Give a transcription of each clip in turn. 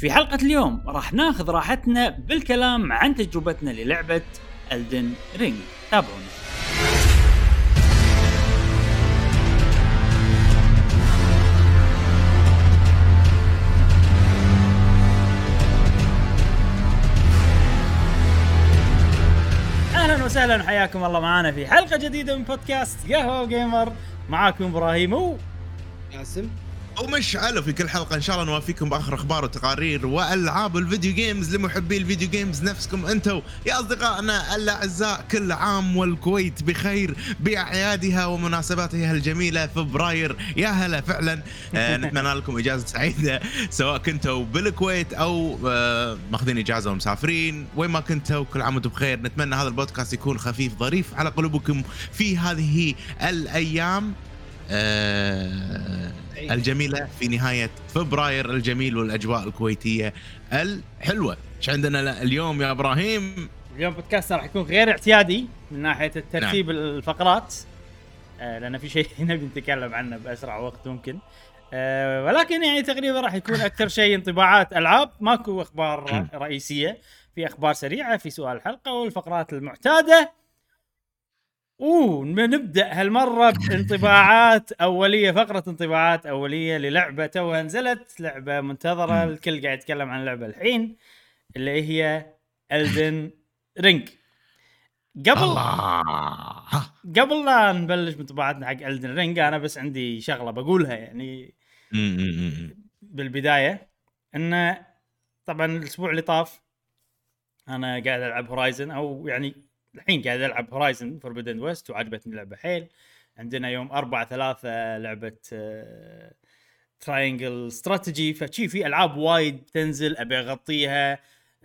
في حلقة اليوم راح ناخذ راحتنا بالكلام عن تجربتنا للعبة Elden Ring تابعونا. أهلا وسهلا حياكم الله معنا في حلقة جديدة من بودكاست قهوة gamer معاكم إبراهيم و قاسم. ومشعل في كل حلقة. إن شاء الله نوافيكم بآخر أخبار وتقارير وألعاب ال video games لمحبي ال video games نفسكم أنتم يا أصدقائنا الأعزاء كل عام والكويت بخير. باعيادها ومناسباتها الجميلة فبراير. يا هلا فعلا. آه نتمنى لكم إجازة سعيدة سواء كنتوا بالكويت أو آه ماخذين إجازة ومسافرين. وين ما كنتوا كل عام وأنتم بخير. نتمنى هذا البودكاست يكون خفيف ظريف على قلوبكم في هذه الأيام. الجميلة في نهاية فبراير الجميل والأجواء الكويتية الحلوة. إيش عندنا اليوم يا إبراهيم؟ اليوم بودكاست راح يكون غير اعتيادي من ناحية الترتيب نعم. الفقرات. آه لأن في شيء نبي نتكلم عنه بأسرع وقت ممكن. آه ولكن يعني تقريبا راح يكون أكثر شيء انطباعات ألعاب ماكو أخبار رئيسية. في أخبار سريعة في سؤال الحلقة والفقرات المعتادة. أوه نبدأ هالمرة بانطباعات أولية فقرة انطباعات أولية للعبة. توها نزلت لعبة منتظرة. الكل قاعد يتكلم عن اللعبة الحين اللي هي Elden Ring قبل الله. قبل لا نبلش بانطباعاتنا حق Elden Ring أنا بس عندي شغلة بقولها يعني. بالبداية انه طبعا الأسبوع اللي طاف أنا قاعد ألعب Horizon أو يعني الحين قاعد ألعب Horizon Forbidden West وعجبتني اللعبه حيل عندنا يوم 4 3 لعبة Triangle Strategy فشي في ألعاب وايد تنزل أبي أغطيها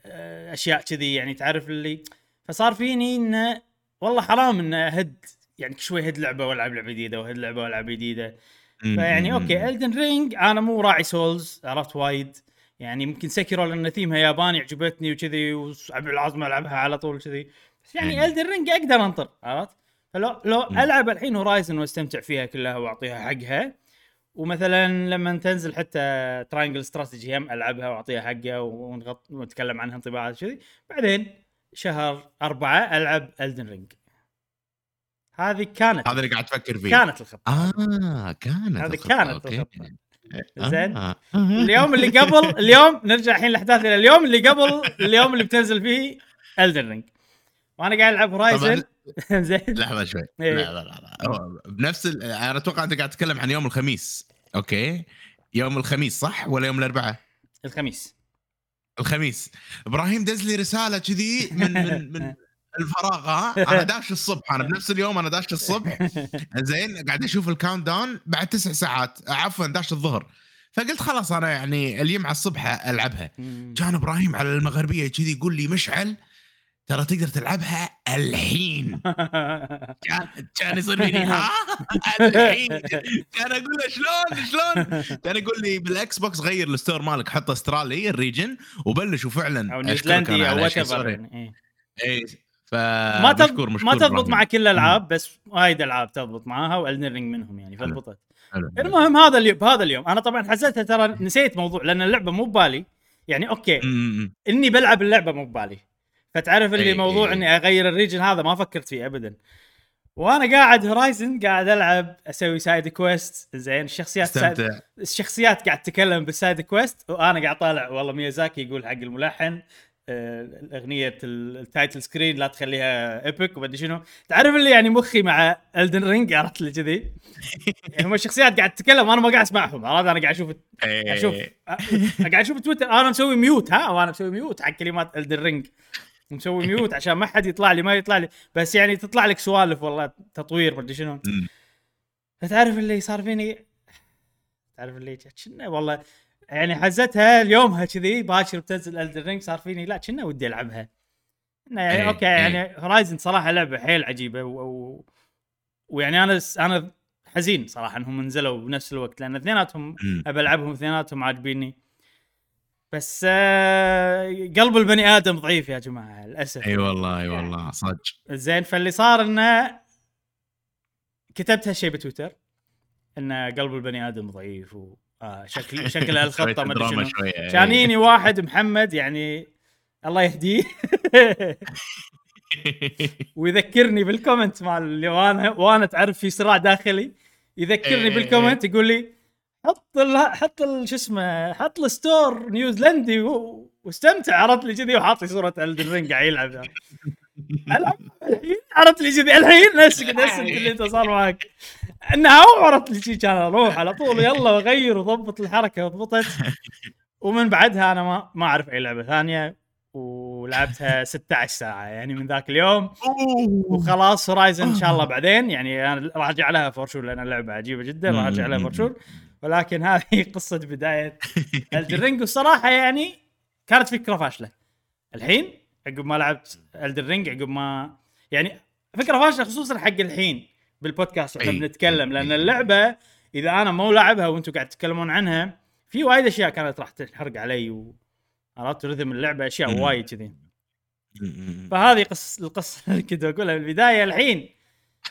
آه، أشياء كذي يعني تعرف اللي. فصار فيني انه والله حرام انه أهد يعني شوي هد لعبة وألعب لعبة جديدة وهد لعبة وألعب جديدة. فيعني okay Elden Ring أنا مو راعي souls عرفت وايد. يعني ممكن Sekiro لأن ثيمها ياباني عجبتني وكذي والعظم ألعبها على طول كذي. يعني Elden Ring أقدر أنطر عرفت؟ فلو لو ألعب الحين Horizon وأستمتع فيها كلها وأعطيها حقها ومثلا لما تنزل حتى Triangle Strategy هم ألعبها وأعطيها حقها ونغط ونتكلم عنها انطباعات كذي بعدين شهر أربعة ألعب Elden Ring هذه كانت هذا اللي قاعد تفكر فيه. كانت الخطة. آه كانت هذه كانت الخطة. زين. آه. اليوم اللي قبل اليوم نرجع الحين الاحداث إلى اليوم اللي قبل اليوم اللي بتنزل فيه Elden Ring وأنا قاعد العب Horizon زين. لحظة شوي. إيه. لا لا لا بنفس. أنا أتوقع أنت قاعد تتكلم عن يوم الخميس. okay؟ يوم الخميس صح ولا يوم الأربعاء؟ الخميس. الخميس. إبراهيم دز لي رسالة كذي من من من الفراغ. ها أنا داش الصبح. أنا بنفس اليوم أنا داش الصبح. زين قاعد أشوف ال count down بعد تسع ساعات. عفوا داش الظهر. فقلت خلاص أنا يعني اليوم على الصبح ألعبها. كان إبراهيم على المغربية كذي يقول لي مشعل. ترى تقدر تلعبها الحين. كان كان يصير فيني ها؟ الحين. كان أقول له شلون؟ شلون؟ كان يقول لي بال Xbox غير ال store مالك حط استرالي ال region وبلش وفعلا أو نيوزيلندي أو whatever اي إيه. ف ما تضبط ما تضبط مع كل الألعاب بس وايد ألعاب تضبط معاها و Elden Ring منهم يعني فضبطت المهم هذا اليوم بهذا اليوم. أنا طبعا حسيتها ترى نسيت موضوع لأن اللعبة مو ببالي. يعني okay إني بلعب اللعبة مو ببالي. فتعرف اللي أي موضوع أي. إني أغير ال region هذا ما فكرت فيه ابدا. وأنا قاعد Horizon قاعد ألعب أسوي side quest زين الشخصيات side الشخصيات قاعد تتكلم بال side quest وأنا قاعد طالع والله ميازاكي يقول حق الملحن آه، الاغنيه ال title screen لا تخليها epic وما شنو. تعرف اللي يعني مخي مع Elden Ring عرفت اللي كذي؟ هم الشخصيات قاعد تتكلم وأنا ما قاعد أسمعهم. عرفت؟ أنا قاعد أشوف أشوف إيه. قاعد أشوف تويتر أنا مسوي mute ها؟ وأنا مسوي mute حق كلمات Elden Ring مسوي mute عشان ما حد يطلع لي ما يطلع لي. بس يعني تطلع لك سوالف والله تطوير ما شنو. فتعرف اللي صار فيني؟ تعرف اللي كنا والله يعني حزتها اليومها كذي باكر بتنزل Elden Ring صار فيني لا كنا ودي ألعبها. يعني إيه okay يعني إيه. Horizon صراحة لعبة حيل عجيبة و... و... ويعني أنا أنا حزين صراحة إنهم نزلوا بنفس الوقت لأن اثنيناتهم ابى ألعبهم اثنيناتهم عاجبيني. بس آه قلب البني آدم ضعيف يا جماعة للأسف أي والله أي والله صدق زين فاللي صار إنه كتبت هالشيء بتويتر إن قلب البني آدم ضعيف و... آه شكل الخطه ما أدري شنو إيه. كان واحد محمد يعني الله يهديه ويذكرني بال comment مال اللي وأنا وأنا تعرف في صراع داخلي يذكرني إيه. بال comment يقول لي حط ال حط شو اسمه حط ال store نيوزيلندي واستمتع عرضت لي كذي وحاط لي صورة Elden Ring قاعد يلعب. الحين عرضت لي كذي الحين نفس نفس اللي انت صار معك. انها عرضت لي شي كان أروح على طول يلا واغير وضبط الحركة وضبطت. ومن بعدها أنا ما ما أعرف أي لعبة ثانية ولعبتها 16 ساعة يعني من ذاك اليوم. وخلاص Horizon إن شاء الله بعدين يعني أنا راح ارجع لها for sure لأن اللعبة عجيبة جدا راح ارجع لها for sure ولكن هذه قصة بداية Elden Ring والصراحه يعني كانت فكرة فاشلة. الحين عقب ما لعبت Elden Ring عقب ما يعني فكرة فاشلة خصوصا حق الحين بالبودكاست إحنا بنتكلم لأن اللعبة إذا أنا مو لاعبها وأنتم قاعد تتكلمون عنها في وايد أشياء كانت راح تحرق علي و... عرفت؟ rhythm اللعبة أشياء وايد كذي. فهذه قص القصة اللي كنت أقولها بالبداية. الحين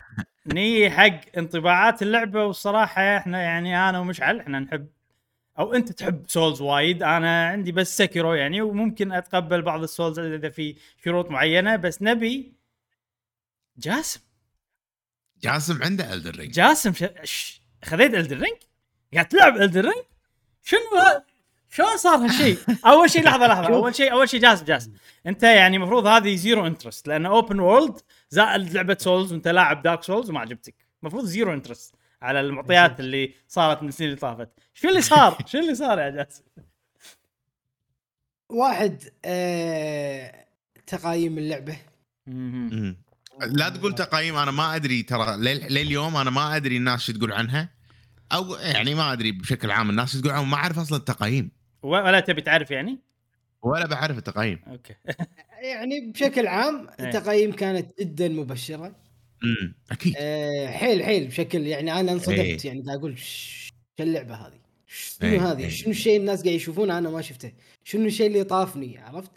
نبي حق انطباعات اللعبة والصراحة إحنا يعني أنا ومشعل إحنا نحب أو أنت تحب souls وايد أنا عندي بس Sekiro يعني وممكن أتقبل بعض ال souls إذا في شروط معينة بس نبي جاسم. جاسم عنده Elden Ring جاسم ش... خذيت Elden Ring قاعد تلعب Elden Ring شنو شلون صار هالشيء؟ أول شيء لحظة لحظة أول شيء أول شيء جاسم جاسم. أنت يعني المفروض هذه zero interest لأن open world زائد لعبة souls وانت لاعب Dark Souls وما عجبتك. المفروض zero interest على المعطيات اللي صارت من السنين اللي طافت. شو اللي صار؟ شو اللي صار يا جاسم؟ واحد آه... تقايم اللعبة. لا تقول تقايم أنا ما أدري ترى لليوم أنا ما أدري الناس شو تقول عنها. أو يعني ما أدري بشكل عام الناس تقول عنها ما أعرف أصلا التقايم. ولا تبي تعرف يعني؟ ولا بعرف التقايم okay يعني بشكل عام إيه. التقايم كانت جدا مبشره امم أكيد أه حيل حيل بشكل يعني أنا انصدمت إيه. يعني أقول شو اللعبة هذه؟ شنو إيه. هذه؟ شنو الشيء الناس قاعد يشوفونه أنا ما شفته؟ شنو الشيء اللي طافني عرفت؟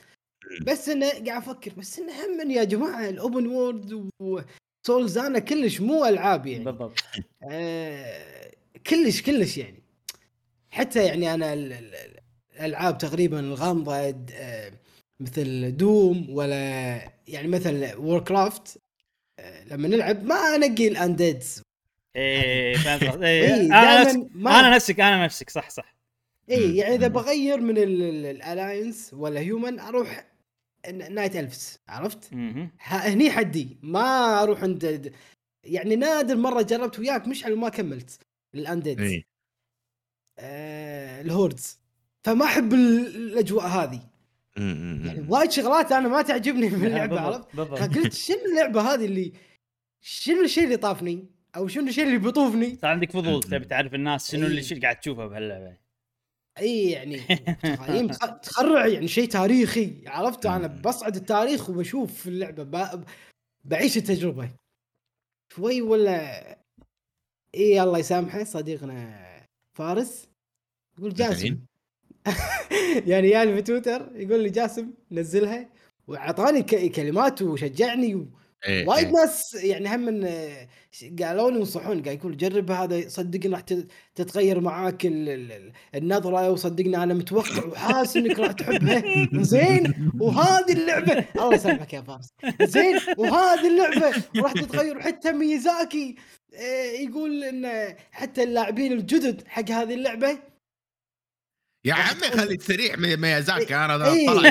بس إنه قاعد أفكر بس إنه هم يا جماعة ال open world و souls أنا كلش مو ألعاب يعني بالضبط آه كلش كلش يعني حتى يعني أنا الألعاب تقريبا الغامضة آه مثل Doom ولا يعني مثل Warcraft آه لما نلعب ما أنقي ال Undeads إيه فهمت إيه. أنا نفسك أنا نفسك أنا نفسك صح صح. اي يعني إذا بغير من ال Alliance ولا Human أروح Night Elves عرفت؟ هني حدي ما أروح عند يعني نادر مرة جربت وياك مشعل وما كملت. الأنديد. إيه. آه الهوردز. فما أحب الأجواء هذه. يعني وايد شغلات أنا ما تعجبني من اللعبة عرفت؟ فقلت شنو اللعبة هذه اللي شنو الشيء اللي طافني؟ أو شنو الشيء اللي بيطوفني؟ صار عندك فضول تبي تعرف الناس شنو اللي قاعد تشوفه بهاللعبة. اي يعني تخرع يعني شيء تاريخي عرفت؟ أنا بصعد التاريخ وبشوف اللعبة بعيش التجربة. شوي ولا؟ اي الله يسامحه صديقنا فارس. يقول جاسم. يعني يعني في تويتر يقول لي جاسم نزلها وأعطاني كلمات وشجعني إيه وايد إيه. ناس يعني هم من قالوا لي ينصحون قاعد يقول جرب هذا صدقني راح تتغير معاك النظرة وصدقني أنا متوقع وحاسس إنك راح تحبها زين وهذه اللعبة الله يسامحك يا فارس. زين وهذه اللعبة راح تتغير. حتى ميزاكي آه، يقول إن حتى اللاعبين الجدد حق هذه اللعبة يا عمي خليك سريع ميازاكي أنا إيه. طلع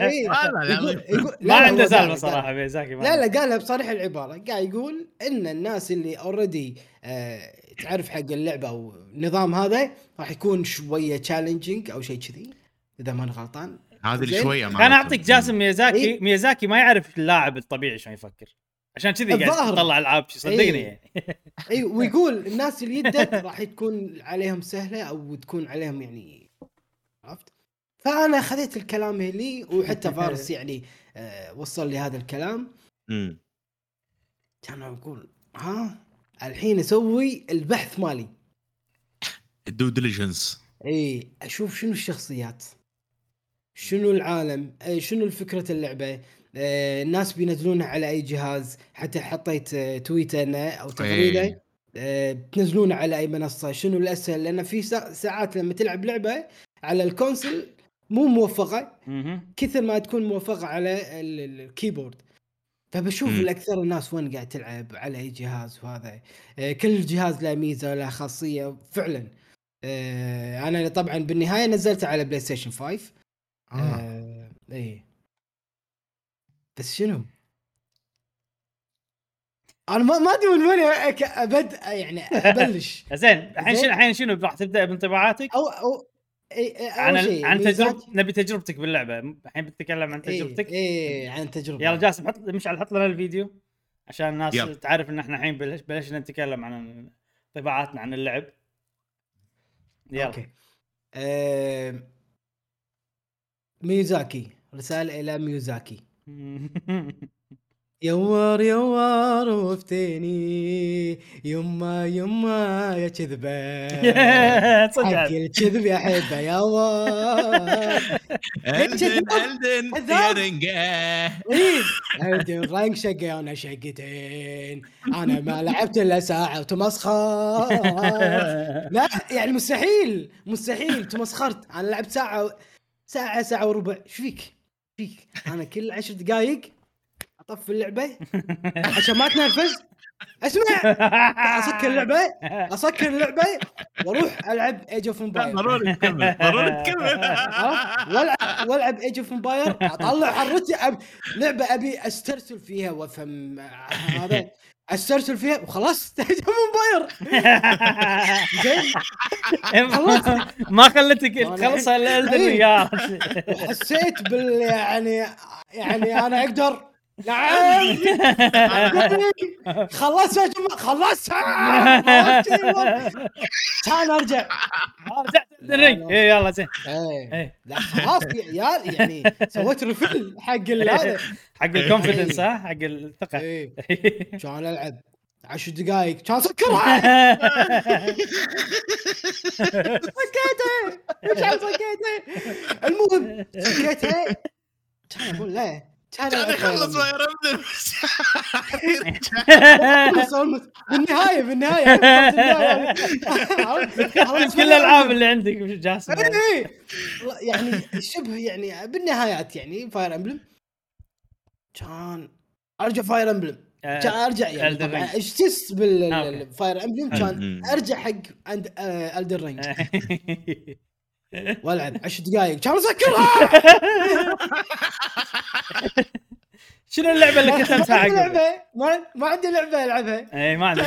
إيه. ما عنده سالفة صراحة ميازاكي لا لا قالها بصريح العبارة. قاعد يقول إن الناس اللي اوريدي آه تعرف حق اللعبة أو النظام هذا راح يكون شوية challenging أو شيء كذي إذا ماني غلطان. هذه اللي شوية أنا أعطيك جاسم ميازاكي إيه؟ ميازاكي ما يعرف اللاعب الطبيعي شلون يفكر. عشان كذي قاعد تطلع العاب صدقني إيه. يعني. اي ويقول الناس اللي يدت راح تكون عليهم سهلة أو تكون عليهم يعني عرفت؟ فأنا خذيت الكلام لي وحتى فارس يعني آه وصل لي هذا الكلام. امم كان أقول ها؟ الحين أسوي البحث مالي. ال due diligence اي أشوف شنو الشخصيات شنو العالم شنو فكرة اللعبة آه، الناس بينزلونها على أي جهاز. حتى حطيت آه، تويتر أو تغريده إيه. آه، تنزلونه على أي منصة. شنو الأسهل؟ لأن في ساعات لما تلعب لعبة على ال console مو موفقة. كثر ما تكون موفقة على ال keyboard. فبشوف الأكثر الناس وين قاعد تلعب على أي جهاز وهذا. آه، كل جهاز له ميزة له خاصية فعلا. آه، أنا طبعا بالنهاية نزلته على PlayStation 5 آه. آه إيه. بس شنو؟ أنا ما ما أدري من وين ابد يعني أبلش. زين الحين الحين شنو راح تبدأ بانطباعاتك؟ أو أو عن. عن تجربة نبي تجربتك باللعبة. الحين بتتكلم عن تجربتك؟ اي إيه عن تجربة. يلا جاسم حط مشعل حط لنا الفيديو عشان الناس يلا. تعرف إن إحنا الحين بلش بلشنا نتكلم عن انطباعاتنا عن اللعب. يلا. okay. آه... ميازاكي رسالة إلى ميازاكي you are you are وفتيني يما يما يا كذبة. حق الكذب يا حبة يوار ألدن ألدن يا رنقة ألدن رنق شقة وأنا شقتين. أنا ما لعبت إلا ساعة وتمسخر لا يعني مستحيل مستحيل تمسخرت. أنا لعبت ساعة ساعة ساعة وربع. إيش فيك؟ فيك. أنا كل عشر دقائق أطفي اللعبة عشان ما تنرفز. أسمع! أسكر اللعبة. أسكر اللعبة وأروح ألعب Age of Empire ضروري تكمل. ضروري تكمل. والعب وألعب Age of Empire أطلع حرتي أب... لعبة أبي أسترسل فيها وأفهم هذا. استرسل فيها وخلاص Age of Empire زين ما خلتك تخلصها الا إيه. حسيت بال يعني يعني أنا أقدر نعم. خلصت يا جماعة خلصت كان أرجع. رجعت ال Ring اي يلا زين. إيه. إيه. لا خلاص يا عيال يعني سويت refill حق هذا. حق ال confidence ها؟ حق الثقة. اي كان ألعب. عشر دقائق كان سكرها سكيته إيش سكيته المهم سكيته كان أقول لا. كان يخلص فاير امبلم بالنهاية بالنهاية. كل الألعاب اللي عندك جاسم. إيه. يعني شبه يعني بالنهايات يعني فاير امبلم كان أرجع فاير امبلم آه، كان أرجع يعني اشتست بالفاير امبلم كان أرجع حق Elden Ring والعب 10 دقائق كان اسكرها شنو اللعبة اللي ختمتها عقب؟ لعبة. ما ما عندي لعبة ألعبها. اي ما عندي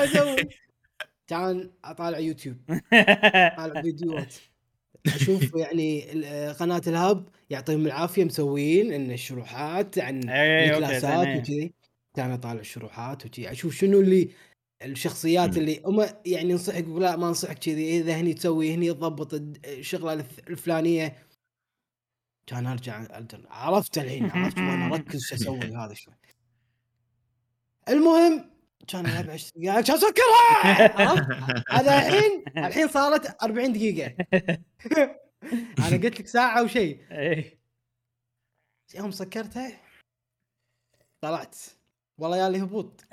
كان أطالع يوتيوب. أطالع فيديوهات. أشوف يعني قناة ال Hub يعطيهم العافية مسوين إن الشروحات عن الكلاسات وكذي. كان أطالع الشروحات وكذي. أشوف شنو اللي الشخصيات اللي هم يعني انصحك لا ما أنصحك كذي إذا هني تسوي هني تضبط الشغلة الفلانية. كان أرجع عرفت الحين عرفت وين أركز شو أسوي هذا شوي المهم كان العب 10 دقائق كان سكرها هذا الحين الحين صارت 40 دقيقة. أنا قلت لك ساعة وشيء إيه. يوم سكرتها طلعت. والله يا لي هبوط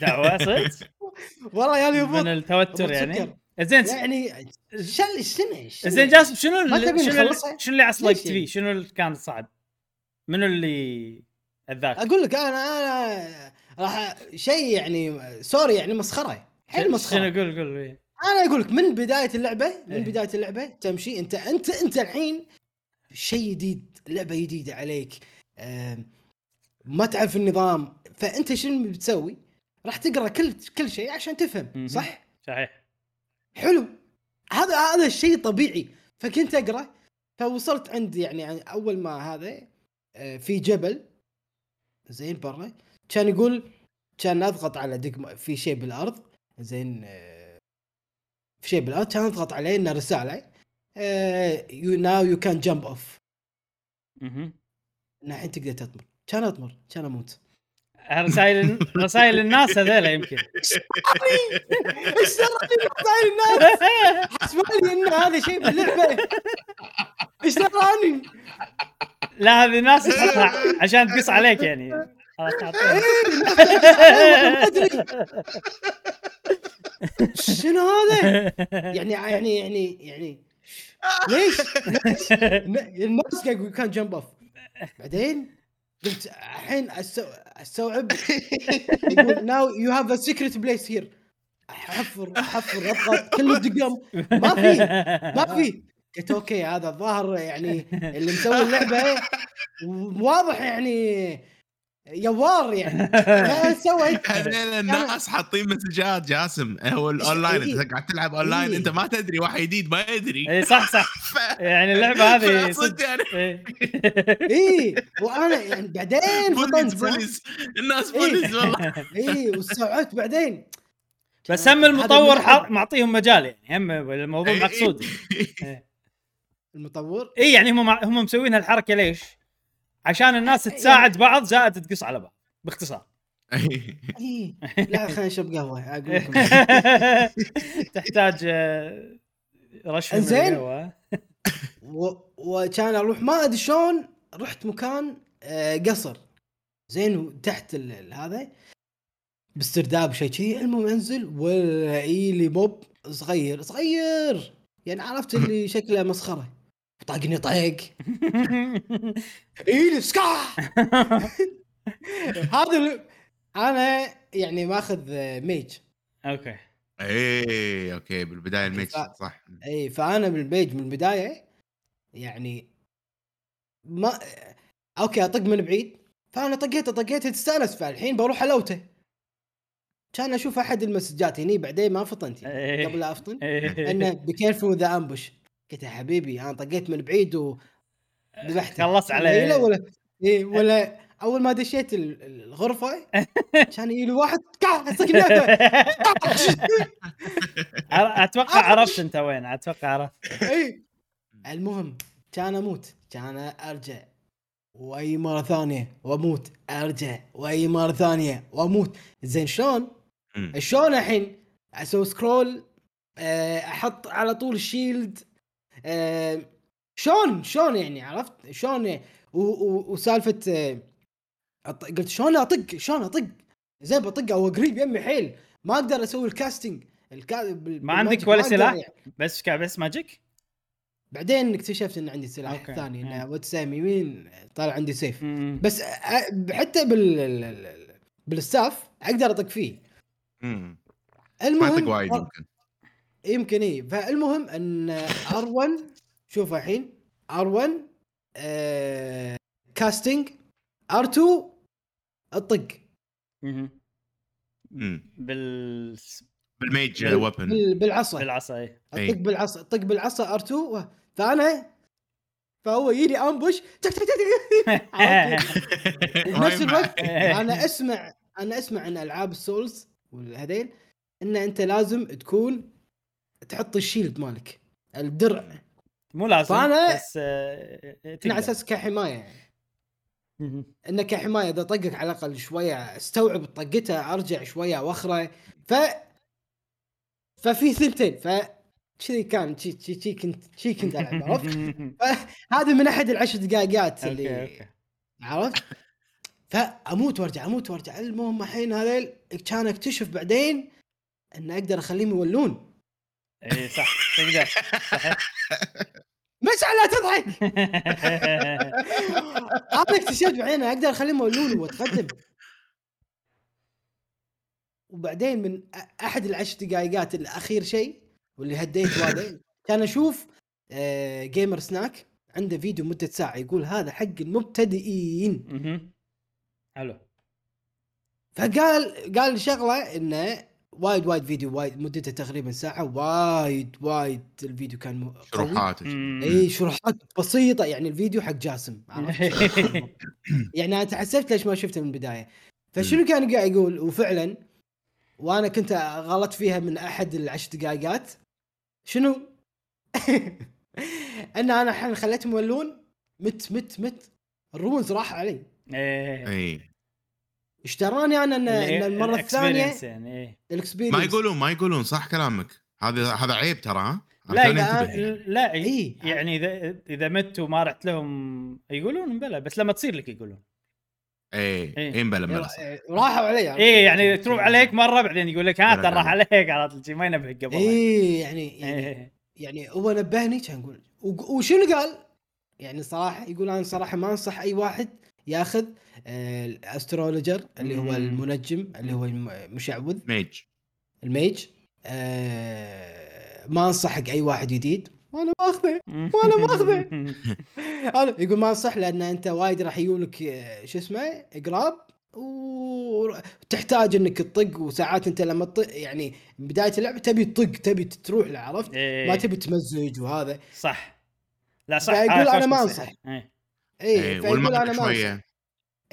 دعوة صدق؟ والله يا لي من التوتر يعني زين يعني شل شنو زين جاسم شنو اللي شنو, شنو اللي عصلك فيه؟ شنو اللي كان صعب؟ منو اللي أذاك؟ أقول لك أنا أنا راح شيء يعني سوري يعني مسخرة حيل مسخرة شنو قول قول إيه. أنا أقول لك من بداية اللعبه من إيه. بداية اللعبة تمشي انت انت أنت الحين شيء جديد لعبة جديدة عليك ما تعرف النظام فأنت شنو بتسوي؟ راح تقرأ كل كل شيء عشان تفهم صح؟ صحيح. حلو. هذا هذا الشيء طبيعي. فكنت أقرأ فوصلت عند يعني أول ما هذا آه، في جبل زين برا. كان يقول كان أضغط على دق في شيء بالأرض زين آه، في شيء بالأرض كان أضغط عليه إنه رساله you now you كان jump off أها الحين تقدر تطمر. كان أطمر كان أموت. رسائل رسائل الناس هذيلا يمكن إيش دراني رسائل الناس؟ حسبالي إن هذا شيء باللعبه إيش دراني؟ لا هذه الناس تحطها عشان تقص عليك يعني شنو هذا؟ يعني يعني يعني يعني ليش؟ الناس كان jump off بعدين قلت الحين أستوعب. يقول now you have a secret place here احفر احفر اضغط كل الدقم. ما في ما في. قلت okay هذا الظاهر يعني اللي مسوي اللعبة. واضح يعني you are يعني. سويت هذول الناس حاطين مسجات جاسم. هو الاونلاين انت قاعد تلعب اونلاين أنت ما تدري واحد جديد ما يدري. اي صح صح. يعني اللعبة هذه صدق. يعني. اي وأنا يعني بعدين إبليس إبليس الناس إبليس والله. اي واستوعبت بعدين. بس هم المطور معطيهم مجال يعني هم الموضوع مقصود. المطور؟ اي يعني هم هم مسوين هالحركة ليش؟ عشان الناس تساعد بعض زائد تقص على بعض باختصار. إي لا خلينا نشرب قهوة أقول لكم. تحتاج آه، رش من القهوه وكان أروح ما أدري شلون رحت مكان آه، قصر. زين تحت هذا باسترداب شيء شيء المهم أنزل ولاقي لي موب صغير صغير يعني عرفت اللي شكله مسخرة. طاقني طيق اي سكا هذا أنا يعني ماخذ mage. أوكي. إيه أوكي بالبداية ال mage صح. اي فأنا بال mage من البداية يعني ما أوكي أطق من بعيد. فأنا طقيته طقيته تستأنس فالحين بروح ألوته. كان أشوف أحد المسجات هني بعدين ما فطنت يعني قبل لا أفطن إيه. إنه be careful the ambush قلت يا حبيبي أنا طقيت من بعيد وذبحته خلصت عليه. ولا إيه ولا أول ما دشيت الغرفة كان يجي واحد أتوقع عرفت أنت وين أتوقع عرفت. اي المهم كان أموت كان أرجع وأي مرة ثانية وأموت أرجع وأي مرة ثانية وأموت. زين شلون؟ شلون الحين أسوي scroll آه، أحط على طول ال shield شلون شلون يعني عرفت؟ شلون وسالفة آه، قلت شلون أطق؟ شلون أطق؟ زين بطق هو قريب يمي حيل. ما أقدر أسوي ال casting. الكا... ما عندك ولا سلاح؟ يعني. بس بس magic؟ بعدين اكتشفت إن عندي سلاح أوكي. ثاني إنه واتسام يمين طالع عندي سيف. مم. بس حتى بال بال staff أقدر أطق فيه. امم المهم ما وايد يمكن. يمكن اي فالمهم أن R1 شوف الحين R1 آه casting R2 الطق. بال بال mage ويبن بالعصا. بالعصا اي الطق بالعصا. الطق بالعصا R2 فأنا فهو يجي ambush. تك تك تك بنفس الوقت أنا اسمع أنا أسمع أن ألعاب السولز والهذيل إن أنت لازم تكون تحط الشيلد مالك الدرع. مو لازم فأنا بس آه على أساس كحماية. يعني إنه كحماية إذا طقك على الأقل شوية استوعب طقته أرجع شوية واخره ف ففي ثنتين ف كذي كان شي شي شي كنت شي كنت ألعب عرفت؟ هذا من أحد العشر دقائقات اللي أوكي. عرفت؟ فاموت وأرجع أموت وأرجع. المهم الحين هذيل كان أكتشف بعدين إن أقدر أخليهم يولون. اي صح تقدر صحيح مشعل لا تضحك. أنا اكتشفت بعدين أقدر اخليهم يولون وأتقدم. وبعدين من أحد العشر دقائقات الأخير شيء واللي هديت هذا كان أشوف آه Gamer Snack عنده فيديو مدة ساعة يقول هذا حق المبتدئين. حلو. فقال قال شغلة إنه وايد وايد فيديو وايد مدته تقريبا ساعة وايد وايد الفيديو كان شروحات. إي شروحات بسيطة يعني الفيديو حق جاسم يعني أنا تحسفت ليش ما شفته من البداية. فشنو كان قاعد يقول؟ وفعلا وأنا كنت غلط فيها من أحد العشر دقائقات شنو؟ إن أنا الحين خليتهم يولون مت مت مت. ال runes راح علي. إيه. اشتراني أنا ان, إن المرة الثانية يعني إيه. ال experience ما يقولون ما يقولون صح كلامك هذا هذا عيب ترى ها لا إذا لا إيه؟ يعني اذا إذا مت وما رحت لهم يقولون بلا بس لما تصير لك يقولون إيه إيه. إيه مبلا مبلا راحوا علي إيه يعني تروح عليك مرة بعدين يقول لك ها ترى راح. عليك على طول ما ينبهك قبل إيه يعني يعني, إيه. يعني هو نبهني كان يقول وشنو قال؟ يعني صراحة يقول أنا صراحة ما أنصح أي واحد ياخذ آه، ال astrologer اللي هو. المنجم اللي هو المشعوذ mage. ال mage. آه، ما أنصح حق أي واحد جديد. وأنا ماخذه وأنا ماخذه. أنا يقول ما أنصح لأن أنت وايد راح يجونك آه، شو اسمه اقراب وتحتاج إنك تطق. وساعات أنت لما تطق يعني بداية اللعبه تبي تطق تبي تروح له عرفت؟ إيه. ما تبي تمزج وهذا. صح. لا صح. أنا خوش ما نصيحة. إيه. اي إيه فيقول أنا شوية.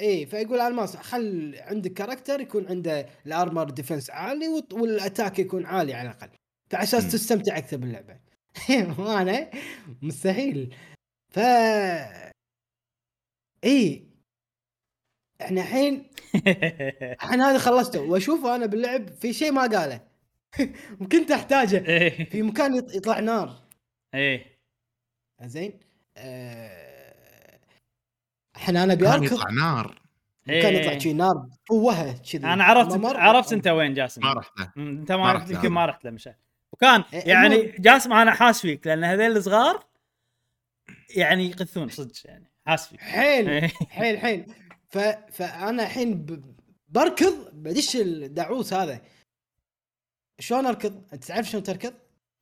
اي فيقول أنا ما خل عندك character يكون عنده ال armor defense عالي وال attack يكون عالي على الأقل. مم. تستمتع أكثر باللعبة. وأنا مستحيل. ف اي إحنا الحين إحنا هذا خلصته. واشوفه أنا باللعب في شيء ما قاله. وكنت أحتاجه. إيه. في مكان يط- يطلع نار. إيه. زين؟ أه... إحنا أنا ابي كان نار إيه. يطلع شي نار فوهه كذي أنا عرفت ممر. عرفت أنت وين جاسم ما رحت له أنت ما رحت يمكن. ما رحت له مشان وكان إيه، يعني المهم. جاسم أنا حاس فيك لأن هذول الصغار يعني يقثون صدق يعني حاس فيك حيل إيه. حيل حيل ف... فأنا الحين ب... بركض بدش الدعوس هذا شلون أركض؟ أنت تعرف شلون تركض؟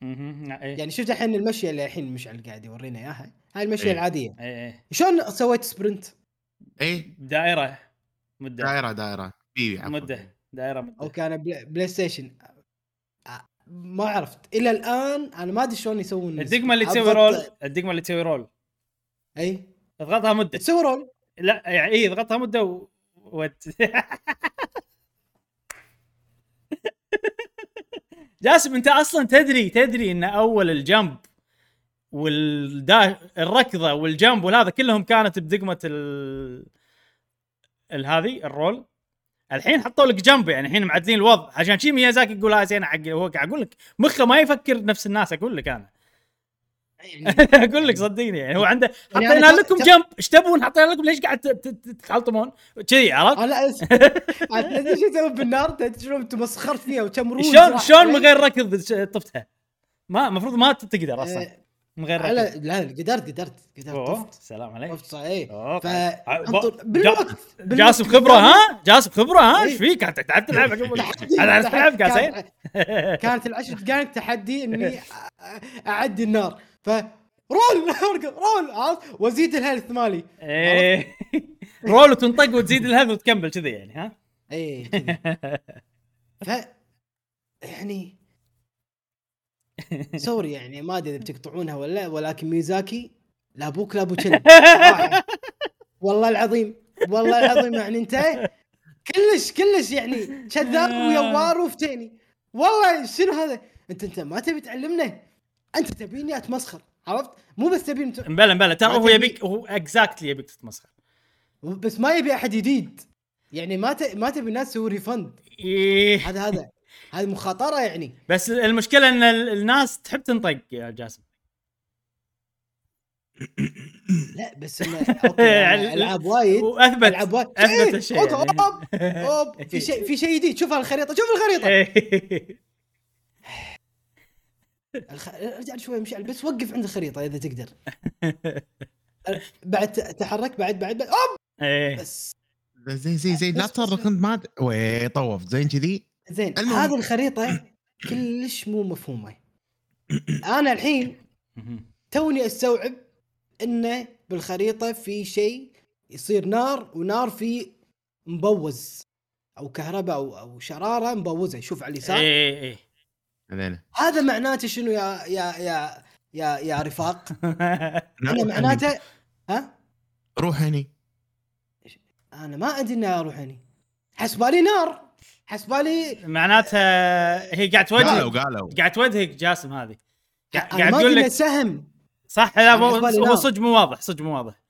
إيه. يعني شفت الحين المشيه اللي الحين مشعل قاعد يورينا إياها هاي المشيه إيه. العادية. إيه إيه. شلون سويت sprint؟ إيه. دائرة. مدة. دائرة دائرة. B. مدة. دائرة مدة. أوكي أنا Play, PlayStation. ما عرفت. إلى الآن أنا ما أدري شلون يسوون الدقمة اللي تسوي رول الدقمة اللي تسوي roll. أي؟ اضغطها مدة. تسوي roll؟ لا يعني اي اضغطها مدة و... وت... جاسم أنت أصلا تدري تدري إن أول ال jump والدا الركضة والجمب والهذا كلهم كانت بدقمة ال الهذه الرول. الحين حطوا لك جنب يعني الحين معدلين الوضع. عشان شي ميازاكي يقول هاي زين حق هو قاعد أقول لك مخه ما يفكر نفس الناس أقول لك أنا. يعني أقول لك صدقني. يعني هو عنده يعني حطينا لكم جنب. إيش تبون؟ حطينا لكم ليش قاعد تتحلطمون كذي عرفت؟ أنا أس... تدري شو يسوي بالنار؟ تدري شلون تمسخرت فيها وكم روز؟ شلون شلون من؟ غير ركض طفتها ما المفروض ما تقدر أصلا. آه، من غير على لا قدرت قدرت قدرت طفت. سلام عليك. طفت صحيح. أوه. ف بالوقت جاسم خبره ها؟ جاسم خبره ها؟ إيه. إيش فيك قاعد قاعد تلعب قاعد تلعب. قاسين كانت- العشر دقائق تحدي إني أعدي النار. ف roll roll عرفت؟ وأزيد ال health مالي. إيه. roll وتنطق وتزيد الهذا وتكمل كذي يعني ها؟ اي كذي. ف يعني sorry يعني ما أدري إذا بتقطعونها ولا لا ولكن ميازاكي لا أبوك لا ابو. والله العظيم والله العظيم يعني أنت كلش كلش يعني كذاب ويوار وفتيني. والله شنو هذا؟ أنت أنت ما تبي تعلمنا أنت تبيني أتمسخر عرفت؟ مو بس تبيني ت- مبلا مبلا ترى هو يبيك هو exactly يبيك تتمسخر. بس ما يبي أحد جديد. يعني ما ت... ما تبي الناس تسوي refund إيه. هذا هذا. هذه مخاطرة يعني. بس المشكلة إن ال- الناس تحب تنطق يا جاسم. لا بس أوكي يعني ألعاب وايد. واثبت ألعاب وايد. أثبت شيء، الشيء أوب، يعني. أوب، أوب، في شيء في شيء جديد. شوف الخريطة شوف الخريطة. إيه. الخ... ارجع شوي مشعل بس وقف عند الخريطة إذا تقدر. بعد تحرك بعد بعد, بعد. أوب! إيه. بس. زين زين زين لا تصرخ أنت ما وي طوف. زين كذي. زين المهم. هذه الخريطة كلش مو مفهومة. أنا الحين توني أستوعب انه بالخريطة في شيء يصير نار ونار في مبوز أو كهرباء أو أو شرارة مبوزة. شوف على اليسار. إيه إيه زين هذا معناته شنو يا يا يا يا يا رفاق؟ أنا معناته ها؟ روح هني. أنا ما أدري إني أروح هني. حسبالي نار. حسبالي معناتها هي قاعد توجهك قالوا قاعد توجهك جاسم هذه. قاعد تقول لك سهم. صح لا هو. صدق مو واضح صدق مو واضح.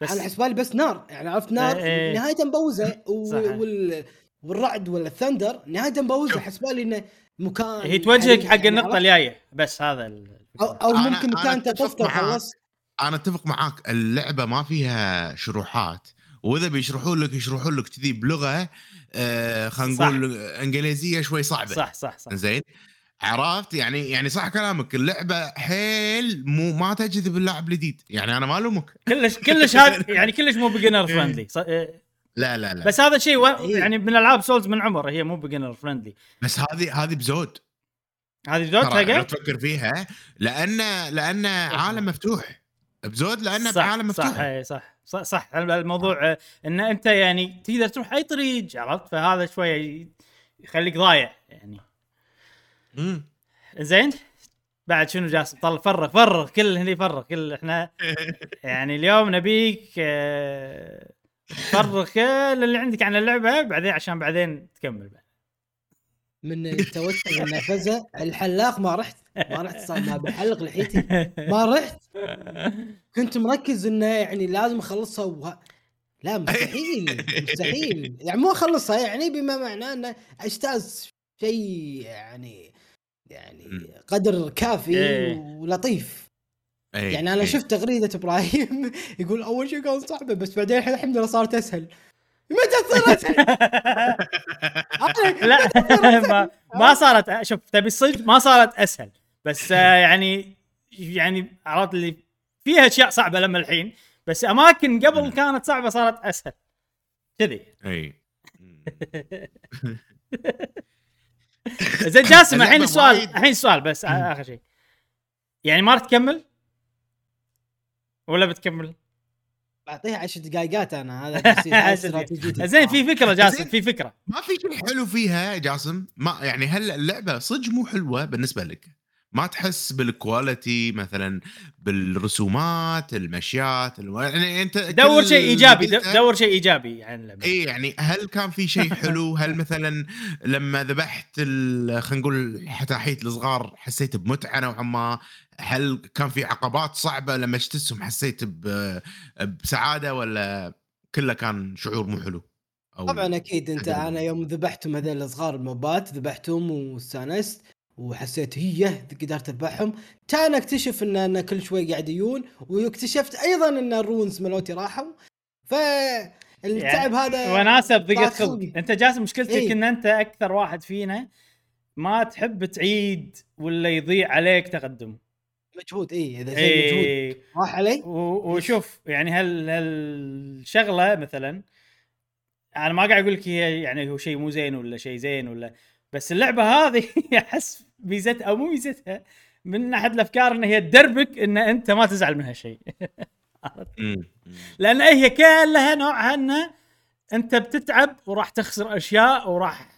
بس أنا حسبالي بس نار. يعني عرفت نار إيه، إيه. نهايته مبوزة. وال والرعد ولا الثندر نهايته مبوزة. حسبالي إنه مكان هي توجهك حق يعني النقطة؟ الجاية. بس هذا ال... أو, أو أنا- ممكن أنا مكان أنت معاك. وخلصت أنا أتفق معاك. اللعبة ما فيها شروحات. وإذا بيشرحوا لك يشرحوا لك كذي بلغة. آه خلينا نقول إنجليزية شوي صعبة. صح صح صح. زين؟ عرفت؟ يعني يعني صح كلامك. اللعبة حيل مو ما تجذب اللاعب الجديد. يعني أنا ما ألومك. كلش كلش هذا يعني كلش مو beginner friendly لا لا لا. بس هذا شيء و... إيه. يعني من ألعاب Souls من عمر هي مو beginner friendly بس هذه هذه بزود. هذه بزود؟ حقا تفكر فيها لأن لأن عالم مفتوح. بزود لأنه بعالم مفتوح صح إيه، صح. صح صح الموضوع إن أنت يعني تقدر تروح أي طريق عرفت؟ فهذا شوية يخليك ضايع يعني. امم زين؟ بعد شنو جاسم طل فرغ فرغ كل هني فرغ كل إحنا. يعني اليوم نبيك آه، فرغ كل اللي عندك عن اللعبة بعدين عشان بعدين تكمل بعد. من التوتر والنرفزه الحلاق ما رحت. ما رحت صار ما بحلق لحيتي. ما رحت. كنت مركز إنه يعني لازم أخلصها وه... لا مستحيل مستحيل. يعني مو أخلصها يعني بما معناه إنه أجتاز شيء يعني يعني قدر كافي إيه. ولطيف. أيه. يعني أنا أيه. شفت تغريدة إبراهيم يقول أول شيء كان صعبه بس بعدين الحمد لله صارت أسهل. متى صارت؟ لا ما, ما صارت شوف تبي الصدق ما صارت أسهل. بس آه، يعني يعني عرفت اللي فيها أشياء صعبة لما الحين بس أماكن قبل كانت صعبة صارت أسهل. كذي. أي. زين جاسم الحين السؤال الحين السؤال بس آخر شيء. يعني ما راح تكمل؟ ولا بتكمل؟ بعطيها 10 دقائقات أنا هذا زين في فكرة جاسم في فكرة. ما في شيء حلو فيها جاسم. ما يعني هل اللعبة صدق مو حلوة بالنسبة لك. ما تحس بالكواليتي مثلا بالرسومات المشيات ألو... يعني أنت دور شيء إيجابي دور شيء إيجابي عن إي يعني هل كان في شيء حلو؟ هل مثلا لما ذبحت خلينا نقول الحتاحيت الصغار حسيت بمتعة نوعا ما؟ هل كان في عقبات صعبة لما اجتزهم حسيت بسعادة ولا كله كان شعور مو حلو؟ أو طبعا أكيد أنت أنا يوم ذبحتهم هذول الصغار الموبات ذبحتهم واستانست وحسيت هي قدرت اذبحهم كان اكتشف ان أنا كل شوي قاعد يجون واكتشفت أيضا إن الرونز ملوتي راحوا. ف التعب يعني هذا وناسه بضيقه خلق. أنت جاسم مشكلتك إيه؟ إن أنت أكثر واحد فينا ما تحب تعيد ولا يضيع عليك تقدم. مجهود اي إذا شيء إيه. مجهود. راح علي؟ وشوف يعني هل هالشغلة مثلا أنا ما قاعد أقول لك هي يعني هو شيء مو زين ولا شيء زين ولا بس اللعبة هذه أحس ميزتها أو مو ميزتها من أحد الأفكار إن هي تدربك إن أنت ما تزعل منها شيء لأن هي كلها نوعها انه أنت بتتعب وراح تخسر أشياء وراح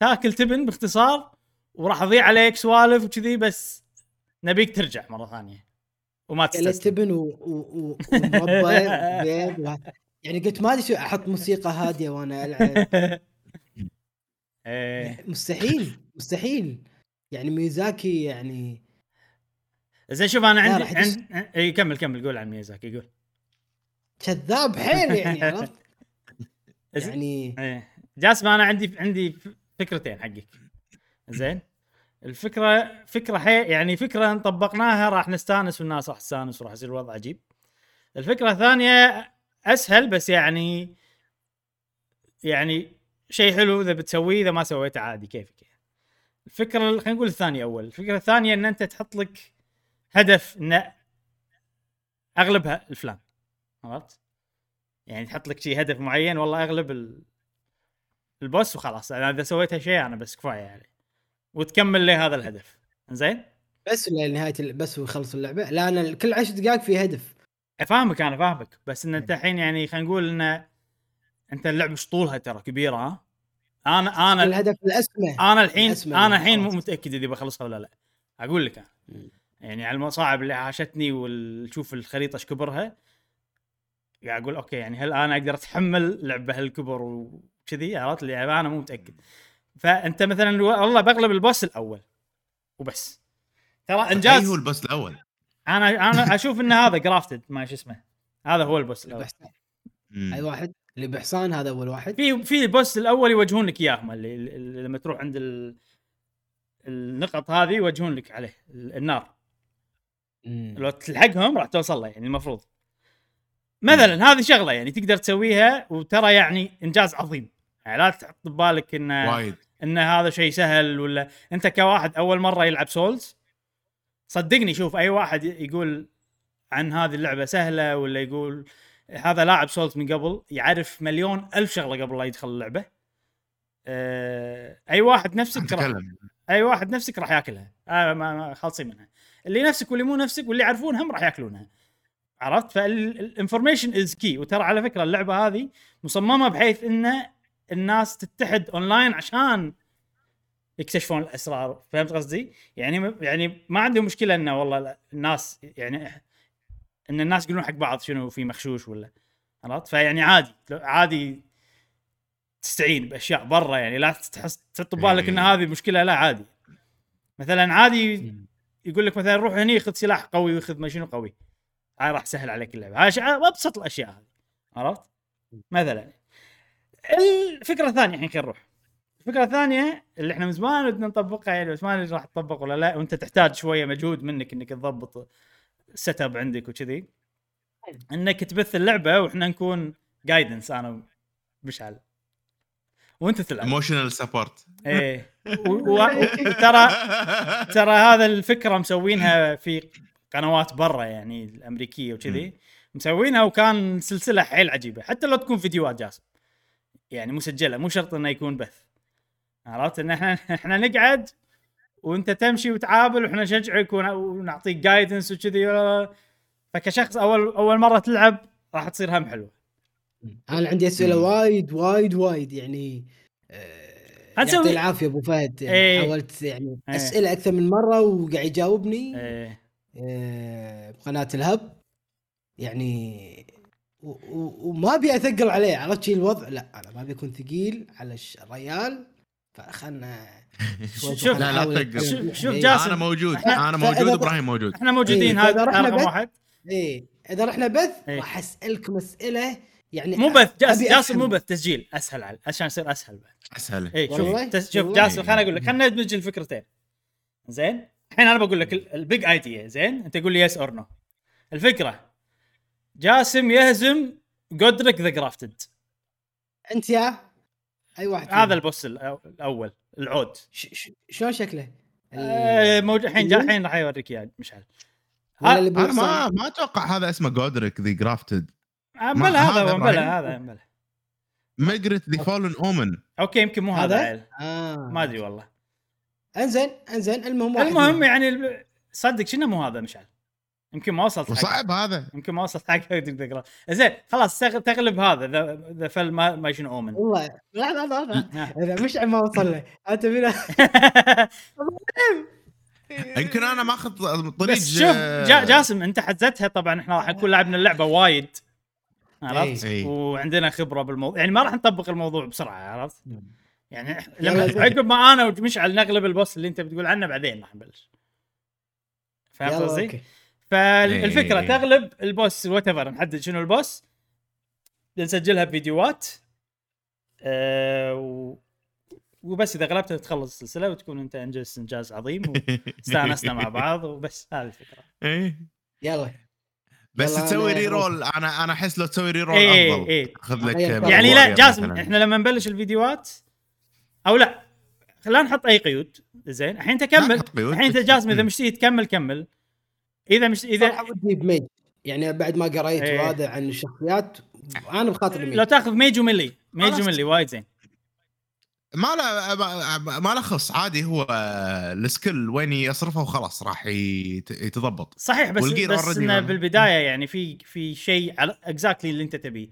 تاكل تبن باختصار وراح تضيع عليك سوالف وكذي بس نبيك ترجع مرة ثانية وما تستسلم. تبن ومربى بيض يعني قلت ما أدري أحط موسيقى هادية وأنا ألعب. إيه مستحيل مستحيل. يعني ميزاكي يعني زين شوف أنا عندي عند إي كمل كمل قول عن ميزاكي قول. كذاب حيل يعني عرفت؟ يعني إيه جاسم أنا عندي عندي فكرتين حقك. زين. الفكرة فكرة حي يعني فكرة ان طبقناها راح نستانس والناس راح تستانس وراح يصير الوضع عجيب. الفكرة الثانية أسهل بس يعني يعني شيء حلو إذا بتسويه إذا ما سويته عادي كيفك يعني. الفكرة خلينا نقول الثانية أول. الفكرة الثانية إن أنت تحط لك هدف إن أغلبها الفلان. عرفت؟ يعني تحط لك شيء هدف معين والله أغلب ال... البوس وخلاص. أنا إذا سويت هالشيء أنا بس كفاية يعني. وتكمل لي هذا الهدف. زين بس لنهايه بس ويخلص اللعبة. لا أنا كل عشر دقائق في هدف. أفهمك أنا فاهمك. بس إن أنت الحين يعني خلينا نقول إن انت اللعبه مش طولها ترى كبيرة ها؟ أنا أنا الهدف الأسمى. أنا الحين الأسمى أنا الحين مو متأكد إذا بخلصها ولا لا. أقول لك أنا. يعني على المصاعب اللي عاشتني وشوف الخريطة إيش كبرها قاعد أقول أوكي يعني هل أنا أقدر أتحمل لعبه هالكبر وكذي؟ عرفت؟ اللي أنا مو متأكد. فأنت مثلا والله بغلب ال boss الأول وبس. ترى انجاز هو ال boss الأول؟ أنا أنا أشوف إن هذا Grafted ما شو اسمه. هذا هو البوس الأول. أي واحد؟ اللي بحصان هذا أول واحد. في في البوس الأول يوجهون لك إياهم اللي, اللي لما تروح عند ال... النقط هذه يوجهون لك عليه النار. مم. لو تلحقهم راح توصل له يعني المفروض. مثلا هذه شغلة يعني تقدر تسويها وترى يعني إنجاز عظيم. يعني لا تحط ببالك انه وايد. إن هذا شيء سهل ولا أنت كواحد أول مرة يلعب سولز صدقني شوف أي واحد يقول عن هذه اللعبة سهلة ولا يقول هذا لاعب Souls من قبل يعرف مليون ألف شغلة قبل لا يدخل اللعبة. أه أي واحد نفسك راح أي واحد نفسك راح ياكلها. آه ما خالصين منها. اللي نفسك واللي مو نفسك واللي يعرفونهم راح ياكلونها. عرفت؟ فال information is key وترى على فكرة اللعبة هذه مصممة بحيث إن الناس تتحد اونلاين عشان يكتشفون الأسرار. فهمت قصدي؟ يعني يعني ما عندي مشكلة إنه والله الناس يعني إن الناس يقولون حق بعض شنو في مخشوش ولا عرفت؟ فيعني عادي عادي تستعين بأشياء برا يعني لا تحس تحط ببالك إن إيه. هذه مشكلة لا عادي مثلا عادي يقول لك مثلا روح هني خذ سلاح قوي وخذ ما شنو قوي هاي راح تسهل عليك اللعبة هاي أبسط الأشياء هذه عرفت؟ مثلا الفكرة الثانية الحين خلينا نروح الفكرة الثانية اللي إحنا من زمان بدنا نطبقها يعني بس ما راح تطبق ولا لا وأنت تحتاج شوية مجهود منك إنك تضبط ال setup عندك وكذي. إنك تبث اللعبة وإحنا نكون guidance أنا مشعل وأنت تلعب. emotional support إيه. وترى ترى هذا الفكرة مسوينها في قنوات برا يعني الأمريكية وكذي. مسوينها وكان سلسلة حيل عجيبة. حتى لو تكون فيديوهات جاسم. يعني مسجله مو شرط إنه يكون بث. عرفت؟ إن إحنا إحنا نقعد وانت تمشي وتعابل وإحنا نشجعك ونعطيك جايدنس وكذي. فكشخص اول أول مرة تلعب راح تصير هم حلوة. أنا عندي أسئلة وايد وايد وايد يعني آه يعطيه العافية أبو فهد. يعني إيه. حاولت يعني إيه. أسئلة أكثر من مرة وقاعد يجاوبني. إيه. آه بقناة الهب. يعني وما أبي أثقل عليه. عرفت شي الوضع؟ لا أنا ما أبي أكون ثقيل على الريال. فخلنا شوف لا لا شوف, شوف جاسم. أنا موجود. أنا موجود إبراهيم موجود. إحنا موجودين إيه هذا رقم واحد. إيه إذا رحنا بث إيه. راح أسألكم أسئلة يعني مو بث جاسم جاسم مو بث تسجيل. أسهل على عشان يصير أسهل بعد. أسهل. اي شوف. شوف جاسم خليني أقول لك خلينا ندمج الفكرتين. زين؟ الحين أنا بقول لك ال big idea زين؟ أنت تقول لي yes or no الفكرة. جاسم يهزم Godrick the Grafted أنت يا؟ أي واحد هذا ال boss الأول. العود. شلون شكله؟ آه موجود الحين الحين راح يوريك إياه مشعل. أنا ما ما أتوقع هذا اسمه Godrick the Grafted بلا هذا بلا هذا بلا. ميجريت ذا فولن اومن أوكي يمكن مو هذا آه. ما أدري والله. انزين انزين المهم المهم يعني صدق شنو مو هذا مشعل؟ يمكن ما وصلت صعب هذا. يمكن ما وصلت حق تقرا. زين خلاص تغلب هذا ذا فل ما ما شنو أومن. والله. لا لا لا إذا مش ما وصل له أنت من يمكن أنا ماخذ طريق بس شوف جا جاسم أنت حزتها طبعا إحنا راح نكون لعبنا اللعبة وايد. عرفت؟ أي. وعندنا خبرة بالموضوع. يعني ما راح نطبق الموضوع بسرعة عرفت؟ يعني لما عقب ما أنا ومشعل نغلب ال boss اللي أنت بتقول عنه بعدين راح نبلش. فهمت قصدي؟ فالفكرة إيه. تغلب ال boss whatever نحدد شنو ال boss. نسجلها بفيديوهات أه و... وبس إذا غلبتها تخلص السلسلة وتكون أنت أنجزت إنجاز عظيم واستانسنا مع بعض وبس هذه الفكرة. إيه. يلا. بس تسوي reroll أنا أنا أحس لو تسوي reroll إيه أفضل. إيه. خذ لك يعني لا جاسم إحنا لما نبلش الفيديوهات أو لا لا نحط أي قيود. زين الحين تكمل الحين أنت جاسم إذا مشتي تكمل كمل. إذا مش إذا ودي ب mage. يعني بعد ما قريت إيه. وهذا عن الشخصيات أنا بخاطر لو تاخذ mage و melee mage و melee وايد زين. ما له ما له خص عادي هو السكيل وين يصرفه وخلاص راح يتضبط. صحيح بس بس إنه بالبداية يعني في في شيء على اكزاكتلي اللي أنت تبيه.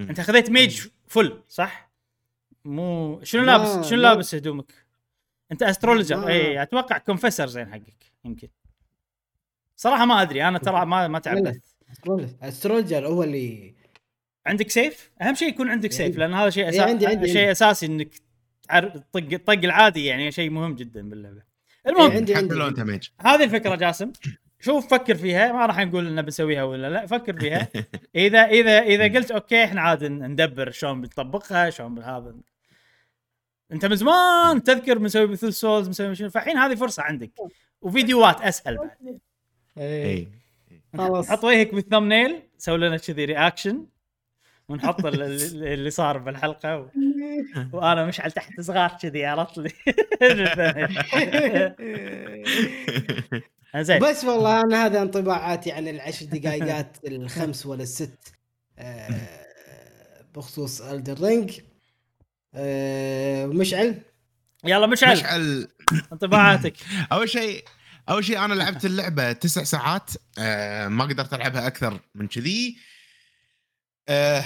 أنت خذيت ميج فل صح؟ مو شنو لابس؟ شنو لابس هدومك؟ أنت استرولوجر اي أتوقع كونفسر زين حقك يمكن. صراحة ما أدري أنا ترى ما ما تعبت. استرولوجر هو اللي عندك سيف؟ أهم شيء يكون عندك سيف لأن هذا شيء اساسي عندي عندي شيء أساسي إنك طق الطق العادي يعني شيء مهم جدا باللعبة. المهم عندي عندي هذه الفكرة جاسم. شوف فكر فيها ما راح نقول إنه بنسويها ولا لا فكر فيها. إذا إذا إذا قلت أوكي إحنا عاد ندبر شلون بنطبقها شلون هذا. أنت من زمان تذكر بنسوي مثل Souls بنسوي شنو. فالحين هذه فرصة عندك. وفيديوهات أسهل بعد. اي خلاص. حط وجهك بال thumbnail سوي لنا كذي reaction ونحط اللي صار بالحلقة و... وأنا مشعل تحت صغار كذي عرفت لي؟ زين. بس والله أنا هذا انطباعاتي عن العشر دقائقات الخمس ولا الست آه، بخصوص الدر رينج مشعل يلا مشعل. مشعل. انطباعاتك. أول شيء أول شيء أنا لعبت اللعبة تسع ساعات آه ما قدرت ألعبها أكثر من كذي. آه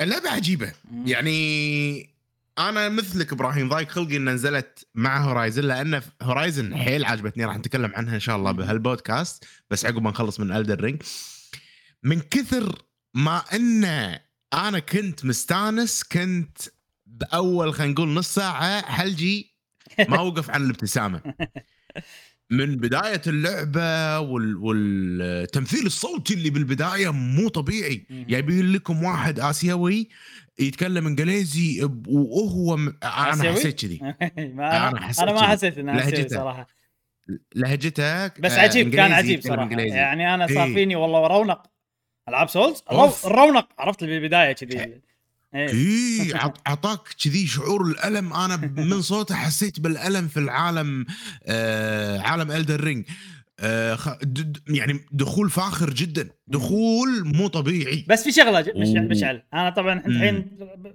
اللعبة عجيبة. يعني أنا مثلك إبراهيم ضايق خلقي ان نزلت مع Horizon لأن Horizon حيل عجبتني راح نتكلم عنها إن شاء الله بهالبودكاست بس عقب ما نخلص من Elden Ring من كثر ما انه أنا كنت مستانس كنت بأول خلينا نقول نص ساعة حلجي ما وقف عن الابتسامة. من بداية اللعبة وال... والتمثيل الصوتي اللي بالبداية مو طبيعي. جايبين لكم واحد آسيوي يتكلم إنجليزي وهو م... أنا حسيت كذي. أنا حسيت أنا ما حسيت إنه آسيوي صراحة. لهجته بس عجيب كان عجيب صراحة. إنجليزي. يعني أنا صار فيني والله رونق. ألعاب سولز؟ الرونق عرفت بالبداية كذي. اي إيه، اعطاك كذي شعور الألم. أنا من صوته حسيت بالألم في العالم آه عالم Elden Ring آه يعني دخول فاخر جدا. دخول مو طبيعي. بس في شغلة مشعل مشعل. أنا طبعا الحين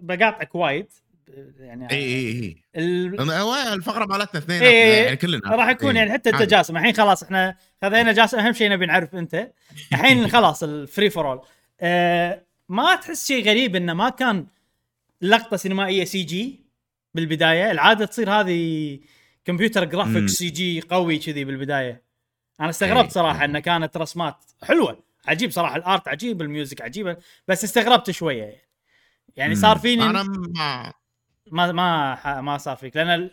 بقاطعك وايد. يعني اي اي اي ال... الفقرة مالتنا اثنين. إيه يعني كلنا. راح يكون إيه. يعني حتى أنت جاسم. الحين خلاص إحنا خذينا جاسم. أهم شيء نبي نعرف أنت. الحين خلاص الفري فور اول ما تحس شيء غريب إنه ما كان لقطة سينمائية CG بالبداية؟ العادة تصير هذه computer graphic CG قوي كذي بالبداية. أنا استغربت إيه. صراحة انه كانت رسمات حلوة عجيب صراحة. ال art عجيب ال music عجيبة بس استغربت شوية. يعني صار فيني أنا ما ما ما ما صار فيك. لأن.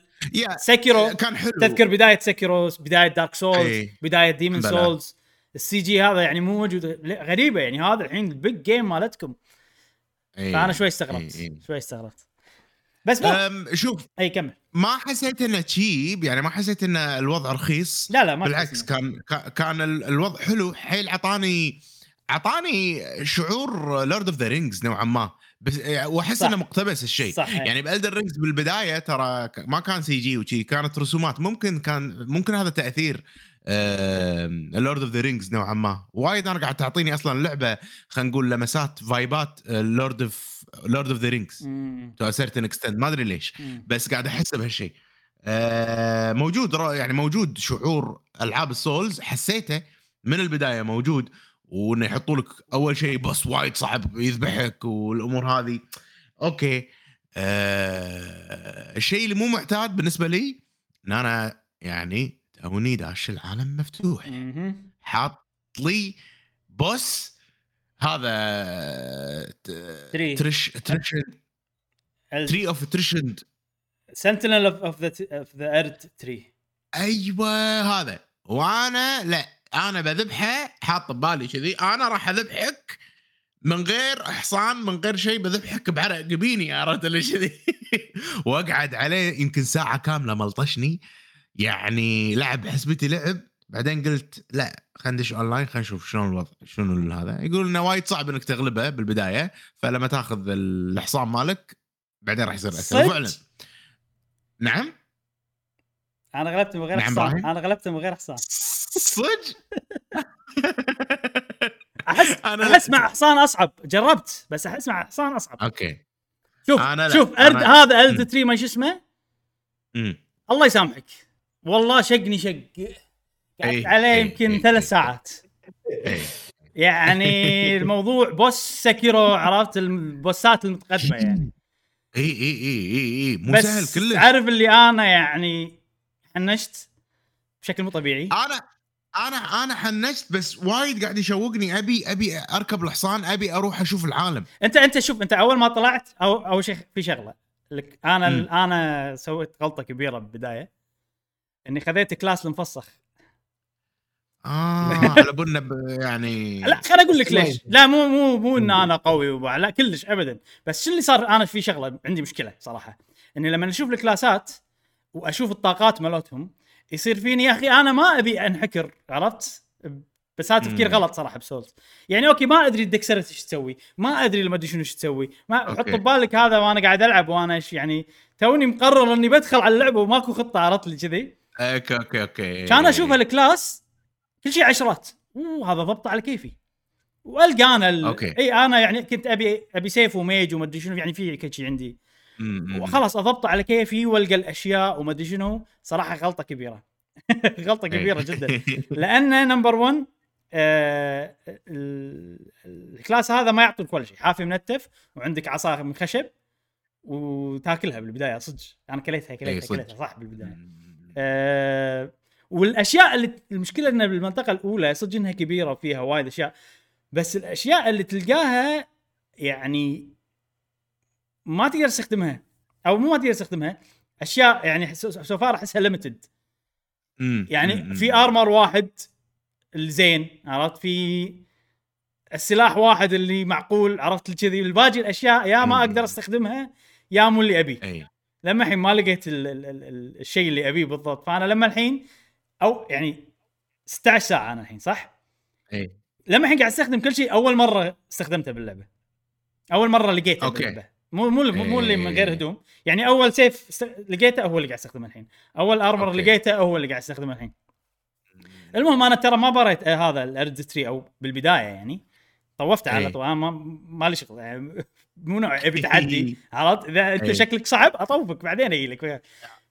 Sekiro كان حلو. تذكر بداية Sekiro بداية Dark Souls أي. بداية Demon's Souls ال CG هذا يعني مو موجود غريبة يعني هذا الحين ال big game مالتكم. أي. فأنا شوي استغربت أي. شوي استغربت. بس ما شوف إي كمل. ما حسيت إنه cheap يعني ما حسيت إن الوضع رخيص. لا لا ما بالعكس كان كان الوضع حلو. حيل عطاني عطاني شعور Lord of the Rings نوعا ما. بس وأحس إنه مقتبس الشيء. صح يعني ب Elden Ring بالبداية ترى ما كان CG وشي كانت رسومات. ممكن كان ممكن هذا تأثير Lord of the Rings نوعا ما. وايد أنا قاعد تعطيني أصلا اللعبه خلينا نقول لمسات vibe ات Lord of Lord of the Rings to certain extent ما أدري ليش. مم. بس قاعد أحس بهالشيء أه موجود يعني موجود شعور ألعاب ال Souls حسيته من البداية موجود. وإنه يحطوا لك أول شيء بس وايد صعب يذبحك والأمور هذه. أوكي. أه الشيء اللي مو معتاد بالنسبة لي إن أنا يعني توني داش العالم مفتوح. حاط لي boss هذا Trish Trish Tree of Tree Sentinel of the of the Erdtree أيوه هذا. وأنا لا أنا بذبحه حاط ببالي كذي. أنا راح أذبحك من غير حصان من غير شيء بذبحك بعرق جبيني عرفت اللي كذي. وأقعد عليه يمكن ساعة كاملة ملطشني. يعني لعب حسبتي لعب بعدين قلت لا خلينا ندش اونلاين خلينا نشوف شلون الوضع شنو هذا. يقول إنه وايد صعب إنك تغلبه بالبداية فلما تاخذ الحصان مالك بعدين راح يصير أسهل. فعلا نعم؟ أنا غلبت من غير نعم حصان. أنا غلبت من غير حصان. صدق؟ احس أنا أحس مع حصان أصعب. جربت بس أحس مع حصان أصعب. أوكي. شوف أنا شوف أرد أنا... هذا Erdtree ما شو اسمه؟ الله يسامحك. والله شقني شق. قعدت إيه، عليه إيه، يمكن إيه، ثلاث ساعات. يعني الموضوع boss Sekiro عرفت؟ ال boss ات المتقدمة يعني. اي اي اي اي اي مو سهل كلش. عارف اللي أنا يعني حنشت بشكل مو طبيعي. أنا أنا أنا حنشت بس وايد قاعد يشوقني. أبي أبي أركب الحصان أبي أروح أشوف العالم. أنت أنت شوف أنت أول ما طلعت أو أول شيء في شغلة. لك أنا م. أنا سويت غلطة كبيرة بالبداية. إني خذيت class المفسخ آه على بنا يعني لا خليني أقول لك ليش. لا مو مو مو إن أنا قوي وبع... لا كلش ابدا. بس شو اللي صار؟ أنا في شغلة عندي مشكلة صراحة. إني لما أشوف ال class ات وأشوف الطاقات مالتهم يصير فيني يا أخي أنا ما أبي أنحكر عرفت؟ بس هذا تفكير. غلط صراحة ب Souls يعني أوكي ما أدري ال dexterity إيش تسوي ما أدري لما أدري شنو إيش تسوي. ما. حط ببالك هذا وأنا قاعد ألعب وأنا إيش يعني توني مقرر إني بدخل على اللعبة وماكو خطة عرفت لي كذي؟ أوكي أوكي أوكي. كان أشوف الكلاس كل شيء عشرات. أوه هذا ضبط على كيفي. وألقى أنا ال... أوكي. إي أنا يعني كنت أبي أبي سيف و mage وما أدري شنو يعني في كل شيء عندي. وخلاص اضبطه على كيفي وألقى الأشياء وما أدري شنو. صراحة غلطة كبيرة. غلطة كبيرة إيه. جدا. لأن number 1 آه ال- ال class هذا ما يعطيك ولا شيء. حافي منتف وعندك عصا من خشب وتاكلها بالبداية صدق. أنا كليتها إيه، كليتها. كليتها. صح بالبداية. آه والأشياء اللي المشكلة ان بالمنطقة الأولى صدق إنها كبيرة وفيها وايد أشياء بس الأشياء اللي تلقاها يعني ما تقدر تستخدمها أو مو ما تقدر تستخدمها أشياء يعني so far أحسها limited. يعني. في armor واحد الزين عرفت في السلاح واحد اللي معقول عرفت كذي الباقي الأشياء يا ما. أقدر أستخدمها يا مو اللي ابيه أي لما الحين ما لقيت ال ال ال ال الشيء اللي أبيه بالضبط فأنا لما الحين أو يعني 16 ساعة أنا الحين صح؟ إي لما الحين قاعد أستخدم كل شيء أول مرة استخدمته باللعبة أول مرة لقيته أوكي. باللعبة مو مو مو, مو اللي من غير. هدوم يعني أول سيف است... لقيته هو اللي قاعد أستخدمه الحين أول armor أوكي. لقيته هو اللي قاعد أستخدمه الحين المهم أنا ترى ما بريت آه هذا ال Erdtree أو بالبداية يعني طوفت على. طول أنا ما ما لي شغل يعني مو نوع ابي تحدي عرفت؟ إذا أنت إيه. شكلك صعب أطوفك بعدين أجي لك.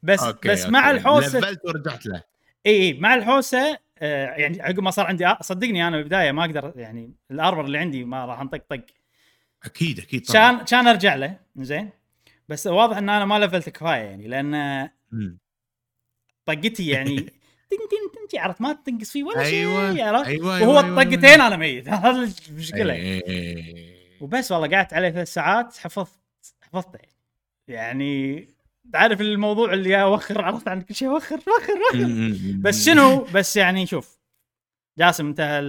بس أوكي، بس أوكي. مع الحوسة لفلت ورجعت له. اي اي مع الحوسة آه يعني عقب ما صار عندي صدقني أنا بالبداية ما أقدر يعني ال armor اللي عندي ما راح أنطق أكيد أكيد طبعا. كان كان أرجع له زين بس واضح إن أنا ما لفلت كفاية يعني لأن. طقتي يعني تن تن تن عرفت؟ ما تنقص فيه ولا شيء أيوه عرفت؟ أيوه وهو أيوة، أيوة، طقتين أنا ميت. هذا المشكلة. وبس والله قعدت عليه ثلاث ساعات حفظت حفظته. يعني تعرف الموضوع اللي اوخر عرفت عن كل شيء اوخر اوخر اوخر. بس شنو؟ بس يعني شوف جاسم انتهى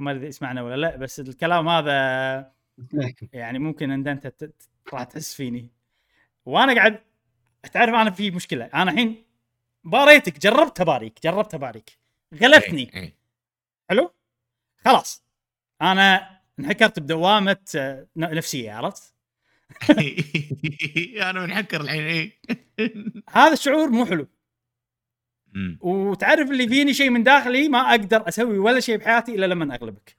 ما أدري يسمعنا ولا لا بس الكلام هذا يعني ممكن ان انت ت- ت- راح تحس فيني. وأنا قاعد تعرف أنا في مشكلة. أنا الحين باريتك جربت أباريك جربت أباريك. غلبتني إي، إي. حلو؟ خلاص. أنا انحكرت بدوامة آه، نفسية عرفت؟ أنا منحكر الحين اي هذا الشعور مو حلو. وتعرف اللي فيني شيء من داخلي ما أقدر أسوي ولا شيء بحياتي إلا لما أغلبك.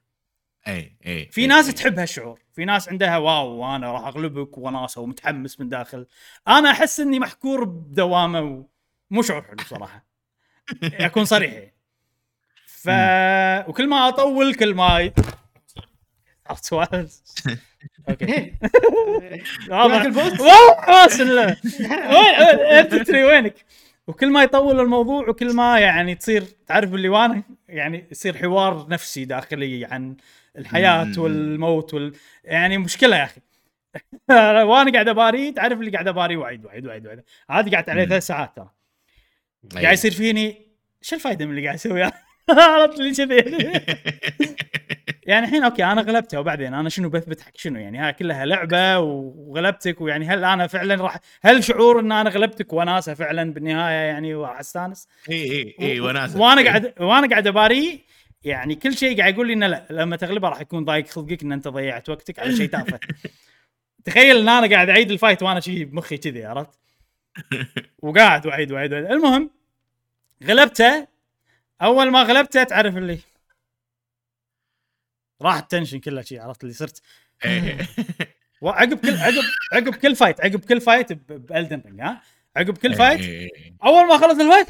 اي اي في إي، ناس إي. تحب هالشعور. في ناس عندها wow وأنا راح أغلبك وناسه ومتحمس من داخل. أنا أحس إني محكور بدوامة ومو شعور حلو صراحة. أكون صريح. ف وكل ما أطول كل ما عرفت سؤال أوكي. واضح. وين أنت تدري وينك؟ وكل ما يطول الموضوع وكل ما يعني تصير تعرف اللي وأنا يعني يصير حوار نفسي داخلي عن الحياة. والموت وال يعني مشكلة يا أخي. وأنا قاعد أباري تعرف اللي قاعد أباري وايد وايد وايد وايد. هذه قعدت عليه. ثلاث ساعات ترى. قاعد يصير فيني شو الفائده من اللي قاعد اسويه عرفت لي كذي؟ يعني الحين okay أنا غلبته وبعدين أنا شنو بثبت حق شنو يعني؟ هاي كلها لعبة وغلبتك ويعني هل أنا فعلا راح هل شعور إن أنا غلبتك وناسة فعلا بالنهاية يعني؟ وراح أستانس. إي إي إي وناسة. وأنا قاعد وأنا قاعد أباري يعني كل شيء قاعد يقول لي إنه لا لما تغلبه راح يكون ضايق خلقك إن أنت ضيعت وقتك على شيء تافه. تخيل إن أنا قاعد أعيد ال fight وأنا شي بمخي كذي عرفت؟ وقاعد وأعيد وأعيد. المهم غلبته أول ما غلبته تعرف اللي راح ال tension كله شي عرفت اللي صرت؟ إي. وعقب كل عقب عقب كل fight عقب كل fight ب Elden Ring ها؟ عقب كل fight. أول ما خلص ال fight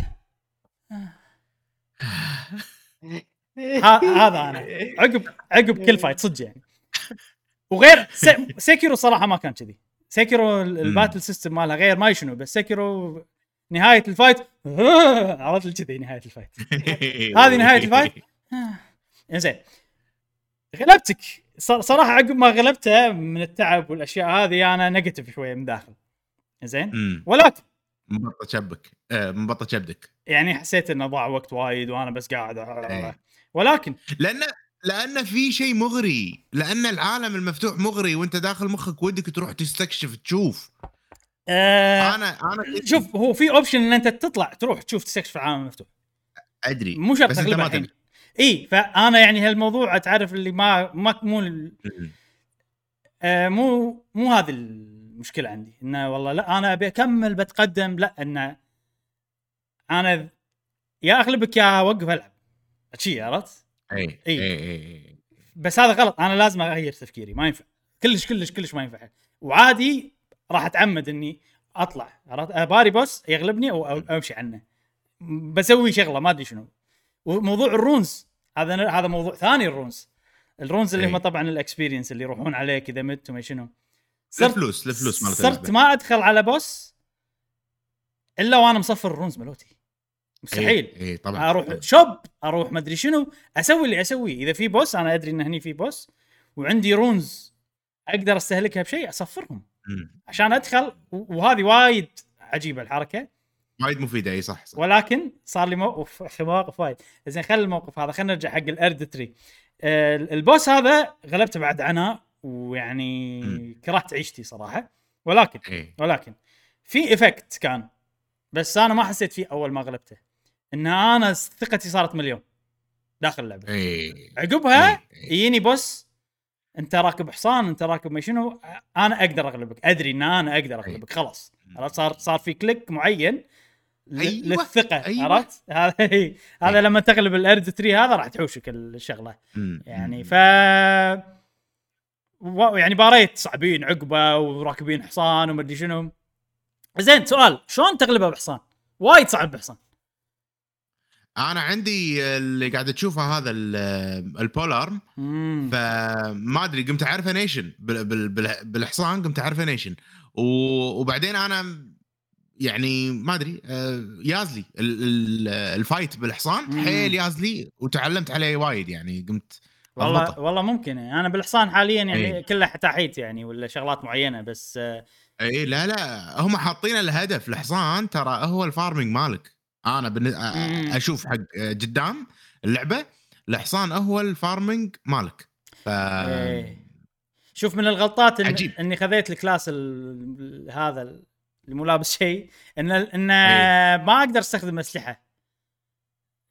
ه- هذا أنا. عقب عقب كل fight صدق يعني. وغير Se- Sekiro صراحة ما كان كذي. Sekiro ال- ال battle system مالها غير ما شنو بس Sekiro نهاية ال fight. عرفت كذي نهاية ال fight. هذه نهاية ال fight؟ زين غلبتك. صراحة عقب ما غلبته من التعب والأشياء هذه أنا negative شوية من داخل. زين. ولكن مبطط شبدك. آه، مبطط شبدك. يعني حسيت إنه ضاع وقت وايد وأنا بس قاعد إيه. ولكن لأن لأن في شيء مغري. لأن العالم المفتوح مغري وأنت داخل مخك ودك تروح تستكشف تشوف. آه أنا أنا شوف هو في option إن أنت تطلع تروح تشوف تستكشف العالم المفتوح. أدري مو شرط الحين. تبي إي فأنا يعني هالموضوع تعرف اللي ما ما مو آه مو مو هذه المشكلة عندي. إنه والله لا أنا أبي أكمل بتقدم لا إنه أنا يا أغلبك يا اوقف ألعب. شي عرفت؟ إي. إي إي. بس هذا غلط. أنا لازم أغير تفكيري ما ينفع. كلش كلش كلش ما ينفع. وعادي راح اتعمد اني اطلع عرفت؟ باري boss يغلبني أو أمشي عنه. بسوي شغلة ما أدري شنو. وموضوع ال runes هذا هذا موضوع ثاني ال runes. ال runes اللي هم طبعا ال experience اللي يروحون عليه كذا مت وما شنو. صرت الفلوس الفلوس مالت صرت ما أدخل على boss إلا وأنا مصفر ال runes ملوتي مستحيل. اي إيه طبعا. أروح shop أروح ما أدري شنو أسوي اللي اسويه إذا في boss أنا أدري إن هني في boss وعندي runes أقدر أستهلكها بشيء أصفرهم. عشان ادخل وهذه وايد عجيبة الحركة. وايد مفيدة إي صح, صح. ولكن صار لي موقف مواقف وايد. زين خلي الموقف هذا خلينا نرجع حق ال Erdtree. ال boss هذا غلبته بعد عناء ويعني م. كرهت عيشتي صراحة. ولكن إيه. ولكن في effect كان. بس أنا ما حسيت فيه أول ما غلبته. إن أنا ثقتي صارت مليون داخل اللعبة. إيه. عقبها إيه. يجيني boss انت راكب حصان انت راكب ما شنو أنا أقدر اغلبك. ادري ان أنا أقدر اغلبك. خلاص. صار صار في click معين أيوة. للثقة أيوة. عرفت؟ هذا هذا لما تغلب ال Erdtree هذا راح تحوشك الشغلة. يعني ف يعني باريت صعبين عقبة وراكبين حصان وما أدري شنو. زين سؤال. شلون تغلبه بحصان؟ وايد صعب بحصان. أنا عندي اللي قاعد تشوفه هذا ال polearm فما أدري قمت أعرف أنيشن. بالحصان قمت أعرف أنيشن. وبعدين أنا يعني ما أدري آه، يازلي. ال fight بالحصان. حيل يازلي وتعلمت عليه وايد يعني. قمت والله أضبطه. والله ممكن. أنا بالحصان حاليا يعني أي. كله تحيت يعني ولا شغلات معينة بس آه، اي لا لا. هم حاطين الهدف الحصان ترى هو ال farming مالك. أنا بن... أشوف حق قدام اللعبة الحصان هو ال farming مالك ف إيه. شوف من الغلطات إن... عجيب. إني خذيت ال class ال... هذا اللي مو لابس شيء ان إن إيه. ما أقدر أستخدم أسلحة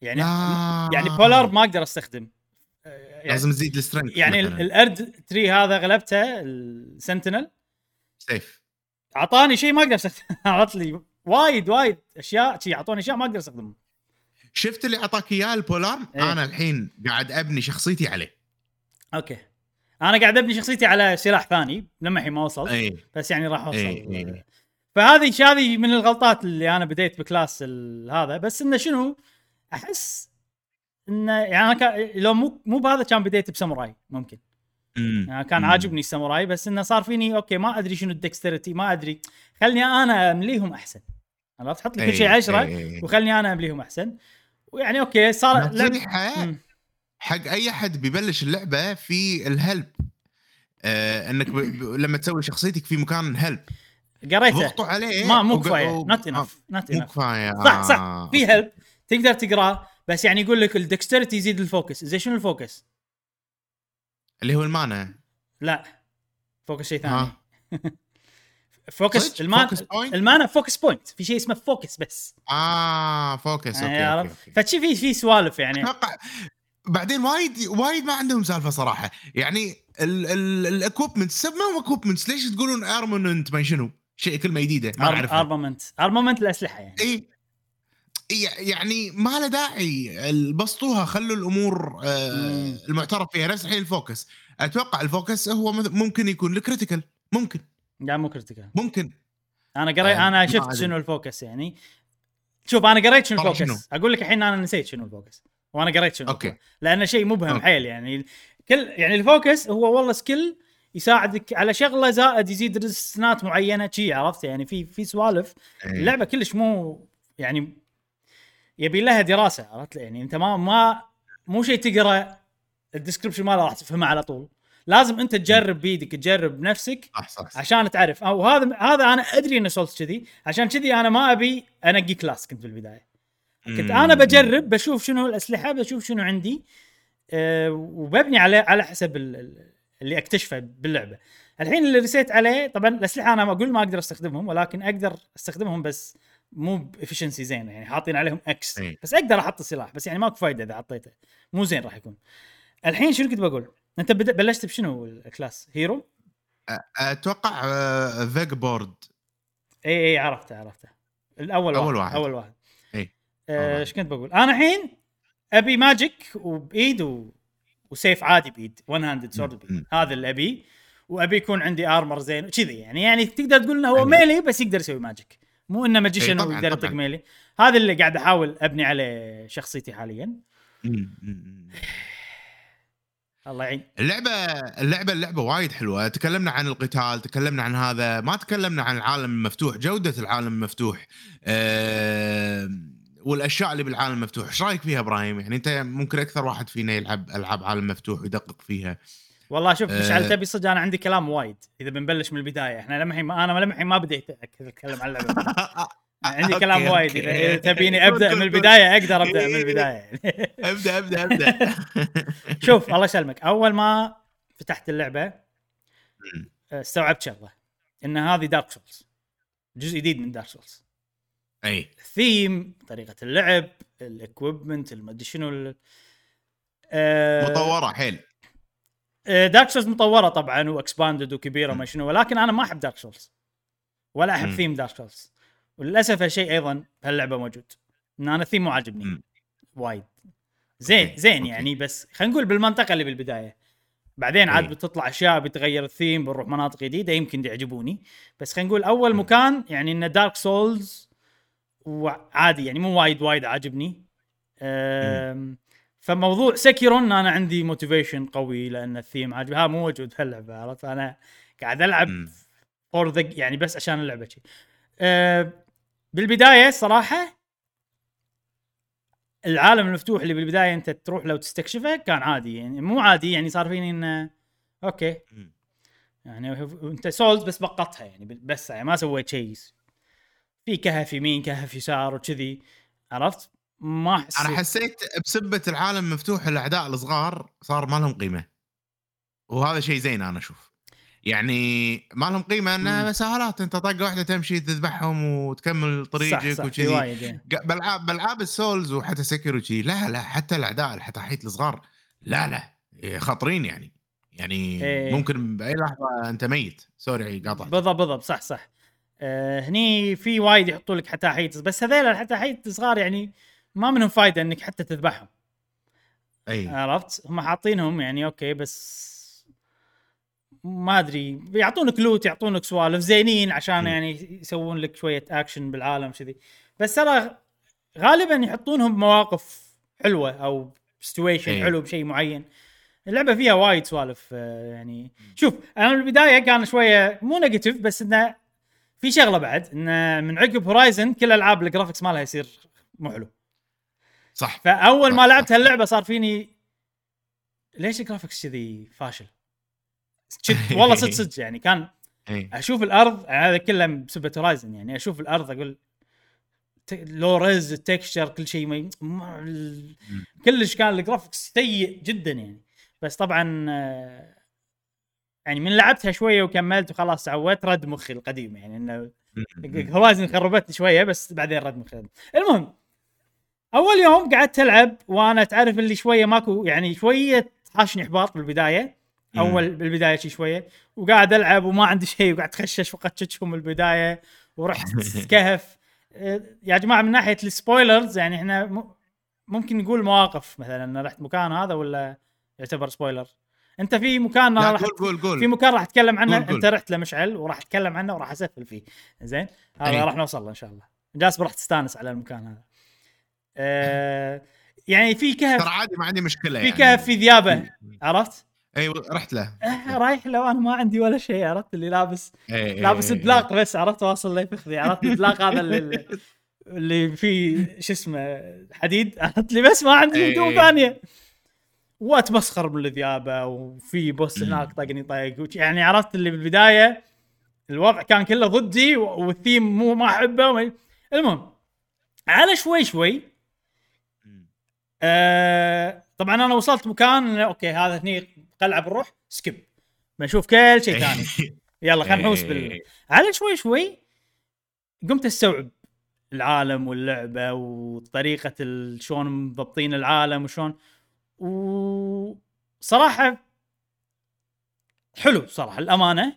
يعني آه. يعني polearm ما أقدر أستخدم يعني لازم تزيد ال strength يعني. ال Erd tree هذا غلبته ال Sentinel سيف أعطاني شيء ما أقدر استخدمه عرفت لي وايد وايد أشياء شي اعطوني أشياء ما أقدر استخدمها شفت اللي أعطاك إياه ال polearm؟ إيه؟ أنا الحين قاعد أبني شخصيتي عليه. okay. أنا قاعد أبني شخصيتي على سلاح ثاني لما الحين ما وصلت إيه؟ بس يعني راح أوصل. إيه؟ إيه؟ فهذه هذه من الغلطات اللي أنا بديت ب class هذا. بس إنه شنو؟ أحس إنه يعني أنا كان لو مو مو بهذا كان بديت بساموراي ممكن. يعني كان عاجبني الساموراي بس إنه صار فيني okay ما أدري شنو ال dexterity ما أدري. خلني أنا أمليهم أحسن. عرفت؟ تحط لي كل شيء 10 وخلني أنا امليهم أحسن. ويعني okay صار نصيحه حق. أي حد بيبلش اللعبة في ال help آه إنك ب... ب... لما تسوي شخصيتك في مكان help قريته. ضغطوا عليه. ما مو كفاية. not enough not enough مو كفاية. صح صح. آه. في help تقدر تقراه. بس يعني يقول لك ال dexterity يزيد ال focus. زي شنو ال focus؟ اللي هو المانا لا. focus شيء ثاني. focus ال mana ال mana focus point في شيء اسمه focus بس. آه focus okay, okay, okay. فتشي في في سوالف يعني. أتوقع بعدين وايد وايد ما عندهم سالفة صراحة. يعني ال equipments ما هو equipments ليش تقولون armament ما شنو؟ شيء كلمة جديدة ما اعرف ارممنت ارممنت الأسلحة يعني. اي يعني ما له داعي. بسطوها خلوا الأمور آه المعترف فيها. نفس الحين ال focus أتوقع ال focus هو ممكن يكون ال critical ممكن. لا مو critical ممكن. أنا قريت آه أنا شفت شنو ال focus يعني. شوف أنا قريت شنو ال focus. شنو؟ أقول لك الحين أنا نسيت شنو ال focus وأنا قريت شنو okay. لأنه شيء مبهم حيل يعني. كل يعني ال focus هو والله skill يساعدك على شغلة زائد يزيد resistance معينة شي عرفت؟ يعني في في سوالف. إيه. اللعبة كلش مو يعني يبي لها دراسة عرفت؟ يعني أنت ما ما مو شيء تقرأ ال description ماله راح تفهمه على طول. لازم انت تجرب بيدك تجرب بنفسك صح صح, صح. عشان تعرف. أو هذا هذا أنا أدري ان Souls كذي عشان كذي أنا ما أبي أنقي class كنت بالبدايه كنت أنا بجرب بشوف شنو الأسلحة بشوف شنو عندي أه وببني على على حسب اللي أكتشفه باللعبة. الحين اللي رسيت عليه طبعا الأسلحة أنا ما أقول ما أقدر أستخدمهم ولكن أقدر أستخدمهم بس مو ب efficiency زينه يعني حاطين عليهم X إيه. بس أقدر أحط السلاح بس يعني ماكو فايدة إذا حطيته. مو زين راح يكون. الحين شنو كنت بقول؟ انت بلشت بشنو ال class؟ hero؟ أتوقع آه، Vagabond إي إي عرفته عرفته الأول أول واحد واحد. أول واحد إي. آه، إيش كنت بقول؟ أنا الحين أبي magic وبايد و... وسيف عادي بايد one handed sword بايد. هذا اللي ابيه وأبي يكون عندي armor زين وكذي يعني يعني تقدر تقول إنه هو أيوة. melee بس يقدر يسوي magic مو إنه magician طبعاً، ويقدر يطق. melee هذا اللي قاعد أحاول أبني عليه شخصيتي حاليا. الله يعين. اللعبة اللعبة اللعبة وايد حلوة. تكلمنا عن القتال تكلمنا عن هذا. ما تكلمنا عن العالم المفتوح جودة العالم المفتوح. أه والأشياء اللي بالعالم المفتوح. إيش رأيك فيها إبراهيم؟ يعني أنت ممكن أكثر واحد فينا يلعب ألعاب عالم مفتوح ويدقق فيها. والله شوف مشعل آه. تبي صدق أنا عندي كلام وايد إذا بنبلش من البداية. إحنا لما الحين أنا لما الحين ما بديت أتكلم عن اللعبة. عندي كلام وايد. اذا تبيني أبدأ من البداية أقدر أبدأ من البداية. أبدأ أبدأ أبدأ. شوف الله يسلمك. أول ما فتحت اللعبة مم. استوعبت شغلة إن هذه Dark Souls جزء جديد من Dark Souls أي. الثيم طريقة اللعب ال equipment المدري شنو آه، مطورة حيل. Dark Souls مطورة طبعا و expanded وكبيرة وما شنو ولكن أنا ما أحب Dark Souls ولا أحب. theme Dark Souls وللأسف هالشيء أيضا بهاللعبه موجود. إن أنا الثيم مو عاجبني. وايد. زين زين. يعني بس خلينا نقول بالمنطقة اللي بالبداية. بعدين عاد إيه. بتطلع أشياء بتغير الثيم بنروح مناطق جديدة يمكن يعجبوني. بس خلينا نقول أول مكان يعني إن Dark Souls وعادي يعني مو وايد وايد عاجبني. فموضوع Sekiro إن أنا عندي motivation قوي لأن الثيم عاجبني. ها مو موجود في اللعبه عرفت؟ أنا قاعد ألعب. for the يعني بس عشان اللعبة شي. أه بالبداية صراحة العالم المفتوح اللي بالبداية أنت تروح لو تستكشفه كان عادي يعني مو عادي يعني صار فيني إنه okay. يعني أنت Souls بس بقطها يعني بس يعني ما سويت شيء. في كهف يمين كهف يسار وكذي عرفت؟ ما حسيت أنا حسيت بسبة العالم مفتوح الأعداء الصغار صار ما لهم قيمة. وهذا شيء زين أنا أشوف. يعني ما لهم قيمة انها. مساهلات أنت طقه واحدة تمشي تذبحهم وتكمل طريقك وكذي. يعني. ق- بألعاب بألعاب ال Souls وحتى Sekiro لا لا حتى الأعداء الحتاحيت الصغار لا لا إيه، خطرين يعني. يعني إيه. ممكن بأي لحظة أنت ميت. sorry قاطع بالضبط بالضبط صح صح. آه هني في وايد يحطوا لك حتاحيت بس هذيل الحتاحيت صغار يعني ما منهم فايدة إنك حتى تذبحهم. أي. عرفت؟ هم حاطينهم يعني okay بس ما أدري يعطونك loot يعطونك سوالف زينين عشان. يعني يسوون لك شوية اكشن بالعالم كذي بس ترى غالبا يحطونهم بمواقف حلوة أو situation إيه. حلو بشيء معين اللعبة فيها وايد سوالف آه، يعني شوف أنا من البداية كان شوية مو negative بس إنه في شغلة بعد انه من عقب Horizon كل ألعاب ال graphics مالها يصير مو حلو صح فأول صح، ما لعبت. هاللعبة صار فيني ليش ال graphics كذي فاشل؟ والله صدق صدق يعني كان اي أشوف الأرض هذا كله بسبه Horizon يعني أشوف الأرض أقول low res ال texture كل شيء ما ما- ال- كلش كان ال graphics سيء جدا يعني. بس طبعا آه، يعني من لعبتها شوية وكملت وخلاص تعودت رد مخي القديم يعني إنه Horizon خربتني شوية بس بعدين رد مخي. المهم أول يوم قعدت ألعب وأنا تعرف اللي شوية ماكو يعني شوية حاشني احباط بالبداية. أول بالبداية شي شوية. وقاعد ألعب وما عندي شيء وقاعد اتخشش وقتشهم بالبداية ورحت كهف. يا جماعة من ناحية ال spoilers يعني إحنا ممكن نقول مواقف مثلا أنا رحت مكان هذا ولا يعتبر spoiler أنت في مكان راح قول قول قول. في مكان راح اتكلم عنه قول قول. أنت رحت لمشعل وراح اتكلم عنه وراح أسفل فيه. زين؟ هذا. راح نوصل له إن شاء الله. جاسم راح تستانس على المكان هذا. آه يعني في ترى كهف عادي ما عندي مشكلة في يعني. كهف في ذيابه عرفت؟ اي رحت له. آه رايح لو أنا ما عندي ولا شيء عرفت؟ اللي لابس إي، إي، لابس إي، بلاق بس عرفت؟ واصل لي فخذي. عرفت؟ البلاق هذا اللي, اللي فيه شو اسمه حديد. عرفت؟ لي بس ما عندي. هدوم ثانية. واتمسخر من الذيابة وفي بوس. هناك طقني طق يعني عرفت؟ اللي بالبداية الوضع كان كله ضدي والثيم مو ما أحبه المهم على شوي شوي. آه طبعا أنا وصلت مكان أوكي هذا هني قلعه بنروح skip بنشوف كل شيء ثاني. يلا خلينا نحوس بال إي. على شوي شوي قمت أستوعب العالم واللعبة وطريقة شلون مضبطين العالم وشلون. وصراحة حلو صراحة الأمانة.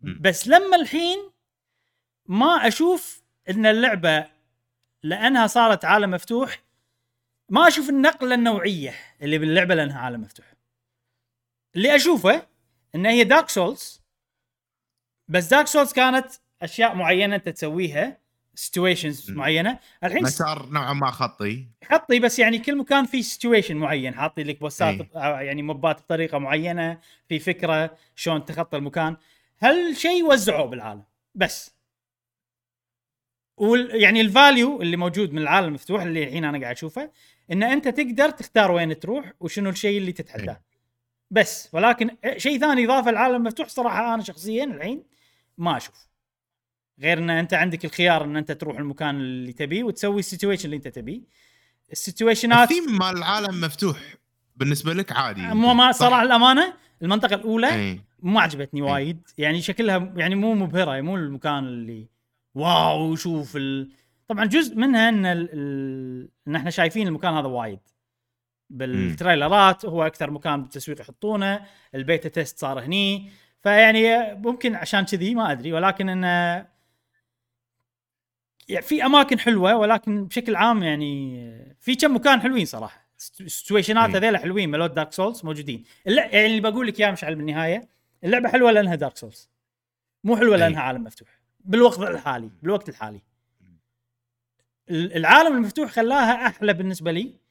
بس لما الحين ما أشوف إن اللعبة لأنها صارت عالم مفتوح ما أشوف النقلة النوعية اللي باللعبة لأنها عالم مفتوح. اللي أشوفه إن هي دارك سولز بس دارك سولز كانت أشياء معينة انت تسويها situations معينة. الحين مسار نوعا ما خطي. خطي بس يعني كل مكان فيه situation معين. حاطي لك boss ات أي. يعني موبات بطريقة معينة في فكرة شلون تخطى المكان. هالشيء وزعوه بالعالم؟ بس. وال يعني ال value اللي موجود من العالم المفتوح اللي الحين أنا قاعد أشوفه إن أنت تقدر تختار وين تروح وشنو الشيء اللي تتحداه. بس ولكن شيء ثاني إضافة العالم المفتوح صراحة أنا شخصيا الحين ما أشوف. غير إن أنت عندك الخيار إن أنت تروح المكان اللي تبيه وتسوي ال situation اللي أنت تبيه. ال situation ات ال theme مال العالم مفتوح بالنسبة لك عادي مو ما صراحة الامانه المنطقة الأولى أي. ما عجبتني وايد. يعني شكلها يعني مو مبهرة مو المكان اللي wow شوف ال... طبعا جزء منها إن. ال... إن إحنا شايفين المكان هذا وايد. بال trailer ات هو أكثر مكان بالتسويق يحطونه ال beta test صار هني. فيعني ممكن عشان كذي ما أدري ولكن إنه يعني في أماكن حلوة ولكن بشكل عام يعني في كم مكان حلوين صراحة. ال situation ات هذيلا حلوين مالوت دارك سولز موجودين. يعني اللي بقول لك اياه مشعل بالنهاية اللعبة حلوة لأنها دارك سولز مو حلوة لأنها عالم مفتوح. بالوقت الحالي بالوقت الحالي. العالم المفتوح خلاها أحلى بالنسبة لي.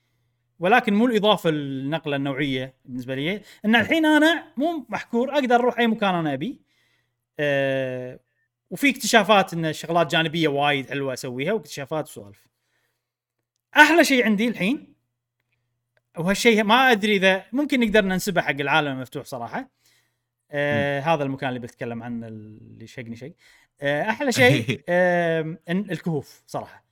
ولكن مو الإضافة النقلة النوعية بالنسبة لي. إن الحين أنا مو محكور أقدر أروح أي مكان أنا أبي. أه وفي اكتشافات إن شغلات جانبية وايد حلوة أسويها واكتشافات وسوالف. أحلى شيء عندي الحين وهالشيء ما أدري إذا ممكن نقدر ننسبه حق العالم المفتوح صراحة. آه هذا المكان اللي بتكلم عنه اللي شقني شيء. آه أحلى شيء آه الكهوف صراحة.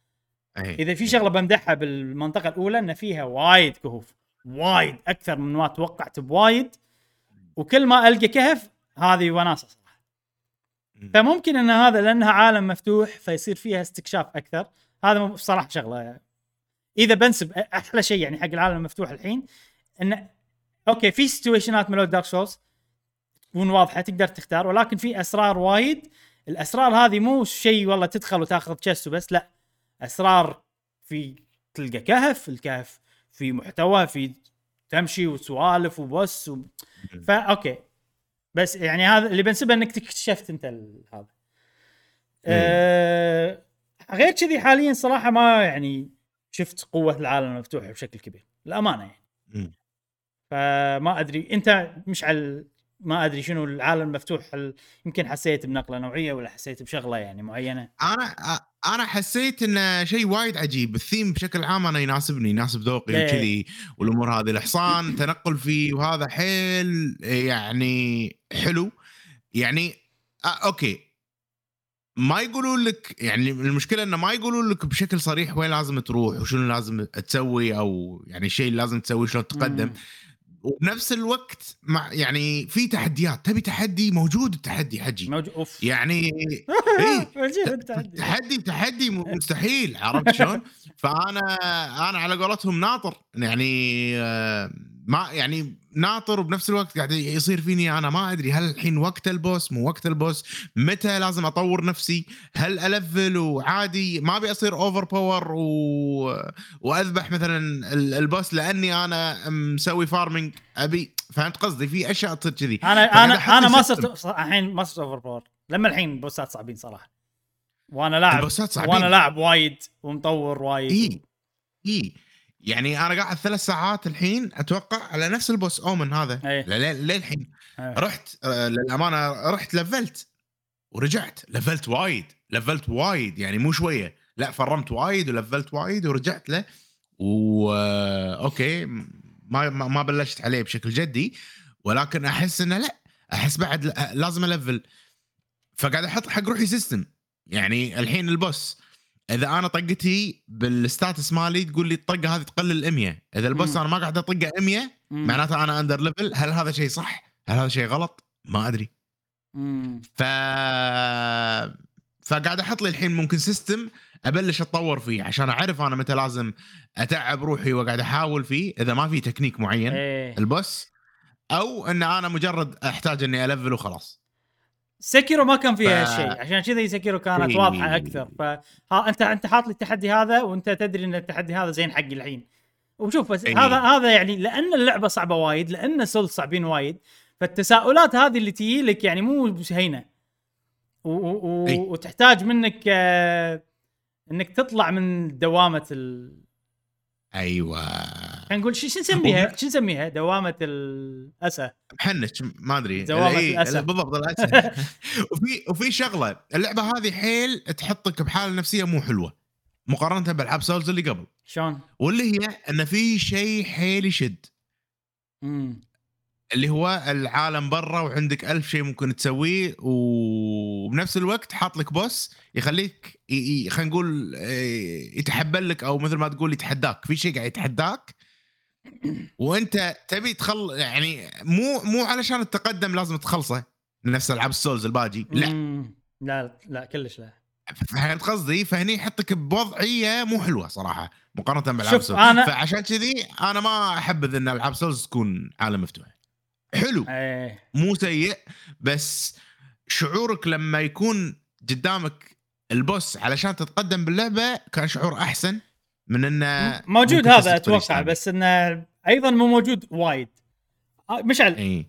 إذا في شغلة بمدحها بالمنطقة الأولى إن فيها وايد كهوف وايد أكثر من ما توقعت بوايد. وكل ما ألقى كهف هذه وناسة صراحة. فممكن إن هذا لأنها عالم مفتوح فيصير فيها استكشاف أكثر. هذا بصراحة شغلة. إذا بنسب أحلى شيء يعني حق العالم المفتوح الحين انه أوكي في situation ات مالو دارك سولز تكون واضحه تقدر تختار ولكن في أسرار وايد. الأسرار هذه مو شيء والله تدخل وتاخذ chest بس لا. أسرار في تلقى كهف الكهف في محتوى في تمشي وسوالف وبس و... فا أوكي. بس يعني هذا اللي بنسبه إنك اكتشفت أنت هذا. أه غير كذي حاليا صراحة ما يعني شفت قوة العالم المفتوح بشكل كبير الامانه يعني. فما أدري أنت مشعل ما أدري شنو العالم المفتوح هل يمكن حسيت بنقلة نوعية ولا حسيت بشغلة يعني معينة؟ أنا أنا حسيت إنه شيء وايد عجيب. الثيم بشكل عام أنا يناسبني يناسب ذوقي إيه. وكذي والأمور هذه الحصان تنقل فيه وهذا حيل يعني حلو. يعني آه أوكي. ما يقولون لك يعني المشكلة إنه ما يقولون لك بشكل صريح وين لازم تروح وشنو لازم تسوي أو يعني الشيء اللي لازم تسويه شلون تقدم. وبنفس الوقت مع يعني في تحديات. تبي تحدي؟ موجود التحدي حجي. موجود. أوف. يعني إيه. تحدي تحدي مستحيل عرفت شلون؟ فانا أنا على قولتهم ناطر. يعني آه، ما يعني ناطر وبنفس الوقت قاعد يصير فيني أنا ما أدري هل الحين وقت ال boss مو وقت ال boss متى لازم أطور نفسي؟ هل أ level وعادي ما أبي أصير overpower و... وأذبح مثلا ال boss لأني أنا مسوي farming أبي فهمت قصدي؟ في أشياء تصير كذي. أنا أنا أنا ما صرت الحين ما صرت overpower لما الحين boss ات صعبين صراحة. وأنا لاعب. وأنا لاعب وايد ومطور وايد. اي اي يعني أنا قاعد ثلاث ساعات الحين أتوقع على نفس ال boss أومن هذا. أيه. للحين. أيه. رحت آه، للأمانة رحت لفلت ورجعت. لفلت وايد لفلت وايد يعني مو شوية. لا فرمت وايد ولفلت وايد ورجعت له. و آه، أوكي ما ما بلشت عليه بشكل جدي. ولكن أحس إنه لا أحس بعد لازم أ level فقاعد أحط حق روحي system يعني الحين ال boss. إذا أنا طقتي بال stats مالي تقول لي الطقة هذه تقلل 100 إذا ال boss أنا ما قاعد اطقه 100 معناته أنا under level هل هذا شيء صح؟ هل هذا شيء غلط؟ ما أدري. مم. ف فقاعد أحط لي الحين ممكن system أبلش أتطور فيه عشان أعرف أنا متى لازم أتعب روحي واقعد أحاول فيه إذا ما في تكنيك معين. إيه. ال boss أو إن أنا مجرد أحتاج إني أ level وخلاص. سيكيرو ما كان فيها ف- هالشيء عشان كذا سيكيرو كانت. واضحة أكثر فها أنت أنت حاط لي التحدي هذا وأنت تدري إن التحدي هذا زين حقي الحين وشوف بس. هذا هذا يعني لأن اللعبة صعبة وايد لأن سولز صعبين وايد فالتساؤلات هذه اللي تجي لك يعني مو هينة و- و- و-. وتحتاج منك آه، إنك تطلع من دوامة ال... أيوه. خلينا نقول شو نسميها شو نسميها؟ دوامة الأسى. محنك ما أدري. دوامة إيه، الأسى. بالضبط الاسى وفي وفي شغلة. اللعبة هذه حيل تحطك بحالة نفسية مو حلوة. مقارنة بألعاب سولز اللي قبل. شلون؟ واللي هي إن في شيء حيل يشد. امم اللي هو العالم برا وعندك ألف شيء ممكن تسويه وبنفس الوقت حاط لك بوس يخليك خلينا نقول إيه، يتحبل لك أو مثل ما تقول يتحداك. في شيء قاعد يتحداك وأنت تبي تخل يعني مو مو علشان التقدم لازم تخلصه نفس ألعاب السولز الباجي لا. لا لا كلش لا. فهمت قصدي؟ فهني يحطك بوضعية مو حلوة صراحة مقارنة بألعاب سولز أنا- فعشان كذي أنا ما احبذ إن ألعاب سولز تكون عالم مفتوح. حلو. إيه. مو سيء بس شعورك لما يكون قدامك البوس علشان تتقدم باللعبة كان شعور أحسن من إنه موجود هذا أتوقع. بس إنه أيضا مو موجود وايد. آه، مشعل اي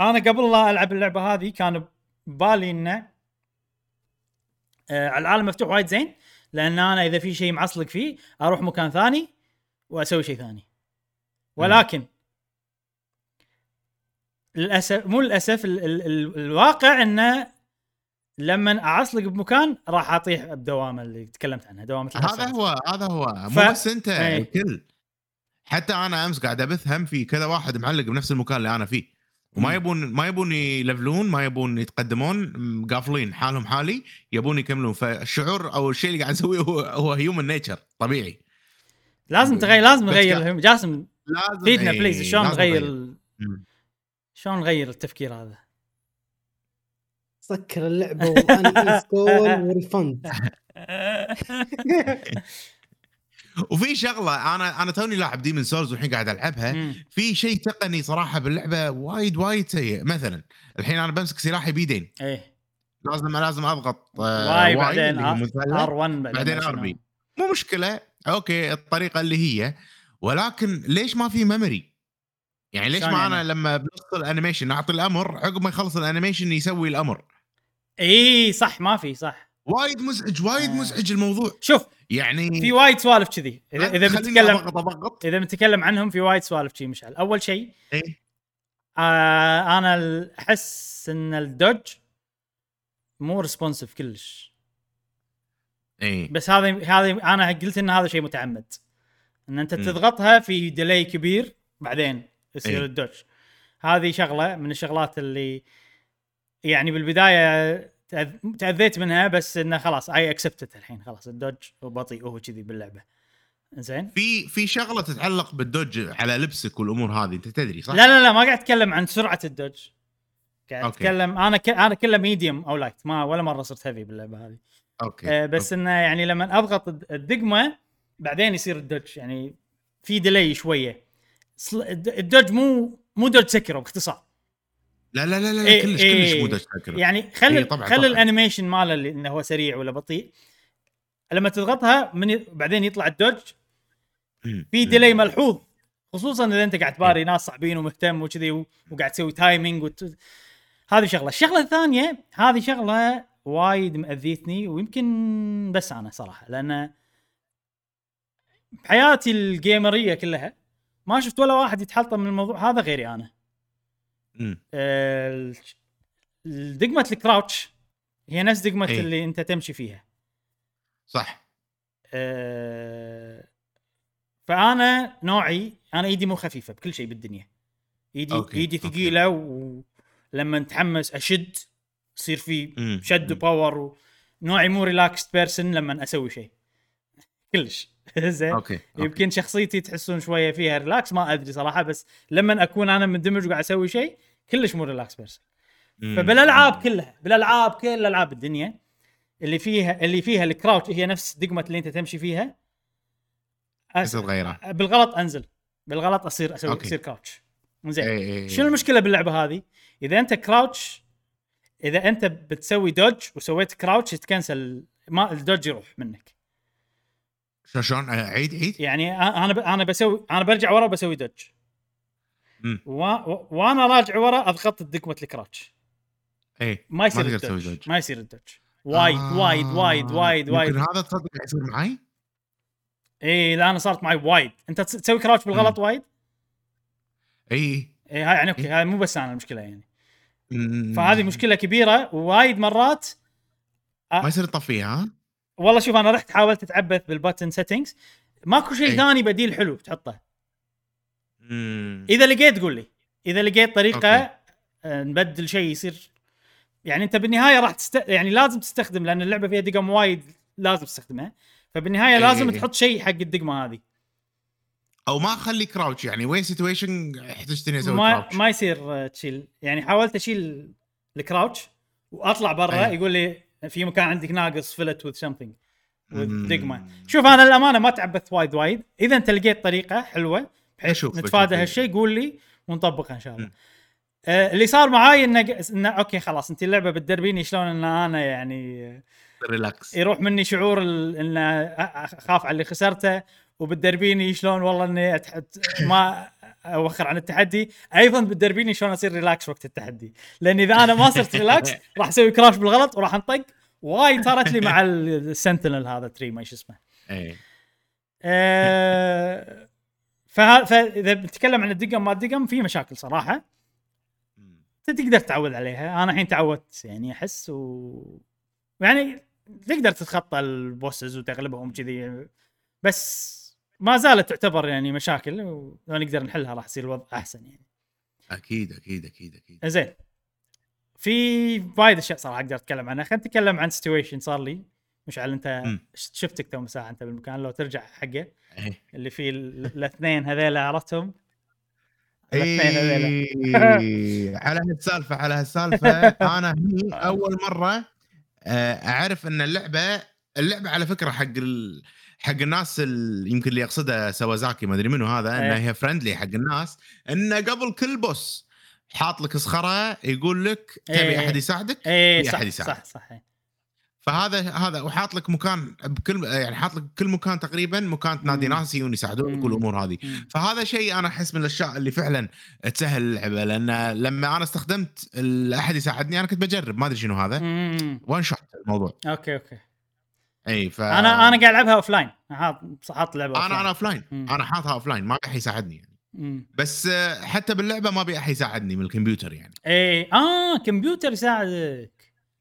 أنا قبل لا ألعب اللعبة هذه كان ببالي إنه آه، العالم مفتوح وايد زين لأن أنا إذا في شيء معصلق فيه أروح مكان ثاني وأسوي شيء ثاني. ولكن للاسف مو للأسف ال ال ال الواقع إنه لما اعصلق بمكان راح أطيح بدوامه اللي تكلمت عنها دوامه هذا. هو هذا هو ف- مو بس أنت إيه. الكل حتى أنا أمس قاعد أبث هم في كذا واحد معلق بنفس المكان اللي أنا فيه وما. يبون ما يبون يلفلون ما يبون يتقدمون قافلين حالهم حالي يبون يكملون فالشعور أو الشيء اللي قاعد اسويه هو هو هيومن نيتشر طبيعي لازم تغير لازم نغير جاسم لازم فيدنا إيه، please شلون نغير. شلون نغير التفكير هذا؟ سكر اللعبة و uninstall و refund. وفي شغلة أنا أنا توني لاعب Demon's Souls والحين قاعد ألعبها. مم. في شيء تقني صراحة باللعبة وايد وايد سيء. مثلا الحين أنا بمسك سلاحي بيدين إيه. لازم لازم أضغط آه، واي بعدين. R 1 بعدين RB. مو مشكلة. okay الطريقة اللي هي. ولكن ليش ما في memory؟ يعني ليش ما يعني؟ أنا لما بنص ال animation اعطي الامر عقب ما يخلص ال animation يسوي الامر. إي صح ما في صح. وايد مزعج وايد آه. مزعج الموضوع. شوف يعني في وايد سوالف كذي. اذا بنتكلم إذا بنتكلم عنهم في وايد سوالف شي مشعل. أول شيء إيه. آه أنا أحس إن ال dodge مو responsive كلش. اي بس هذه هذه أنا قلت إن هذا شيء متعمد. إن أنت مم. تضغطها في delay كبير بعدين. يصير إيه. ال dodge هذه شغلة من الشغلات اللي يعني بالبداية تأذيت منها بس إنه خلاص I accepted الحين خلاص ال dodge بطيء وهو كذي باللعبة. زين في في شغلة تتعلق بال dodge على لبسك والأمور هذه أنت تدري صح؟ لا لا لا ما قاعد أتكلم عن سرعة ال dodge قاعد okay. أتكلم أنا ك... أنا كله medium أو light ما ولا مرة صرت heavy باللعبة هذه. okay آه بس إنه يعني لما أضغط الد- الدقمة بعدين يصير ال dodge يعني في delay شوية. ال dodge مو مو dodge سكره باختصار. لا لا لا لا إيه، كلش إيه. كلش مو dodge سكر يعني خل إيه، طبعاً، خل. ال animation ماله اللي إنه هو سريع ولا بطيء. لما تضغطها من ي... بعدين يطلع ال dodge في delay ملحوظ خصوصا إذا أنت قاعد تباري ناس صعبين ومهتم وكذي وقاعد تسوي timing وت... هذه شغلة، الشغلة الثانية هذه شغلة وايد مأذيتني ويمكن بس أنا صراحة لأن بحياتي ال gamerية كلها ما شفت ولا واحد يتحلطم من الموضوع هذا غيري أنا. ال- دقمة ال crouch هي نفس دقمة إيه. اللي أنت تمشي فيها. صح آه، فأنا نوعي أنا إيدي مو خفيفة بكل شيء بالدنيا ايدي okay،. إيدي. ثقيلة ولما نتحمس أشد يصير في. شد. و power. نوعي مو relaxed person لما أسوي شيء كلش زين okay okay. يمكن شخصيتي تحسون شوية فيها relax ما أدري صراحة بس لما أكون أنا مندمج وقاعد أسوي شيء كلش مو relaxed person. فبالألعاب كلها بالألعاب كل ألعاب الدنيا اللي فيها اللي فيها ال crouch هي نفس دقمة اللي أنت تمشي فيها بس تغيرها بالغلط أنزل بالغلط أصير أسوي okay. أصير crouch زين إيه، إيه، شنو إيه. المشكلة باللعبة هذه؟ إذا أنت crouch إذا أنت بتسوي dodge وسويت crouch تcancel ما ال dodge يروح منك شلون شلون؟ آه، عيد عيد؟ يعني أ- أنا ب... أنا بسوي أنا برجع ورا بسوي مم. و... و... وأنا راجع ورا أضغط دقمه ال crouch إيه. ما يصير تقدر تسوي dodge. ما يصير ال dodge. وايد آه، وايد وايد وايد وايد. يمكن هذا تصدق يصير معي اي لا أنا صارت معي وايد. أنت تس- تسوي crouch بالغلط وايد؟ اي اي هاي يعني okay هاي مو بس أنا المشكلة يعني. مم. فهذه مشكلة كبيرة ووايد مرات ما يصير تطفيها ها؟ والله شوف أنا رحت حاولت أتعبث بال button settings ماكو شيء أي. ثاني بديل حلو تحطه مم. إذا لقيت قول لي إذا لقيت طريقة okay. آه، نبدل شيء يصير يعني أنت بالنهاية راح تست... يعني لازم تستخدم لأن اللعبة فيها دقم وايد لازم تستخدمها فبالنهاية أي. لازم تحط شيء حق الدقمة هذه أو ما اخلي crouch يعني وين situation احتجتني أسوي ما crouch ما يصير تشيل يعني حاولت أشيل ال crouch وأطلع برا أي. يقول لي في مكان عندك ناقص fill it with something. دقمه شوف أنا للامانه ما تعبثت وايد وايد إذا أنت لقيت طريقة حلوة بحيث نتفادى. هالشيء قول لي ونطبقها إن شاء الله. آه اللي صار معاي إنه إنه okay خلاص أنت اللعبة بتدربيني شلون إن أنا يعني relax يروح مني شعور إن أخاف على اللي خسرته وبتدربيني شلون والله إني ما أوخر عن التحدي أيضا بتدربيني شلون أصير relax وقت التحدي. لأن إذا أنا ما صرت relax راح أسوي crouch بالغلط وراح أنطق. وايد صارت لي مع ال sentinel هذا تري ما شو اسمه. إيه. آه، فه- فإذا بنتكلم عن الدقم ما الدقم في مشاكل صراحة. تقدر تتعود عليها. أنا الحين تعودت يعني أحس و يعني تقدر تتخطى ال bosses وتغلبهم كذي بس ما زالت تعتبر يعني مشاكل ولو نقدر نحلها راح يصير الوضع أحسن يعني. أكيد أكيد أكيد أكيد. زين. في وايد أشياء صراحة أقدر أتكلم عنها. خلينا نتكلم عن situation صار لي. مشعل أنت. شفتك تو مساحة أنت بالمكان لو ترجع حقه. إيه. اللي فيه ال- الاثنين هذيلا عرفتهم؟ الاثنين هذيلا إيه. على هالسالفة على هالسالفة أنا هني أول مرة آه، أعرف إن اللعبة اللعبة على فكرة حق ال... حق الناس ال... يمكن اللي يقصدها سوازاكي ما أدري منو هذا إيه. انها هي فرندلي حق الناس إنه قبل كل بوس حاط لك صخرة يقول لك تبي إيه. أحد يساعدك اي صح أحد يساعدك. صح صح إيه. فهذا هذا وحاط لك مكان بكل يعني حاط لك كل مكان تقريبا مكان تنادي. ناس يجون يساعدونك. والامور هذه. فهذا شيء أنا أحس من الأشياء اللي فعلا تسهل اللعبة لأن لما أنا استخدمت أحد يساعدني أنا كنت بجرب ما أدري شنو هذا. one shot الموضوع okay okay إي ف أنا أنا قاعد ألعبها offline حاط حاط لعبة أنا أنا offline مم. أنا حاطها offline ما في احد يساعدني يعني. line بس آه، حتى باللعبة ما بي احد يساعدني من الكمبيوتر يعني. إي آه كمبيوتر يساعدك.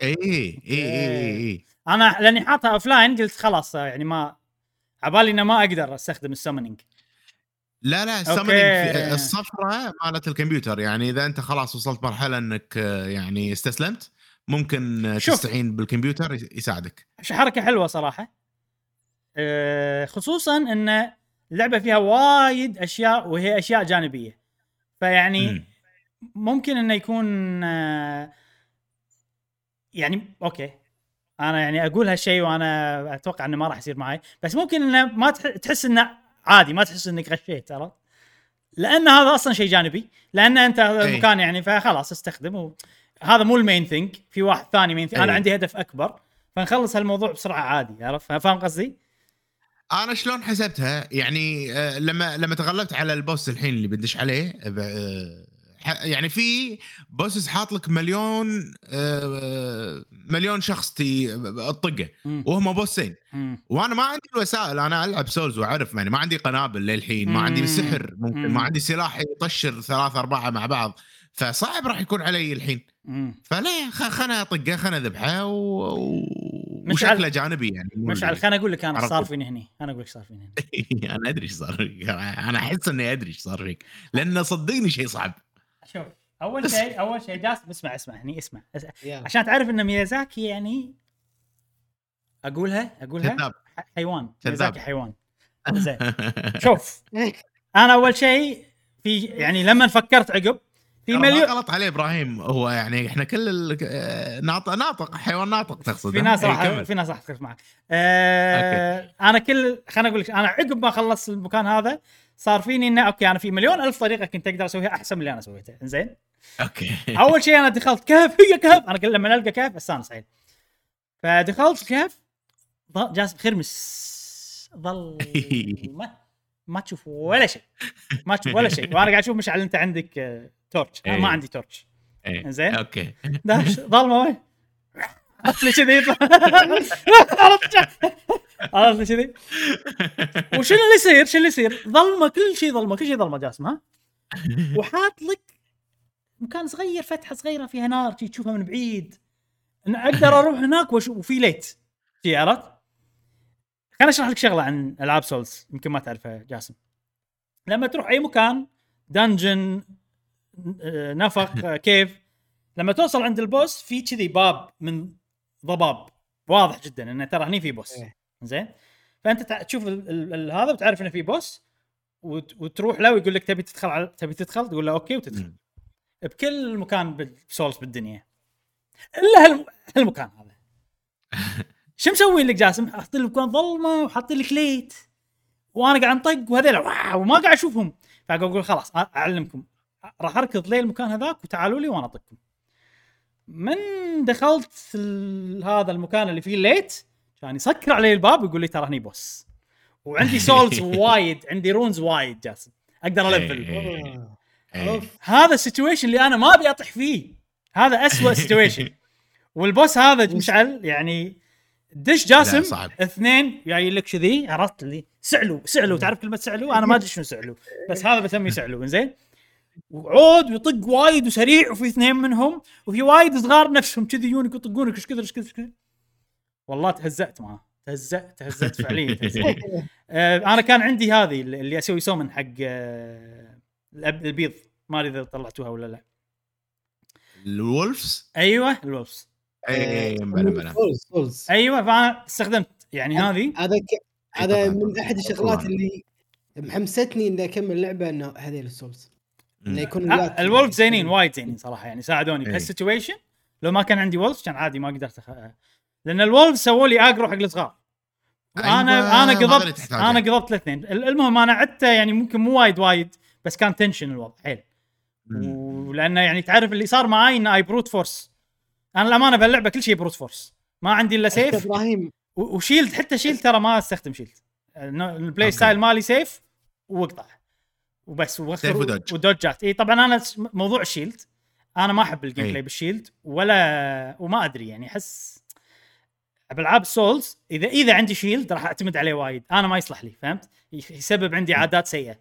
إي إي إي إي أنا لأني حاطها offline قلت خلاص يعني ما عبالي انه ما أقدر أستخدم ال summoning. لا لا. ال summoning الصفرة مالت الكمبيوتر يعني إذا أنت خلاص وصلت مرحلة إنك آه، يعني استسلمت ممكن آه، شوف. تستعين بالكمبيوتر يس- يساعدك. حركة حلوة صراحة. أه خصوصا إن اللعبة فيها وايد أشياء وهي أشياء جانبية. فيعني مم. ممكن إنه يكون آه، يعني okay. أنا يعني أقول هالشيء وأنا أتوقع إنه ما راح يصير معي. بس ممكن إنه ما تح- تحس إنه عادي ما تحس إنك غشيت عرفت؟ لأن هذا أصلا شيء جانبي. لأن أنت هذا أي. المكان يعني فخلاص استخدمه. هذا مو ال main thing في واحد ثاني main أنا أي. عندي هدف أكبر فنخلص هالموضوع بسرعة عادي عرفت فاهم قصدي؟ أنا شلون حسبتها يعني آه، لما لما تغلبت على ال boss الحين اللي بدش عليه آه، يعني في bosses حاط لك مليون آه، مليون شخص تي- تطقه. وهم boss ين. وأنا ما عندي الوسائل أنا ألعب Souls وأعرف يعني ما عندي قنابل للحين ما عندي. سحر ممكن مم. ما عندي سلاح يطشر ثلاثة أربعة مع بعض فصعب راح يكون علي الحين. مم. فلا خ- خلنا اطقه خلنا اذبحه و... و... وشكله جانبي يعني مشعل خليني أقول لك أنا إيش صار. فيني هني. أنا أقول لك صار فيني هني. أنا أدري إيش صار فيك. أنا أحس إني أدري إيش صار فيك. لأن صدقني شيء صعب. شوف أول شيء أول شيء جاس اسمع اسمع هني اسمع. عشان تعرف إن ميازاكي يعني أقولها أقولها؟ كذاب. حيوان. كذاب. ميازاكي حيوان. زين. شوف أنا أول شيء في يعني لما فكرت عقب في مليون غلط عليه إبراهيم هو يعني إحنا كل ال- آه، ناطق ناطق حيوان ناطق تقصد في؟ ناس إيه، راح. في ناس راح تختلف معك. آه أنا كل خليني أقول لك أنا عقب ما خلصت المكان هذا صار فيني انه okay أنا في مليون ألف طريقة كنت أقدر أسويها أحسن من اللي أنا سويته. زين okay. أول شيء أنا دخلت كهف هي كهف. أنا كل لما ألقى كهف أستانس عيل فدخلت الكهف ض- جاسم خرمس ظل ما ما تشوف ولا شيء. ما تشوف ولا شيء. وأنا قاعد أشوف مشعل أنت عندك torch أنا ما إيه. عندي تورش إيه. زين. أوكي داش ظلمة وين عرفت لي كذي عرفت عرفت لي كذي وشنو اللي يصير؟ شنو اللي يصير؟ ظلمة كل شيء ظلمة كل شيء ظلمة جاسم ها وحاط لك مكان صغير فتحة صغيرة فيها نار تشوفها من بعيد أنا أقدر أروح هناك وأشوف وفي light عرفت؟ خليني أشرح لك شغلة عن العاب Souls يمكن ما تعرفها جاسم لما تروح أي مكان dungeon نفق آه، كيف؟ لما توصل عند ال boss في كذي باب من ضباب واضح جدا إنه ترى هني في boss. إيه. زين؟ فأنت تشوف ال- ال- ال- هذا وتعرف إنه في boss وت- وتروح له ويقول لك تبي تدخل على تبي تدخل؟ تقول له okay وتدخل. بكل مكان ب Souls بالدنيا. إلا هالم- هالمكان هذا. شو مسوي لك جاسم؟ حاطين لك مكان ظلمة وحاطين لك light. وأنا قاعد أنطق وهذول وما قاعد أشوفهم. فاقول خلاص أعلمكم. راح اركض لي المكان هذاك وتعالوا لي وأنا اطقكم. من دخلت هذا المكان اللي فيه ال light كان يسكر علي الباب ويقول لي ترى هني boss وعندي souls وايد عندي runes وايد جاسم. أقدر ألفل إيه. إيه. هذا ال situation اللي أنا ما أبي أطيح فيه. هذا أسوأ situation وال boss هذا مشعل يعني دش جاسم صعب. اثنين جاي لك كذي عرفت اللي؟ سعلو سعلو تعرف كلمة سعلو؟ أنا ما أدري شنو سعلو بس هذا بسميه سعلو زين وعود ويطق وايد وسريع وفي اثنين منهم وفي وايد صغار نفسهم كذي يجونك يطقونك إيش كثر إيش كثر إيش كثر. والله تهزأت معاه. تهزأت تهزأت فعليا تهزأت. آه، أنا كان عندي هذه اللي أسوي summon حق آه، البيض. ما أدري إذا طلعتوها ولا لا. ال wolves؟ أيوه ال wolves. اي بلا بلا. سولز سولز أيوه فأنا استخدمت يعني هذه. هذا ك... إيه هذا. من أحد الشغلات. اللي محمستني إني أكمل لعبة إنه هذيل ال souls. إنه يكون آه وياك ال wolf زينين وايد زينين صراحة يعني ساعدوني. إيه. بهال situation لو ما كان عندي wolf كان عادي ما قدرت أخ... لأن ال wolf سووا لي اجرو حق الصغار. أيوة، أنا أنا قضبت. أنا قضبت الاثنين. ال- المهم أنا عدته يعني ممكن مو وايد وايد بس كان tension الوضع حيل. ولأنه يعني تعرف اللي صار معاي إنه اي brute force أنا الأمانة بهاللعبة كل شيء brute force ما عندي إلا سيف إبراهيم. و shield حتى shield ترى ما أستخدم shield ال play. style مالي سيف واقطع وبس سيف و dodge. ودوجات اي طبعا أنا موضوع ال shield أنا ما أحب ال game. play بال shield ولا وما أدري يعني أحس بالعاب Souls إذا إذا عندي shield راح أعتمد عليه وايد أنا ما يصلح لي فهمت يس- يسبب عندي عادات سيئة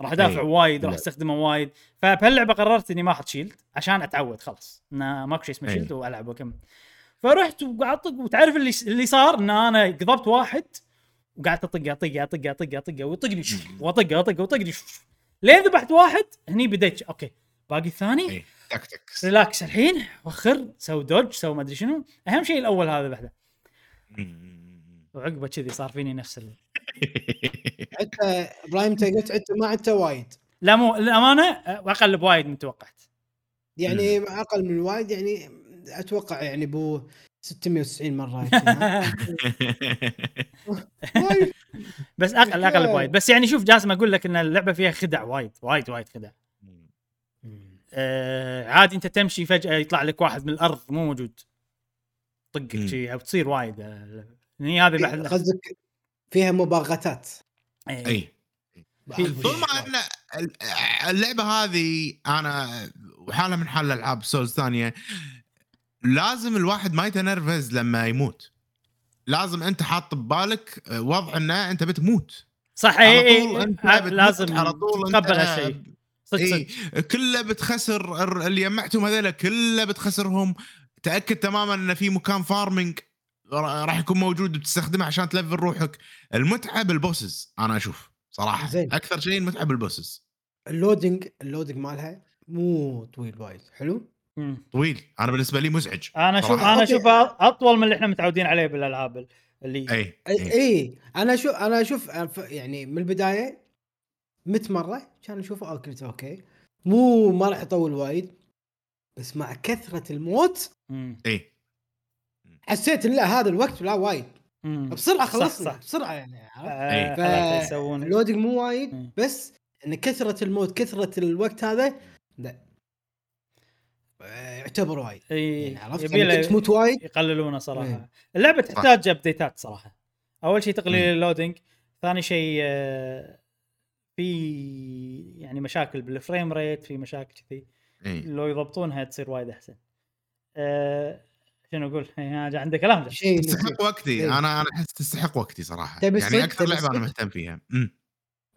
راح أدافع إي. وايد راح. أستخدمه وايد فبهاللعبة قررت إني ما أحط shield عشان أتعود خلاص انه ماكو شيء اسمه. shield وألعب واكمل فرحت وقعدت وتعرف اللي اللي صار إن أنا قضبت واحد وقعدت اطق اطق اطق اطق اطق ويطقني. واطق اطق وطقني شو- لين ذبحت واحد هني بديت. okay. باقي الثاني؟ اي تكتكس relax الحين وخر سوي dodge سوي ما أدري شنو. أهم شيء الأول هذا بحده وعقبة كذي صار فيني نفس ال... انت إبراهيم انت قلت انت ما عدت وايد. لا مو للأمانة أقل بوايد من توقعت. يعني أقل من وايد يعني أتوقع يعني بو 690 مرة. بس أقل أقل بوايد. بس يعني شوف جاسم أقول لك إن اللعبة فيها خدع وايد وايد وايد خدع. آه عادي أنت تمشي فجأة يطلع لك واحد من الأرض مو موجود. طقك مم. شي أو تصير وايد. آه، هني هذه بحد قصدك فيها مباغتات. إيه. إي. طول ما ان اللعبة هذه أنا وحاله من حال ألعاب Souls ثانية. لازم الواحد ما يتنرفز لما يموت. لازم أنت حاط ببالك وضع إنه أنت بتموت. صح اي اي بتموت، لازم على طول تتقبل هالشيء. صدق اي صدق. كله بتخسر الر- اللي جمعتهم هذول كله بتخسرهم. تأكد تماما إن في مكان farming راح يكون موجود بتستخدمه عشان تـ level روحك. المتعة بال bosses أنا أشوف صراحة. زين. أكثر شيء المتعة بال bosses ال loading ال loading مالها مو طويل وايد. حلو. طويل. أنا بالنسبة لي مزعج أنا أشوف. أنا. أشوف أطول من اللي إحنا متعودين عليه بالألعاب اللي أي اي إي. أنا أشوف أنا أشوف يعني من البداية مت مرة كان اشوفه okay قلت أوكي. مو ما راح يطول وايد بس مع كثرة الموت اي حسيت لا هذا الوقت لا وايد. بسرعة خلصنا. بسرعة يعني عرفت؟ آه يسوون ال loading مو وايد بس إن كثرة الموت كثرة الوقت هذا لا. يعتبر وايد. يعني عرفت؟ يعني تموت وايد؟ يقللونه صراحة. إيه. اللعبة تحتاج update ات صراحة. أول شيء تقليل ال loading ثاني شيء آه، في يعني مشاكل بال frame rate في مشاكل كذي. إيه. لو يضبطونها تصير وايد أحسن. أه شنو أقول؟ عنده كلام تستحق وقتي. إيه. أنا أنا أحس تستحق وقتي صراحة. يعني أكثر لعبة أنا مهتم فيها.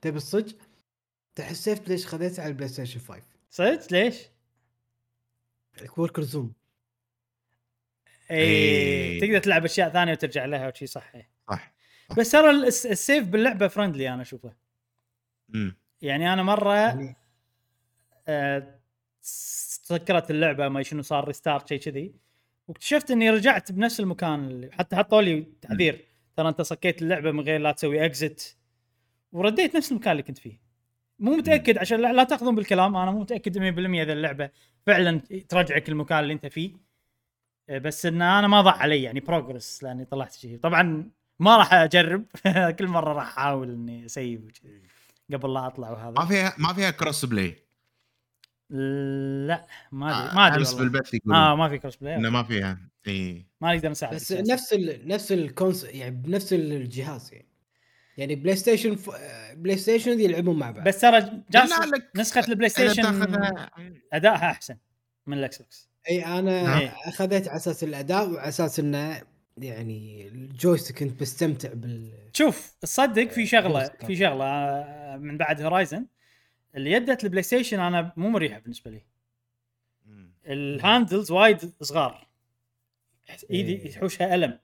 تبي الصدق؟ تحسفت ليش خذيتها على البلاي ستيشن 5 صدق؟ ليش؟ وركر زوم اي إيه. تقدر تلعب أشياء ثانية وترجع لها وشي صح. صح. بس ترى السيف باللعبة فرندلي أنا أشوفه. يعني أنا مرة. آه سكرت اللعبة ما شنو صار restart شيء كذي. واكتشفت إني رجعت بنفس المكان اللي حتى حطوا لي تحذير ترى أنت صكيت اللعبة من غير لا تسوي exit ورديت نفس المكان اللي كنت فيه. مو متأكد عشان لا, لا تأخذون بالكلام أنا مو متأكد 100% إذا اللعبة فعلا ترجعك المكان اللي أنت فيه. آه، بس إن أنا ما ضاع علي يعني progress لأني طلعت شيء طبعا ما راح أجرب. كل مرة راح أحاول إني أ save قبل لا أطلع وهذا. ما فيها ما فيها cross-play لا ما ادري ما أدري أمس بالبث يقول آه ما في cross-play إنه ما فيها. اي ما نقدر نساعد بس نفس ال نفس ال console يعني بنفس الجهاز يعني. يعني بلاي ستيشن ف... بلاي ستيشن يلعبون مع بعض. بس ترى نسخة البلاي ستيشن ادائها أحسن من الاكس بوكس أي أنا نعم. أخذت على أساس الأداء وعلى أساس إنه يعني ال joystick كنت بستمتع بال شوف تصدق في شغله في شغلة آه، من بعد هورايزن اللي يدت البلاي ستيشن أنا مو مريحة بالنسبة لي. ال handles وايد صغار. إيدي إيه. يحوشها ألم.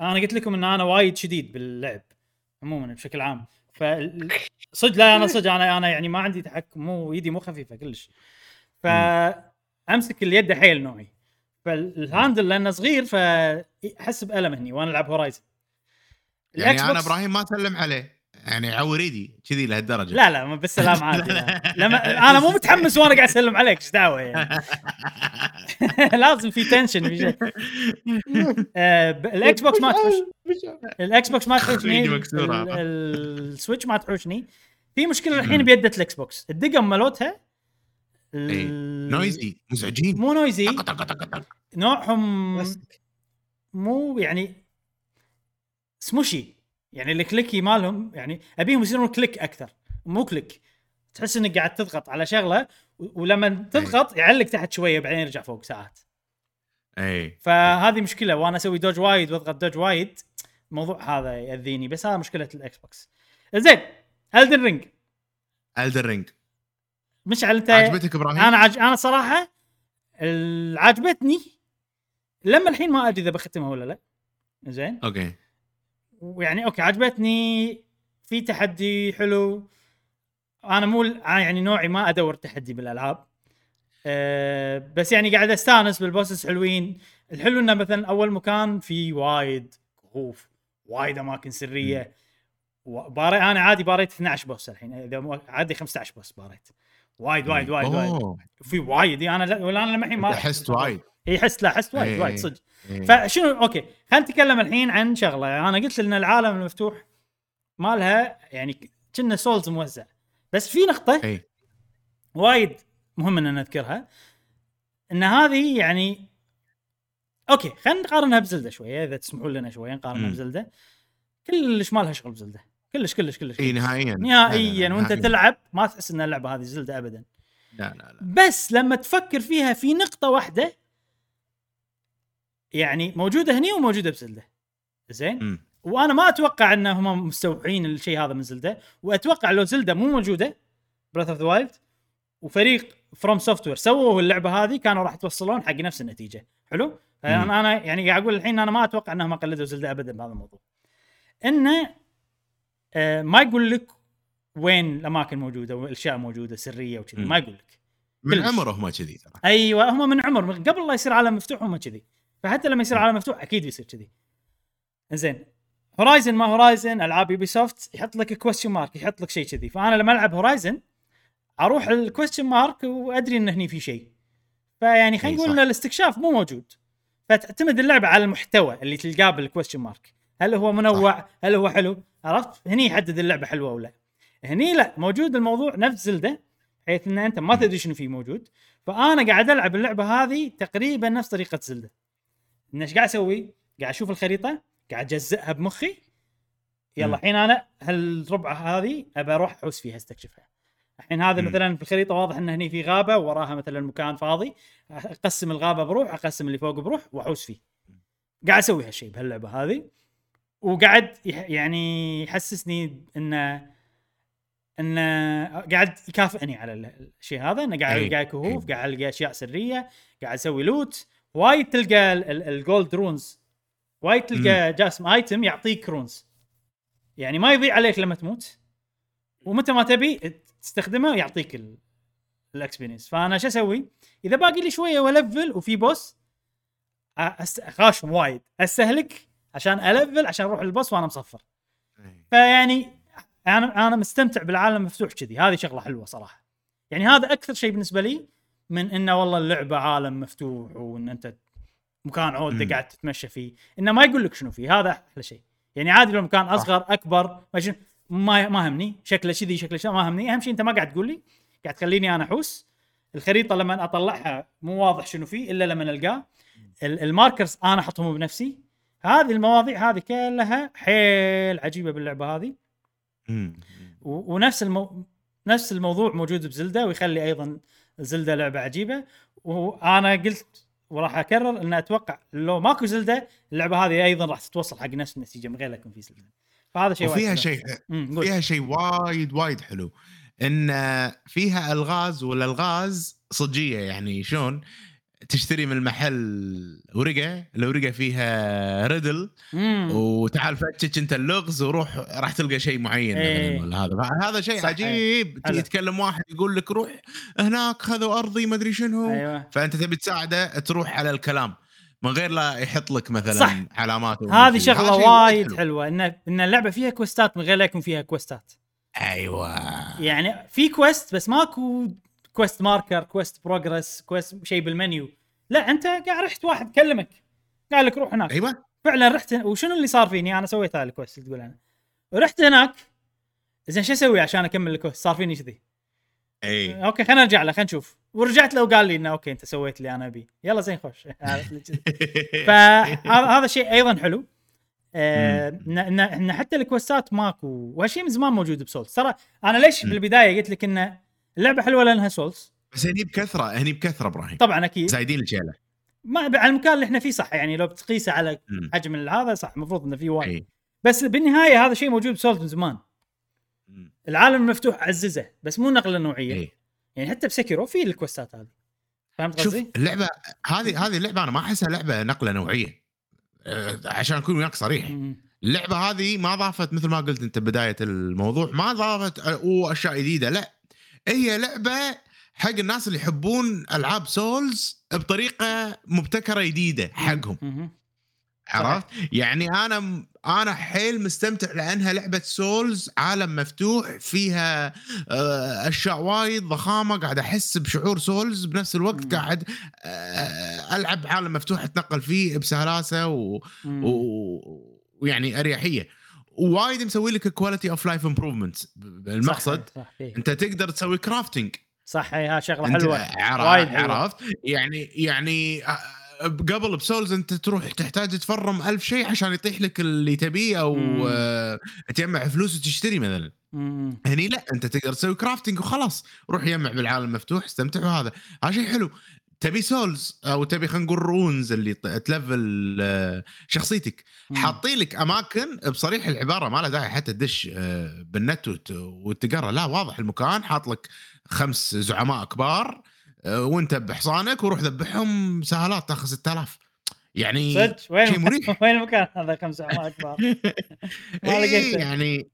أنا قلت لكم إن أنا وايد شديد باللعب. عموما بشكل عام. ف صدق لا أنا صدق أنا أنا يعني ما عندي تحكم مو ايدي مو خفيفة كلش. فامسك اليد حيل نوعي. فال handle لأنه صغير فأحس بألم هني وأنا ألعب هورايزن يعني أنا إبراهيم ما سلم عليه. يعني عور ايدي كذي لهالدرجة. لا لا بالسلام عادي لما أنا مو متحمس وأنا قاعد أسلم عليك إيش دعوة يعني؟ لازم في tension في شيء. آه، الإكس بوكس ما تحوش. الإكس بوكس ما تحوشني السويتش ما تحوشني. في مشكلة الحين بيده الإكس بوكس. الدقم مالتها noisy مزعجين. مو noisy. نوعهم مو يعني سموشي. يعني ال clicky مالهم يعني أبيهم يصيرون click أكثر مو click. تحس إنك قاعد تضغط على شغلة ولما تضغط يعلق تحت شوية بعدين يرجع فوق ساعات. اي فهذه مشكلة وأنا أسوي dodge وايد وأضغط dodge وايد الموضوع هذا يأذيني بس هذا مشكلة الاكس بوكس زين Elden Ring Elden Ring مشعل أنت؟ عجبتك إبراهيم؟ أنا عج... أنا صراحة عجبتني لما الحين ما أدري إذا بختمها ولا لا. زين؟ okay. ويعني okay عجبتني. في تحدي حلو. أنا مو يعني نوعي ما أدور تحدي بالألعاب. أه بس يعني قاعد أستانس بال bosses حلوين. الحلو إنه مثلا أول مكان في وايد كهوف وايد أماكن سرية. باري أنا عادي باريت 12 boss الحين. إذا عادي 15 boss باريت. وايد وايد وايد وايد. في وايد أنا ولا أنا الحين ما حست وايد. إي حست لا حست وايد وايد صدق. فشنو okay خلينا نتكلم الحين عن شغلة. أنا قلت ان العالم المفتوح مالها يعني كنا Souls موزع. بس في نقطة أي. وايد مهم إن نذكرها. إن هذه يعني أوكي خلينا نقارنها بزلدة شوية إذا تسمحوا لنا شوية نقارنها بزلدة. كلش ما لها شغل بزلدة. كلش كلش كلش إي نهائيا. نهائيا وأنت تلعب ما تحس إن اللعبة هذه زلدة ابدا. لا لا لا. بس لما تفكر فيها في نقطة واحدة يعني موجودة هني وموجودة بزلدة. زين؟ وأنا ما أتوقع انهم مستوعبين الشيء هذا من زلدة. وأتوقع لو زلدة مو موجودة Breath of the Wild وفريق FromSoftware سووا اللعبة هذه كانوا راح يتوصلون حق نفس النتيجة. حلو؟ فانا أنا يعني قاعد أقول الحين أنا ما أتوقع إنهم قلدوا زلدة ابدا بهذا الموضوع. إنه آه ما يقول لك وين الأماكن موجودة والأشياء موجودة سرية وكذي. ما يقول لك. من عمر هم كذي أيوه هم من عمر قبل لا يصير عالم مفتوح هم كذي. فحتى لما يصير عالم مفتوح أكيد بيصير كذي. زين هورايزن ما هورايزن ألعاب يوبي سوفت يحط لك question mark يحط لك شيء كذي. فأنا لما ألعب هورايزن أروح ال question mark وأدري إن هني في شيء. فيعني خلينا نقول إن الاستكشاف مو موجود. فتعتمد اللعبة على المحتوى اللي تلقاه بال question mark هل هو منوع؟ صح. هل هو حلو؟ عرفت؟ هني يحدد اللعبة حلوة ولا هني لا موجود الموضوع نفس Zelda حيث إن أنت ما تدري شنو فيه موجود. فأنا قاعد ألعب اللعبة هذه تقريبا نفس طريقة Zelda. ان إيش قاعد أسوي؟ قاعد أشوف الخريطة قاعد أجزئها بمخي. يلا الحين أنا هالربعه هذه ابى أروح احوس فيها أستكشفها. الحين هذا م. مثلا في الخريطة واضح إن هني في غابة وراها مثلا مكان فاضي. أقسم الغابة بروح أقسم اللي فوق بروح واحوس فيه. قاعد أسوي هالشيء بهاللعبة هذه. وقاعد يعني يحسسني انه انه قاعد يكافئني على الشيء هذا. إنه قاعد ألقى كهوف قاعد ألقى أشياء سرية قاعد أسوي loot وايد تلقى ال gold runes وايد تلقى جاسم item يعطيك runes يعني ما يضيع عليك لما تموت. ومتى ما تبي تستخدمه يعطيك ال experience فأنا شو أسوي؟ إذا باقي لي شوية وأ level وفي boss خاشم وايد. أستهلك عشان أ level عشان أروح لل boss وأنا مصفر. فيعني أنا أنا مستمتع بالعالم المفتوح كذي. هذه شغلة حلوة صراحة. يعني هذا أكثر شيء بالنسبة لي من إنه والله اللعبه عالم مفتوح وإن أنت مكان عود قاعد تتمشى فيه. إنه ما يقول لك شنو فيه هذا أحلى شيء. يعني عادي لو مكان أصغر أكبر ما ما همني شكله كذي شكله شا ما همني أهم شيء أنت ما قاعد تقول لي قاعد تخليني أنا أحوس. الخريطة لما أطلعها مو واضح شنو فيه إلا لما ألقاه. الماركرز أنا أحطهم بنفسي. هذه المواضيع هذه كلها حيل عجيبة باللعبة هذه. ونفس المو... نفس الموضوع موجود بزلدة ويخلي أيضا زلدة لعبة عجيبة. وأنا قلت وراح أكرر إن أتوقع لو ماكو زلدة اللعبة هذه أيضا راح تتوصل حق نفس النتيجة من غير لا يكون في زلدة. فهذا شيء وفيها شيء فيها شيء وايد وايد حلو. إن فيها ألغاز والألغاز صجية يعني شلون؟ تشتري من المحل ورقة الورقه فيها ريدل. وتعال فتش انت اللغز وروح راح تلقى شيء معين إيه. هذا. هذا شيء عجيب. يتكلم واحد يقول لك روح هناك خذوا أرضي ما أدري شنو. أيوة. فأنت تبي تساعده تروح على الكلام من غير لا يحط لك مثلا صح. علامات هذه شغلة وايد حلو. حلوة إن إن اللعبة فيها quest ات من غير لا يكون فيها quest ات. أيوه. يعني في quest بس ماكو quest marker quest progress quest شيء بالمنيو. لا أنت قاعد رحت واحد كلمك. قال لك روح هناك. أيوه. فعلا رحت وشنو اللي صار فيني؟ أنا سويت هذا ال quest تقول أنا. رحت هناك. زين شو أسوي عشان أكمل ال quest صار فيني كذي. أي. أوكي خلينا نرجع له خلينا نشوف. ورجعت له وقال لي إنه أوكي أنت سويت اللي أنا أبي. يلا زين خوش فهذا شيء أيضا حلو. آه، ان حتى ال quest ات ماكو وهالشيء من زمان موجود ب Souls ترى أنا ليش بالبداية قلت لك ان اللعبة حلوة لأنها Souls بس هني بكثرة هني بكثرة إبراهيم. طبعا أكيد. زايدين الجيلة. ما على المكان اللي إحنا فيه صح يعني لو بتقيسه على حجم هذا صح المفروض إنه في وايد. بس بالنهاية هذا شيء موجود ب Souls من زمان. العالم المفتوح عززه بس مو نقلة نوعية. أي. يعني حتى ب Sekiro في ال quest ات هذه. فهمت قصدي؟ شوف اللعبة هذه هذه اللعبة أنا ما أحسها لعبة نقلة نوعية. أه عشان أكون وياك صريح. اللعبة هذه ما ضافت مثل ما قلت أنت بداية الموضوع ما ضافت أو أشياء جديدة لا. هي لعبة حق الناس اللي يحبون ألعاب Souls بطريقة مبتكرة جديدة حقهم. عرفت؟ يعني أنا أنا حيل مستمتع لأنها لعبة Souls عالم مفتوح فيها آه، أشياء وايد ضخامة قاعد أحس بشعور Souls بنفس الوقت قاعد آه، ألعب عالم مفتوح أتنقل فيه بسلاسة و... و... ويعني أريحية. ووايد مسوي لك quality of life improvement المقصد صح صح انت تقدر تسوي crafting صح هي شغلة حلوة. وايد عرفت؟ يعني يعني آه، قبل ب Souls انت تروح تحتاج ت farm ألف شيء عشان يطيح لك اللي تبيه أو آه تجمع فلوس وتشتري مثلا. مم. هني لا انت تقدر تسوي crafting وخلاص. روح يجمع بالعالم المفتوح استمتع وهذا هذا شيء حلو. تبي souls أو تبي خلينا نقول runes اللي ت level آه، شخصيتك. حاطين لك أماكن بصريح العبارة ما له داعي حتى تدش آه، بالنت وتقرأ. لا واضح المكان. حاط لك خمس زعماء كبار آه، وانت بحصانك وروح ذبحهم سهالات تاخذ 6000 يعني صدق؟ وين شيء مريح. وين المكان هذا خمس زعماء كبار؟ ما لقيته يعني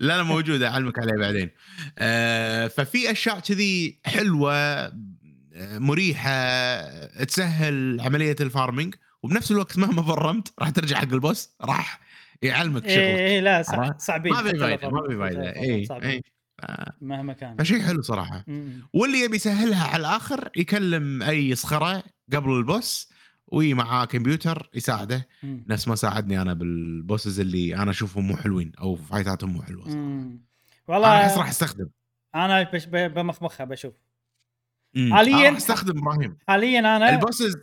لا لا موجوده أعلمك عليه بعدين. آه ففي أشياء كذي حلوة مريحة تسهل عملية الفارمنج وبنفس الوقت مهما فرمت راح ترجع حق البوس راح يعلمك شغلك. اي إيه لا صعبين ما في فايدة ما في فايدة. اي مهما كان. فشيء حلو صراحة. واللي يبي يسهلها على الآخر يكلم أي صخرة قبل البوس وي معاه كمبيوتر يساعده. مم. نفس ما ساعدني أنا بالبوسز اللي أنا أشوفهم مو حلوين أو فايتاتهم مو حلوة. مم. أنا أحس والله راح أستخدم. أنا بمخمخها بشوف. مم. حالياً- أستخدم إبراهيم. حاليا أنا البوسز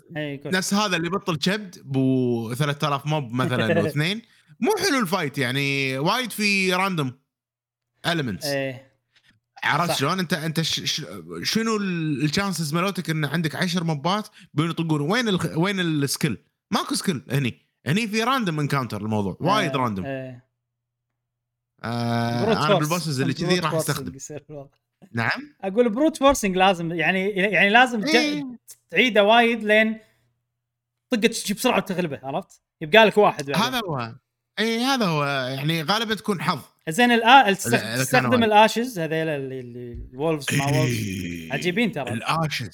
نفس هذا اللي بطل كبد بو 3000 موب مثلا واثنين مو حلو الفايت يعني وايد في راندوم المنتس إيه عرفت. شلون؟ انت أنت ش ش شنو الشانسز مالوتك إن عندك 10 موبات بينو يطقون وين ال وين السكيل؟ ماكو سكيل هني. هني في راندوم انكاونتر الموضوع وايد راندوم إيه. آه أنا. بالبوسز اللي كذي راح أستخدم. نعم أقول بروت فورسنج لازم يعني يعني لازم إيه. تعيده وايد لين طقه تجي بسرعة وتغلبه عرفت؟ يبقى لك واحد بعدين. هذا هو إي هذا هو يعني غالبا تكون حظ زين الآ... تستخدم. الأشز هذيل اللي, الولفز مع وولفز. عجيبين ترى الأشز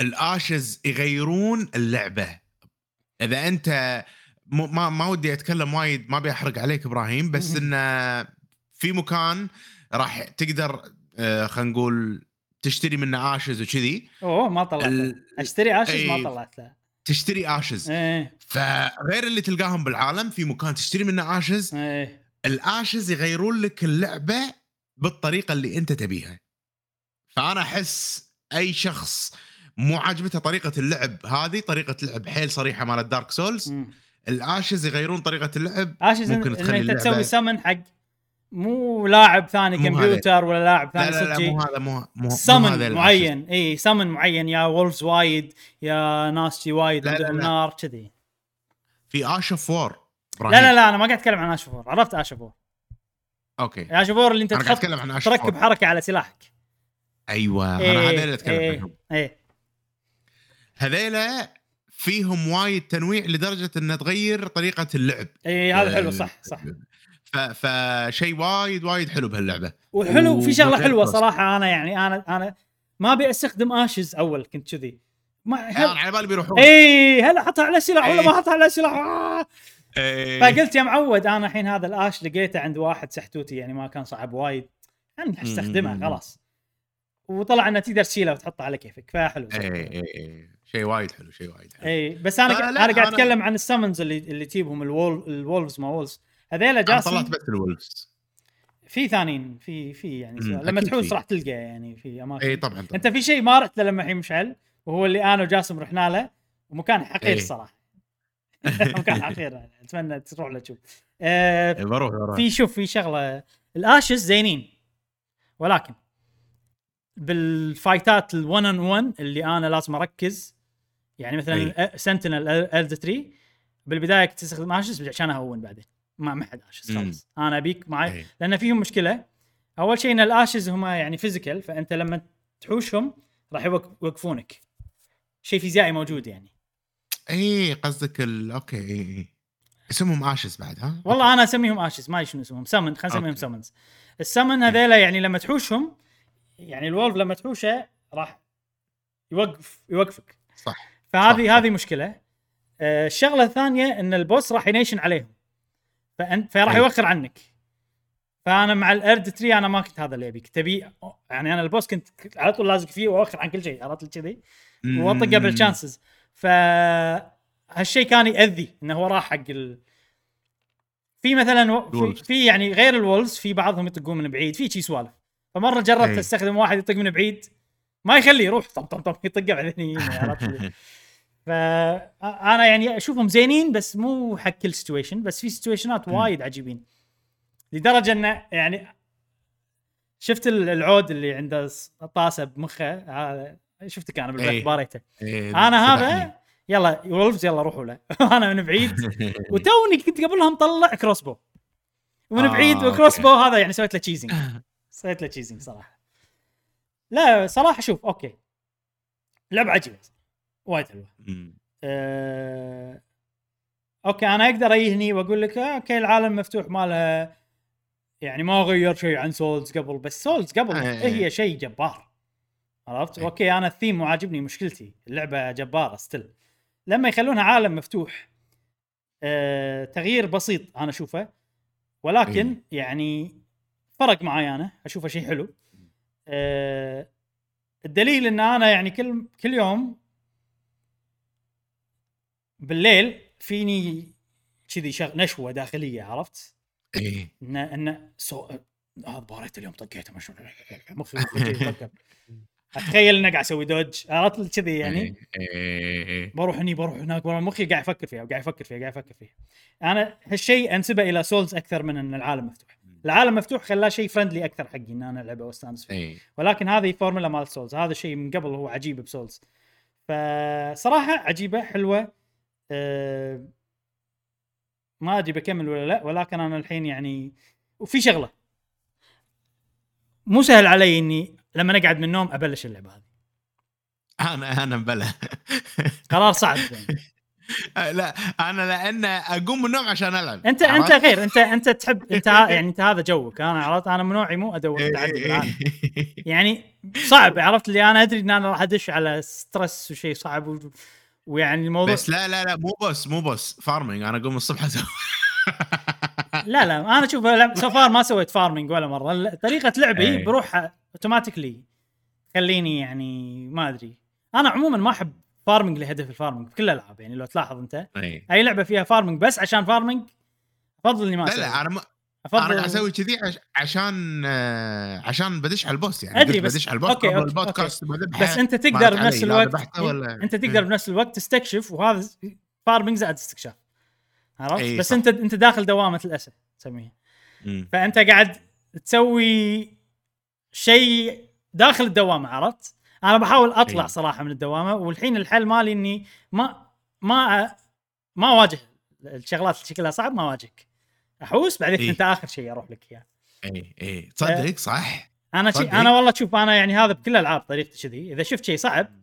الأشز يغيرون اللعبة إذا أنت ما ما ودي أتكلم وايد ما بيحرق عليك إبراهيم بس. انه في مكان راح تقدر خلينا نقول تشتري منه اشز وكذي. أوه ما طلعت. ال- أشتري اشز إيه. ما طلعت له. تشتري ashes إيه. فغير اللي تلقاهم بالعالم في مكان تشتري منه ashes إيه. ال ashes يغيرون لك اللعبة بالطريقة اللي أنت تبيها. فأنا أحس أي شخص مو عاجبته طريقة اللعب هذه طريقة لعب حيل صريحة مالت Dark Souls. ال ashes يغيرون طريقة اللعب. ashes ممكن ان تخلي انت تسوي سمن حق. مو لاعب ثاني مو كمبيوتر ولا لاعب لا ثاني لا لا صجي مو هذا مو مو سمن. معين. إي سمن معين. يا wolves وايد يا ناس شي وايد لا لا عندهم لا. نار كذي. في ash of war لا لا لا أنا ما قاعد أتكلم عن ash of war عرفت ash of war أوكي. ash of war اللي أنت أنا قاعد تحط أتكلم عن ash تركب حركة على سلاحك. أيوه أنا إيه، هذول اللي أتكلم إيه، عنهم. إيه. هذيلا فيهم وايد تنويع لدرجة انه تغير طريقة اللعب. إيه هذا حلو. آه، صح صح. فشيء وايد وايد حلو بهاللعبة. وحلو في شغلة حلوة. صراحة أنا يعني أنا أنا ما أبي أستخدم ashes أول كنت كذي. ما يعني هل... على بالي بيروحون. إي هلا أحطها على سلاح ولا. ما أحطها على سلاح؟ آه. فقلت يا معود أنا الحين هذا ال ash لقيته عند واحد سحتوتي يعني ما كان صعب وايد. يعني حستخدمه مم. خلاص. وطلع إنه تقدر تشيله وتحطه على كيفك فحلو إي إي شيء وايد حلو شيء وايد حلو. إي بس أنا أنا قاعد أتكلم عن ال summons اللي اللي تجيبهم ال wol- ال wolves ما wolves هذيلا جاسم طلعت بس الولفز. في ثانيين في في يعني لما تحوس. راح تلقى يعني في أماكن. إي طبعا طبعا. أنت في شيء ما رحت له لما الحين مشعل؟ وهو اللي أنا وجاسم رحنا له ومكان حقير. الصراحه مكان حقير أتمنى تروح له تشوف. آه بروح بروح. في شوف في شغلة. الآشز زينين. ولكن بالفايتات ال1 أن 1 اللي أنا لازم أركز يعني مثلا سنتينل الد 3 بالبداية كنت أستخدم ashes عشان أهون بعدين. ما ما حد ashes. خلاص أنا أبيك معي إيه. لأن فيهم مشكلة. أول شيء إن ال ashes هم يعني physical فأنت لما تحوشهم راح يوق- يوقفونك. شيء فيزيائي موجود يعني. اي قصدك ال... okay اي اي اسمهم ashes بعد ها؟ والله أنا أسميهم ashes ما شنو اسمهم summon خلينا نسميهم okay. summons ال summon هذيلا يعني لما تحوشهم يعني ال wolf لما تحوشه راح يوقف يوقفك. صح. فهذه صح. هذه مشكلة. آه، الشغلة الثانية إن ال boss راح ينيشن عليهم. فانت فراح أي. يوخر عنك فأنا مع الأرد 3 أنا ما كنت هذا اللي ابي كنت ابي يعني أنا البوس كنت على طول لازق فيه واوخر عن كل شيء عرفت كذي واطقه مم. بالشانسز ف هالشيء كان يأذي إنه هو راح حق ال... في مثلا و... في. في يعني غير ال wolves في بعضهم يطقون من بعيد في شي سوالف فمرة جربت أي. أستخدم واحد يطق من بعيد ما يخليه يروح طم طم طم يطقه بعدين لي فأنا يعني أشوفهم زينين بس مو حق كل situation بس في situation ات. وايد عجيبين. لدرجة انه يعني شفت ال- العود اللي عنده طاسه بمخه؟ هذا شفتك أنا بالبث إيه. parry ته. إيه، أنا. هذا يلا wolves يلا روحوا له. أنا من بعيد. وتوني كنت قبلها مطلع crossbow ومن آه، بعيد. و crossbow هذا يعني سويت له cheesing سويت له cheesing صراحة. لا صراحة شوف okay. لعبة عجيبة. وايد حلوة. أه... okay أنا أقدر أجي وأقول لك آه، أوكي العالم مفتوح مالها يعني ما غير شيء عن Souls قبل بس Souls قبل إيه. هي شيء جبار. عرفت؟ إيه. okay أنا الثيم مو عاجبني مشكلتي اللعبة جبارة still لما يخلونها عالم مفتوح أه... تغيير بسيط أنا أشوفه. ولكن يعني فرق معي أنا أشوفه شيء حلو. أه الدليل إن أنا يعني كل كل يوم بالليل فيني كذي شغ نشوة داخلية عرفت؟ إيه. ان إن so هذا parry ت اليوم طقيته مش مخي. أتخيل إني قاعد أسوي dodge عرفت؟ كذي يعني. إيه، إيه، إيه. بروح هني بروح هناك بروح مخي قاعد أفكر فيها قاعد أفكر فيها قاعد أفكر فيها. أنا هالشيء أنسبه إلى Souls أكثر من إن العالم مفتوح. العالم مفتوح خلاه شيء friendly أكثر حقي إن أنا ألعبه وأستانس فيه. ولكن هذه فورمولا مال Souls هذا الشيء من قبل هو عجيب ب Souls فصراحة عجيبة حلوة. أه ما أدري بكمل ولا لا ولكن أنا الحين يعني وفي شغلة. مو سهل علي إني لما اقعد من النوم أبلش اللعبة هذه. أنا أنا بلا. قرار صعب. يعني. لا أنا لأن أقوم من النوم عشان ألعب. انت أنت غير انت أنت تحب أنت يعني أنت هذا جوك. أنا عرفت أنا من نوعي مو أدور يعني صعب عرفت اللي أنا أدري إن أنا راح أدش على stress وشيء صعب. ويعني الموضوع بس لا لا لا مو بس مو بس. farming أنا اقوم الصبح أسوي. لا لا أنا شوف so far ما سويت farming ولا مرة. طريقة لعبي إيه. بروح automatically خليني يعني ما أدري. أنا عموما ما أحب farming لهدف ال farming بكل الألعاب يعني لو تلاحظ أنت. إيه. أي لعبة فيها farming بس عشان farming أفضل إني ما لا لا أنا ما أفضل أنا قاعد أسوي كذي عش- عشان آه، عشان بدش على ال boss يعني قلت بس- بدش على ال boss okay، قبل okay، البودكاست بس أنت تقدر بنفس الوقت ذبحته ولا- أنت تقدر مم. بنفس الوقت تستكشف وهذا farming زائد استكشاف عرفت إي بس صح. أنت أنت داخل دوامة الاسد تسميها. فأنت قاعد تسوي شيء داخل الدوامة عرفت أنا بحاول أطلع إي. صراحة من الدوامة والحين الحل مالي إني ما ما ما أواجه الشغلات اللي شكلها صعب ما أواجهك أحوس؟ بعدين إي. أنت آخر شيء أروح لك إياه. اي اي تصدق؟ صح. أنا شي. أنا والله شوف أنا يعني هذا بكل الألعاب طريقتي كذي. إذا شفت شيء صعب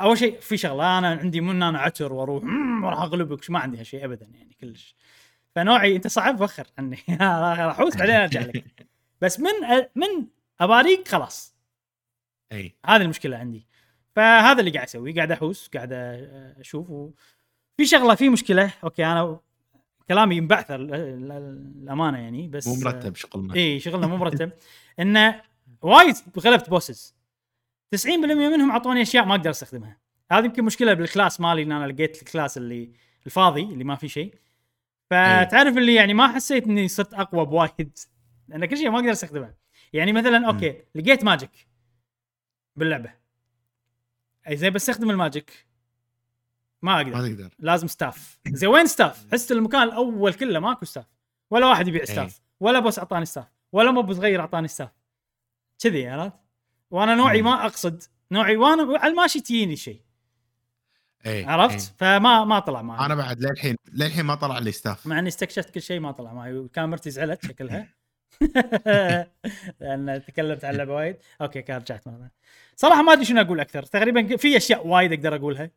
أول شيء في شغلة أنا عندي مو ان أنا عتر وأروح "مم، راح أغلبك. ما عندي هالشيء ابدا يعني كلش. فنوعي أنت صعب وخر عني. راح أحوس بعدين أرجع لك. بس من من ا parry ك خلاص. إي. هذه المشكلة عندي. فهذا اللي قاعد أسويه. قاعد أحوس قاعد أشوف. و... في شغلة في مشكلة. okay أنا كلامي ل- الامانه يعني بس مو مرتب شغلنا إي شغلنا مو مرتب. إنه وايد غلبت bosses. 90% منهم أعطوني أشياء ما أقدر أستخدمها. هذه يمكن مشكلة بال class مالي إن أنا لقيت ال class اللي الفاضي اللي ما فيه شيء. فتعرف اللي يعني ما حسيت إني صرت أقوى بوايد. لأن كل شيء ما أقدر أستخدمه. يعني مثلا okay لقيت magic باللعبة. أي زين بستخدم ال magic. ما أقدر. ما تقدر. لازم staff زين وين staff؟ حست المكان الأول كله ماكو staff ولا واحد يبيع staff ولا boss أعطاني staff ولا mob صغير أعطاني staff كذي عرفت؟ وأنا نوعي. ما أقصد نوعي وأنا على الماشي تجيني شيء. اي عرفت؟ فما ما طلع معي. أنا بعد للحين للحين ما طلع لي staff مع إني استكشفت كل شيء ما طلع معي وكاميرتي زعلت شكلها. لأن تكلمت عن اللعبة وايد. okay كان رجعت مرة. صراحة ما أدري شنو أقول أكثر. تقريبا في أشياء وايد أقدر أقولها.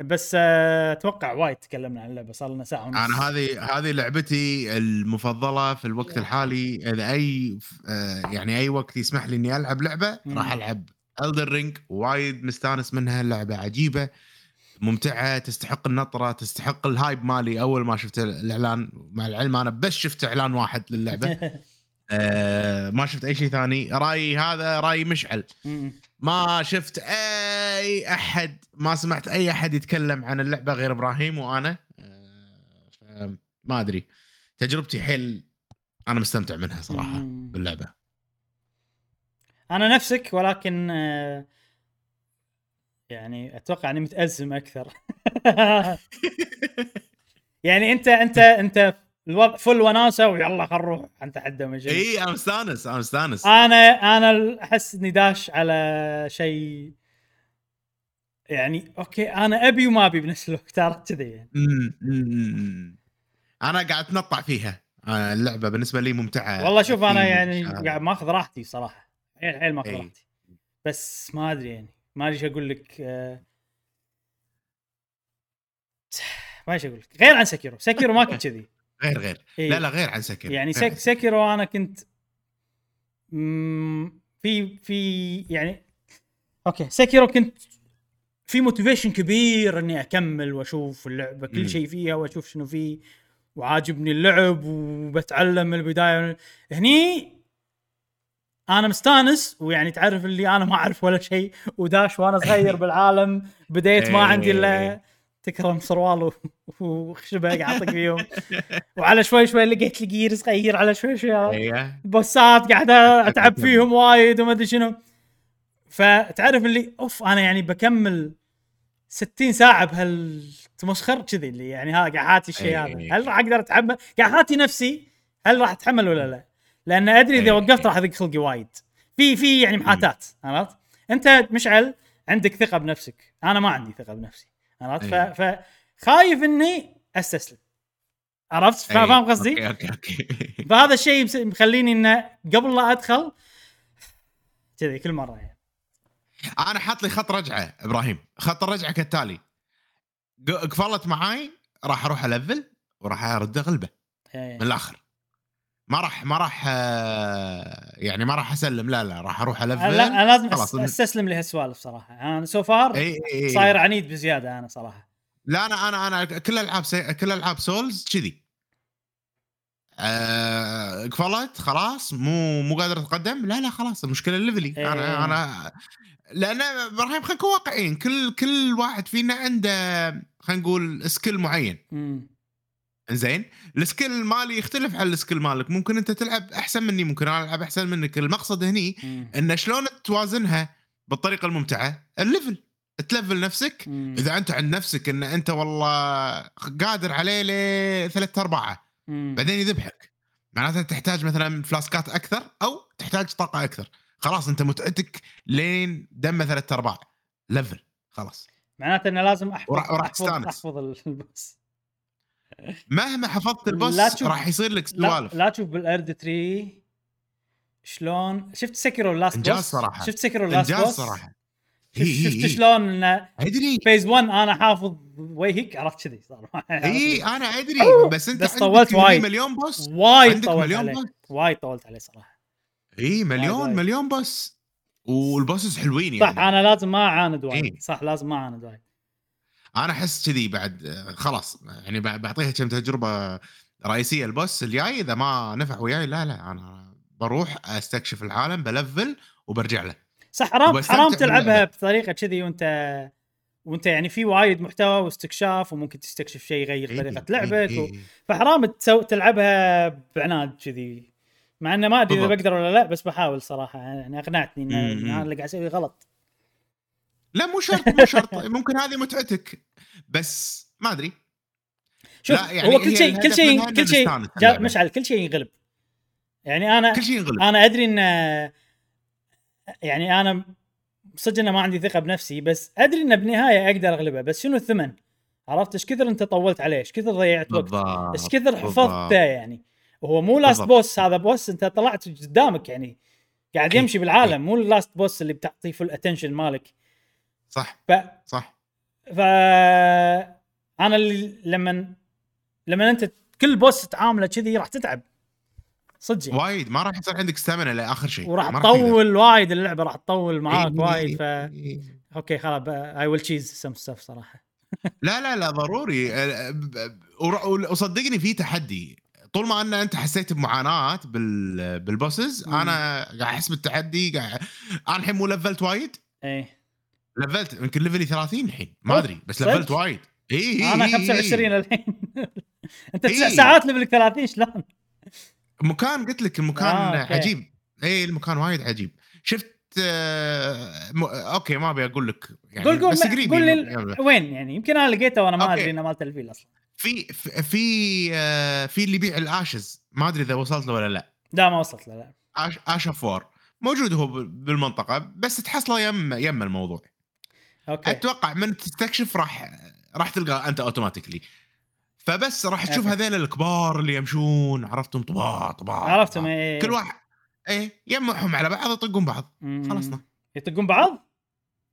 بس آه، أتوقع وايد تكلمنا عن اللعبة صار لنا ساعة ونص. أنا هذه هذه لعبتي المفضلة في الوقت الحالي. إذا أي آه، يعني أي وقت يسمح لي إني ألعب لعبة. راح ألعب Elden Ring وايد مستانس منها اللعبه عجيبة ممتعة تستحق النطرة تستحق ال hype مالي. أول ما شفت الإعلان مع العلم أنا بس شفت إعلان واحد للعبة. آه ما شفت أي شيء ثاني. رأيي هذا رأيي مشعل. ما شفت أي أحد ما سمعت أي أحد يتكلم عن اللعبة غير إبراهيم وأنا. ف- ما أدري. تجربتي حيل أنا مستمتع منها صراحة باللعبة. أنا نفسك ولكن آه، يعني أتوقع أني متأزم أكثر. يعني أنت أنت أنت الوضع فل وناسه ويلا خل نروح. نتحدى مجال إي أنا مستانس أنا مستانس أنا أنا احس اني داش على شيء يعني okay أنا ابي وما ابي بنفس الوقت عرفت كذي يعني. أنا قاعد اتنطع فيها. آه، اللعبة بالنسبة لي ممتعة. والله شوف أنا يعني. قاعد ماخذ راحتي صراحة. حيل حيل ماخذ. راحتي. بس ما أدري يعني. ما أدري إيش أقول لك آه، ما إيش أقول لك. غير عن Sekiro. Sekiro ما كنت كذي. غير غير إي. لا لا غير عن سكر يعني عن سك سكيرو أنا كنت في في يعني okay Sekiro كنت في motivation كبير إني أكمل وأشوف اللعبة. كل شيء فيها وأشوف شنو فيه وعاجبني اللعب وبتعلم من البداية هني أنا مستانس ويعني تعرف اللي أنا ما أعرف ولا شيء وداش وأنا صغير بالعالم بديت ما عندي إلا إيه. تكرم سروال وخشبه قاعد اطق فيهم. وعلى شوي شوي لقيت لي gear صغير على شوي شوي أيوه بوسات قاعد أتعب فيهم وايد وما أدري شنو. فتعرف اللي أوف أنا يعني بكمل 60 ساعة بهالتمسخر كذي اللي يعني ها قاعد حاتي الشيء. هذا هل راح أقدر أتحمل؟ قاعد حاتي نفسي هل راح أتحمل ولا لا؟ لأن أدري إذا أي. وقفت راح اضيق خلقي وايد. في في يعني محاتاه عرفت؟ أنت مشعل عندك ثقة بنفسك. أنا ما عندي ثقة بنفسي. عرفت؟ أي. ف- فخايف إني أستسلم عرفت؟ أي. فاهم قصدي؟ okay okay okay فهذا الشيء مخليني إنه قبل لا أدخل كذي كل مرة يعني أنا حاط لي خط رجعة إبراهيم خط الرجعة كالتالي قفلت معاي راح أروح ألفل وراح أرد غلبه إيه. من الآخر ما راح ما راح آه، يعني ما راح أسلم لا لا راح أروح ألفل. لا أنا لازم خلاص. أستسلم لهالسوالف صراحة. أنا so far. صاير عنيد بزيادة أنا صراحة. لا أنا أنا أنا كل ألعاب سي... كل ألعاب Souls كذي. آه، قفلت خلاص مو مو قادر أتقدم. لا لا خلاص المشكلة ال level إيه. أنا أنا لأن إبراهيم خلينا نكون واقعيين كل كل واحد فينا عنده خلينا نقول skill معين. امم زين؟ ال skill مالي يختلف عن ال skill مالك. ممكن أنت تلعب أحسن مني ممكن أنا ألعب أحسن منك. المقصد هني. إن شلون توازنها بالطريقة الممتعة؟ ال level. تلفل نفسك. أمم. إذا أنت عند نفسك إن أنت والله قادر عليه لثلاث ارباعه. بعدين يذبحك. معناته تحتاج مثلا فلاسكات أكثر أو تحتاج طاقة أكثر. خلاص أنت متعتك لين دمه ثلاث ارباع ليفل خلاص. معناته إنه لازم احفظ وراح- احفظ. أحفظ البوس مهما حفظت لا البوس راح يصير لك لا سوالف. لا تشوف بالارد تري شلون شفت سكرو اللاست إنجاز بوس صراحة. شفت سكرو اللاست إنجاز بوس صراحة. شفت. شلون أدري. phase 1 أنا حافظ وجهك عرفت كذي صار. إي أنا أدري بس أنت بس طولت وايد. مليون boss؟ وايد طولت مليون boss؟ وايد طولت عليه صراحة. إي مليون وايد. مليون boss. وال bosses حلوين صح يعني. أنا لازم ما أعاند وايد. إيه. صح لازم ما أعاند وايد. أنا أحس كذي بعد خلاص يعني بعطيها كم تجربة رئيسية ال boss الجاي إذا ما نفع وياي لا لا أنا بروح أستكشف العالم بلفل وبرجع له. صح حرام حرام تلعبها. بطريقة كذي وأنت وأنت يعني في وايد محتوى واستكشاف وممكن تستكشف شيء يغير إيه، طريقة إيه، لعبك إيه، و... فحرام تسو... تلعبها بعناد كذي. مع إنه ما أدري إذا. بقدر ولا لا بس بحاول صراحة يعني أقنعتني إن هذا اللي قاعد أسويه غلط. لا مو شرط مو شرط. ممكن هذه متعتك. بس ما أدري شوف يعني هو كل شيء كل شيء كل شيء. مشعل كل شيء ينغلب يعني أنا كل شيء ينغلب أنا أدري ان يعني أنا صدق إنه ما عندي ثقة بنفسي بس أدري إن بالنهاية أقدر اغلبه بس شنو الثمن؟ عرفت إيش كثر أنت طولت عليه؟ إيش كثر ضيعت وقت؟ إيش كثر. حفظته يعني؟ وهو مو last. boss هذا boss أنت طلعت قدامك يعني قاعد. يمشي بالعالم مو ال last boss اللي بتعطيه full attention مالك صح ف صح ف أنا اللي لما لما انت كل بوس تعامله كذي راح تتعب. صدق. يعني. وايد. ما راح يصير عندك stamina لآخر شيء. وراح. تطول وايد اللعبة راح تطول معاك إيه، وايد ف. okay خلاص I will cheese some stuff صراحة. لا لا لا ضروري. وصدقني في تحدي. طول ما أن أنت حسيت بمعاناة بال بال bosses. أنا قاعد أحس بالتحدي قاعد أنا الحين مو لفلت وايد. إيه. لفلت يمكن ليفلي 30 الحين ما أدري بس؟ لفلت وايد إي إي أنا إي، 25 إي. الحين أنت تسع إيه. ساعات ليفلك 30 شلون؟ مكان قلت لك المكان آه، أوكي. عجيب إي المكان وايد عجيب شفت آه م... أوكي ما أبي أقول لك يعني قول قول بس قريب قول يعني. لي وين يعني يمكن أنا لقيته وأنا ما. أدري إنه مال تلفيل أصلا في في في, آه في اللي يبيع الأشز ما أدري إذا وصلت له ولا لا لا ما وصلت له لا أش اوف وور موجود هو بال- بالمنطقة بس تحصله يم يم الموضوع أوكي أتوقع من تستكشف راح راح تلقى أنت اوتوماتيكلي فبس راح تشوف. هذول الكبار اللي يمشون عرفتهم طباع طباع عرفتهم طباع. إيه كل واحد إيه يجمعهم على بعض يطقون بعض. خلصنا. يطقون بعض؟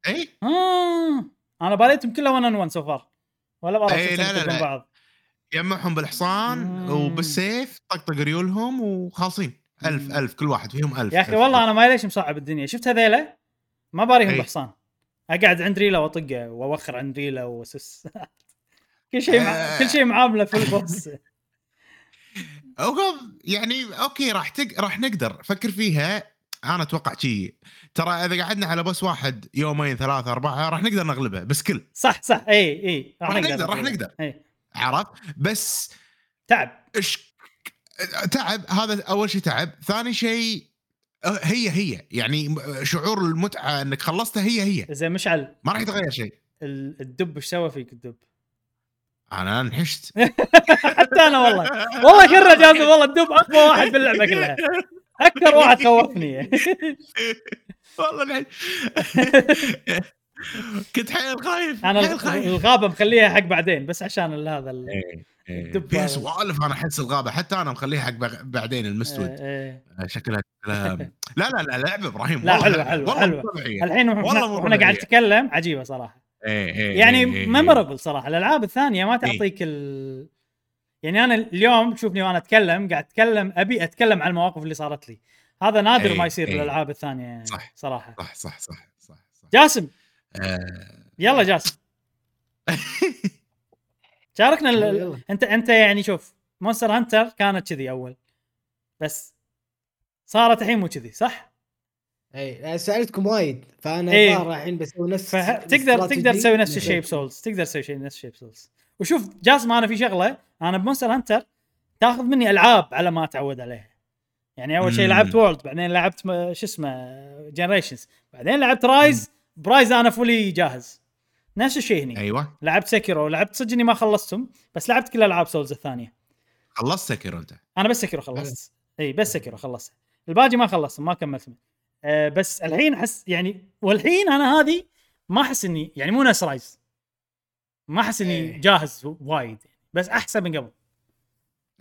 إيه آه. أنا باريتهم كلها 1 ان 1 سو فار ولا إيه، شفتهم لا، لا، لا. بعض يجمعهم بالحصان مم. وبالسيف طقطق ريولهم وخالصين ألف. ألف كل واحد فيهم ألف يا أخي والله. أنا ما ليش مصعب الدنيا شفت هذيلا ما باريهم إيه. بحصان أقعد عند ريلا وأطقه وأوخر عند ريلا وأسس. كل شيء مع... آه. كل شيء معامله في البوس يعني أوكي راح تق... راح نقدر. فكر فيها. أنا أتوقع شيء ترى إذا قعدنا على بس واحد يومين ثلاثة أربعة راح نقدر نغلبه. بس كل. صح صح. إي إي. راح نقدر راح نقدر. عرفت؟ بس تعب. إيش تعب. هذا أول شيء تعب. ثاني شيء هي هي. يعني شعور المتعة إنك خلصتها هي هي. زين مشعل. ما راح يتغير شيء. الدب إيش سوى فيك الدب؟ أنا انحشت حتى أنا والله. والله كرة جاسم والله الدب أقوى واحد باللعبه كلها. أكثر واحد خوفني. والله كنت حيل خايف أنا الغابة مخليها حق بعدين بس عشان هذا إيه، إيه. فيها سوالف أنا أحس الغابة حتى أنا مخليها حق بعدين المستود إيه، آه، شكلها لا لا لا لعبه إبراهيم. لا حلوة حلوة حلوة. الحين وإحنا قاعد نتكلم عجيبة صراحة. يعني ميموربل صراحة. الألعاب الثانية ما تعطيك ال يعني أنا اليوم تشوفني وأنا أتكلم قاعد أتكلم أبي أتكلم عن المواقف اللي صارت لي. هذا نادر ما يصير بالالعاب الثانية صح صراحة. صح صح صح صح, صح. جاسم. يلا جاسم. شاركنا ال... انت انت يعني شوف Monster Hunter كانت كذي أول. بس صارت الحين مو كذي صح؟ اي سألتكم وايد فأنا إيه. الحين بسوي نفس فه... تقدر تقدر تسوي نفس الشيء ب Souls تقدر تسوي شيء نفس الشيء ب Souls وشوف جاسم أنا في شغلة أنا ب Monster Hunter تاخذ مني ألعاب على ما أتعود عليها. يعني أول شيء لعبت World بعدين لعبت شو اسمه Generations بعدين لعبت Rise ب Rise أنا fully جاهز. نفس الشيء هني. أيوه. لعبت Sekiro لعبت صدق إني ما خلصتهم بس لعبت كل ألعاب Souls الثانية. خلصت Sekiro أنت؟ أنا بس Sekiro خلصت. أي. بس Sekiro خلصت. الباقي ما خلصتهم ما كملتهم أه بس الحين أحس يعني والحين أنا هذه ما أحس إني يعني مو نفس Rise. ما أحس إني. جاهز وايد بس أحسن من قبل.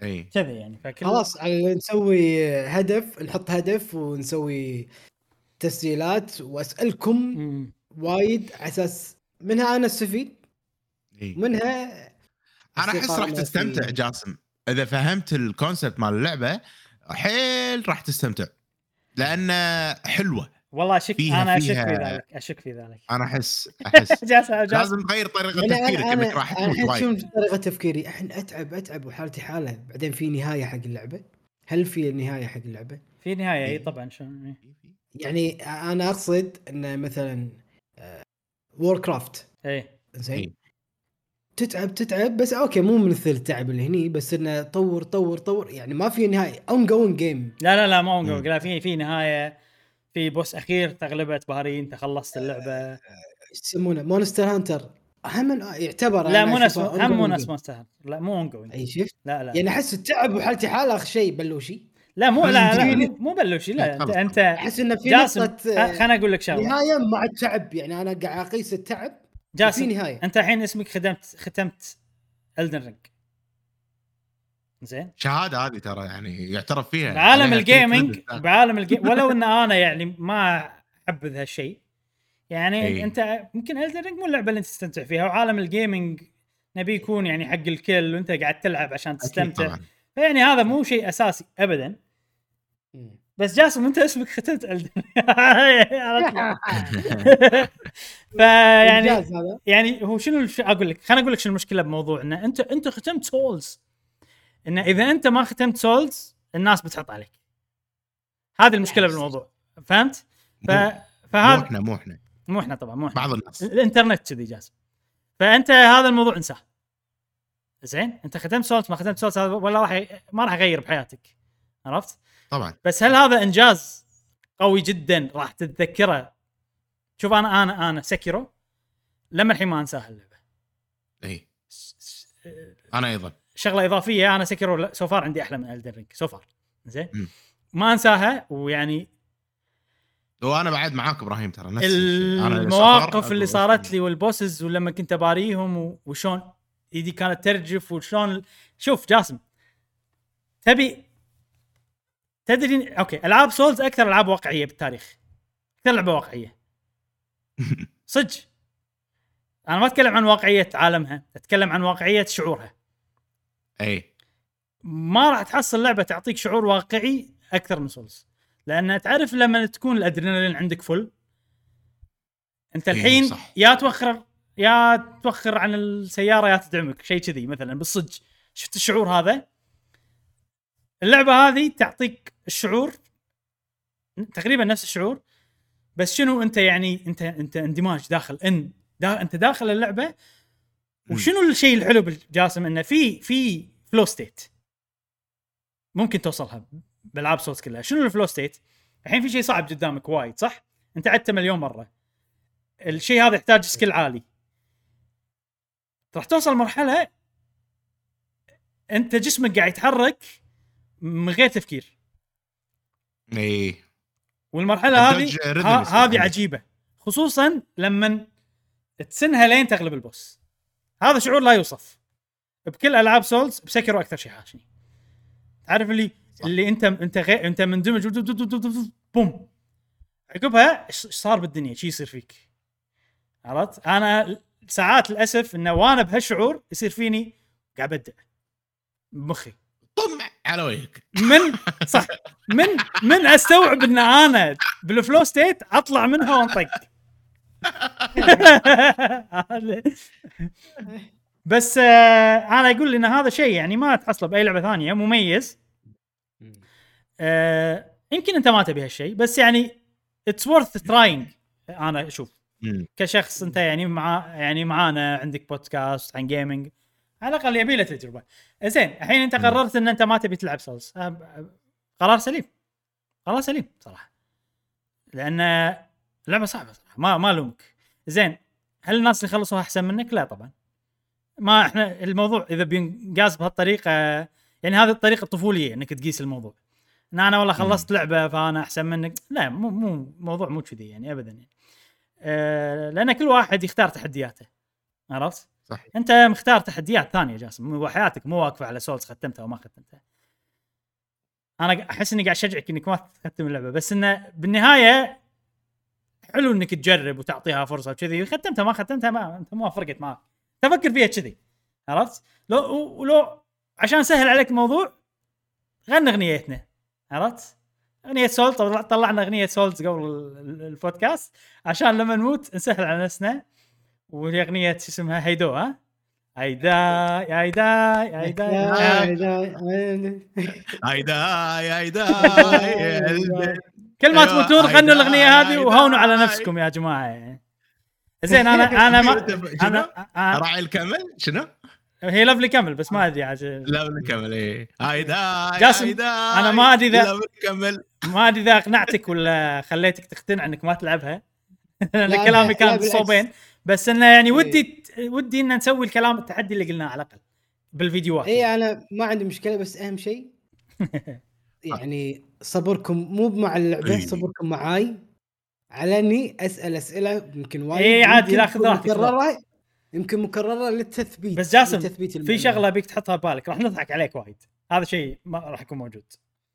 أي. كذا يعني فكل خلاص نسوي هدف نحط هدف ونسوي تسجيلات وأسألكم مم. وايد على أساس منها أنا استفيد إيه؟ منها أنا أحس راح تستمتع جاسم. إذا فهمت الكونسبت مال اللعبة حيل راح تستمتع. لأن حلوة. والله اشك فيها أنا أشك في ذلك أشك في ذلك. أنا احس أحس. لازم تغير طريقة تفكيرك إنك راح تموت وايد. طريقة تفكيري؟ الحين اتعب أتعب وحالتي حالة. بعدين في نهاية حق اللعبة. هل في نهاية حق اللعبة؟ في نهاية إي طبعا شلون يعني أنا أقصد انه مثلا Warcraft إيه. زين. تتعب تتعب بس okay مو مثل التعب اللي هني بس إنه طور طور طور يعني ما في نهاية. Ongoing game لا لا لا ما on لا في في نهاية في boss أخير تغلبه بهارين أنت خلصت اللعبة. إيش يسمونه Monster Hunter هم يعتبر لا مو نفس هم مو نفس Monster لا مو ongoing أي شفت؟ لا لا. يعني أحس التعب وحالتي حالة اخر شيء بلوشي. لا مو لا, لا مو بلوشي لا انت أنت أحس انه في نقطة خليني أقول لك شغلة. نهاية مع التعب يعني أنا قاعد أقيس التعب جاسم في نهاية. أنت الحين اسمك خدمت ختمت Elden Ring زين؟ شهادة هذه ترى يعني يعترف فيها. بعالم ال gaming بعالم ال game ولو إن أنا يعني ما احبذ هالشيء يعني أي. أنت يمكن Elden Ring مو اللعبة اللي أنت تستمتع فيها وعالم ال gaming نبي يكون يعني حق الكل وأنت قاعد تلعب عشان تستمتع. فيعني هذا مو شيء أساسي ابدا. بس جاسم أنت اسمك ختمت Elden. فيعني يعني هو شنو أقول لك خليني أقول لك شنو المشكلة بموضوع انه أنت أنت ختمت Souls. انه إذا أنت ما ختمت Souls الناس بتحط عليك. هذه المشكلة بالموضوع. فهمت؟ ف... فهذا مو إحنا مو إحنا. مو إحنا طبعا مو إحنا. بعض الناس. الإنترنت كذي جاسم. فأنت هذا الموضوع انساه. زين؟ أنت ختمت Souls ما ختمت Souls ولا راح ما راح يغير بحياتك. عرفت؟ طبعا. بس هل هذا إنجاز قوي جدا راح تتذكره؟ شوف أنا أنا أنا Sekiro لما الحين ما انساها اللعبة. اي أنا أيضا. شغلة إضافية أنا Sekiro so far عندي أحلى من Elden Ring so far زين؟ ما أنساها ويعني وأنا بعد معاك إبراهيم ترى نفس المواقف اللي صارت لي وال bosses ولما كنت أباريهم وشون إيدي كانت ترجف وشلون شوف جاسم تبي تدري okay ألعاب Souls أكثر ألعاب واقعية بالتاريخ. أكثر لعبة واقعية. صدق. أنا ما أتكلم عن واقعية عالمها أتكلم عن واقعية شعورها. أي. ما راح تحصل لعبة تعطيك شعور واقعي أكثر من سولز لأن تعرف لما تكون الأدرينالين عندك فل أنت الحين صح. يا توخر يا توخر عن السيارة يا تدعمك شيء كذي مثلا بالصدق. شفت الشعور هذا؟ اللعبة هذه تعطيك الشعور تقريبا نفس الشعور بس شنو أنت يعني أنت أنت اندماج داخل in the أنت داخل اللعبة وشنو الشيء الحلو بالجاسم؟ إنه في في flow state ممكن توصلها بالعاب Souls كلها. شنو ال flow state الحين في شيء صعب قدامك وايد صح؟ أنت عدته مليون مرة. الشيء هذا يحتاج skill عالي. راح توصل مرحلة أنت جسمك قاعد يتحرك من غير تفكير. اي والمرحلة هذه هذه عجيبة خصوصا لما تسنها لين تغلب ال boss. هذا شعور لا يوصف. بكل ألعاب Souls ب Sekiro أكثر شيء حاشني. تعرف اللي صح. اللي انت أنت غير أنت مندمج boom. عقبها إيش صار بالدنيا؟ شي يصير فيك. عرفت؟ أنا ساعات للأسف انه وأنا بهالشعور يصير فيني قاعد ابدع بمخي على وجهك من صح. من من أستوعب إن أنا بال flow state أطلع منها وأنطق. بس آه أنا أقول إن هذا شيء يعني ما تحصله بأي لعبة ثانية مميز. آه يمكن أنت ما تبي هالشيء بس يعني it's worth trying أنا أشوف. كشخص أنت يعني مع يعني معانا عندك بودكاست عن gaming على الأقل يبي له تجربة. زين الحين أنت قررت إن أنت ما تبي تلعب Souls. قرار سليم. قرار سليم صراحة. لأن اللعبة صعبة صراحة ما ما لومك زين هل الناس اللي خلصوها أحسن منك؟ لا طبعا. ما إحنا الموضوع إذا بينقاس بهالطريقة يعني هذه الطريقة الطفولية إنك تقيس الموضوع. إن أنا والله خلصت لعبة فأنا أحسن منك. لا مو مو موضوع مو كذي يعني ابدا يعني. أه لأن كل واحد يختار تحدياته. عرفت؟ صح. انت مختار تحديات ثانية جاسم وحياتك مو واقفة على سولز ختمتها أو ما ختمتها. أنا أحس إني قاعد أشجعك إنك ما تختم اللعبة بس إنه بالنهاية حلو إنك تجرب وتعطيها فرصة وكذي. ختمتها ما ختمتها ما أنت ما فرقت معك تفكر فيها كذي عرفت؟ لو ولو عشان سهل عليك الموضوع غنى أغنيتنا عرفت؟ أغنية سولز طلعنا أغنية سولز قبل البودكاست عشان لما نموت نسهل على نفسنا. وهي أغنية شو اسمها؟ هيدو ها؟ هيدا يا هيدا يا هيدا هيدا يا هيدا كل ما تموتون غنوا الأغنية هذه وهونوا على نفسكم يا جماعة. زين أنا أنا ما أنا راعي الكمل؟ شنو؟ هي لفلي كمل بس ما أدري عاد لفلي كمل اي هيدا جاسم أنا ما أدري اذا كمل. ما أدري إذا أقنعتك ولا خليتك تقتنع إنك ما تلعبها. لأن كلامي كان صوبين بس إنه يعني ودي ودي إن نسوي الكلام التحدي اللي قلناه على الأقل بالفيديوهات. اي أنا ما عندي مشكلة بس أهم شيء يعني صبركم مو مع اللعبة صبركم معاي على إني أسأل أسئلة يمكن وايد اي عادي لا خذ راحتك مكررة يمكن مكررة للتثبيت بس جاسم للتثبيت في شغلة بيك تحطها ببالك راح نضحك عليك وايد. هذا شيء ما راح يكون موجود.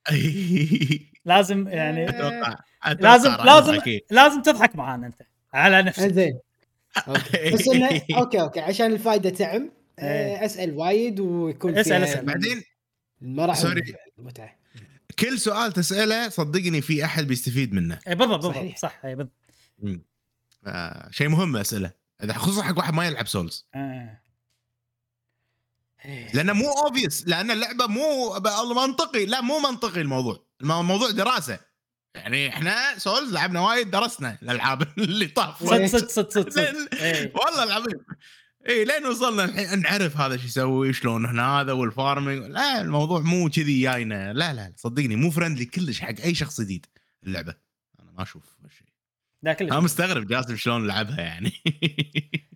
لازم يعني أتوقع. أتوقع لازم لازم لازم تضحك معانا أنت على نفسك. زين بس انه okay okay. عشان الفائده تعم إيه. أسأل وايد ويكون اسأل اسأل. بعدين؟ المراحل المتعه كل سؤال تسأله صدقني في أحد بيستفيد منه. اي بالضبط بالضبط. صح اي بالضبط. آه شيء مهم اسئله إذا خصوصا حق واحد ما يلعب Souls آه. لأنه مو obvious لأن اللعبة مو منطقي. لا مو منطقي الموضوع. الموضوع دراسة. يعني إحنا Souls لعبنا وايد درسنا الألعاب اللي طاف. صدق صدق صدق صدق والله العظيم. اي لين وصلنا الحين نعرف هذا شو يسوي شلون هنا هذا وال farming لا الموضوع مو كذي جاينا. لا لا صدقني مو friendly كلش حق أي شخص جديد اللعبة. أنا ما أشوف هالشيء لا كلش. أنا مستغرب جاسم شلون لعبها يعني.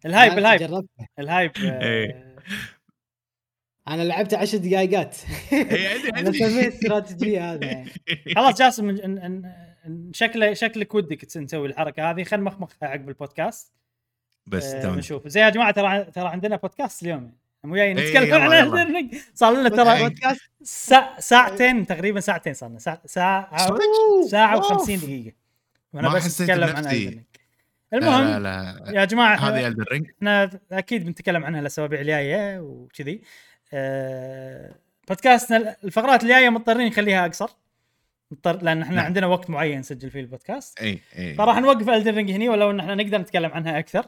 ال hype ال hype. ال hype آه، أنا لعبت 10 دقائقات أنا سويت استراتيجية هذا خلاص جاسم شكله شكلك ودك نسوي الحركة هذه. خل نمخمخها عقب البودكاست بس آه نشوف. زي يا جماعة ترى ترى عندنا بودكاست اليوم. مو جايين نتكلم عن صار لنا ترى ساعتين تقريبا ساعتين صار لنا. ساعه ساعه و50 دقيقة. وأنا بس أتكلم عن المهم لا لا لا. يا جماعة هذه إحنا أكيد بنتكلم عنها الأسابيع الجاية وكذي. بودكاستنا الفقرات الجاية مضطرين نخليها أقصر. مضطر لأن إحنا نعم. عندنا وقت معين نسجل فيه البودكاست. إي إي. فراح نوقف Elden Ring هني ولو إن إحنا نقدر نتكلم عنها أكثر.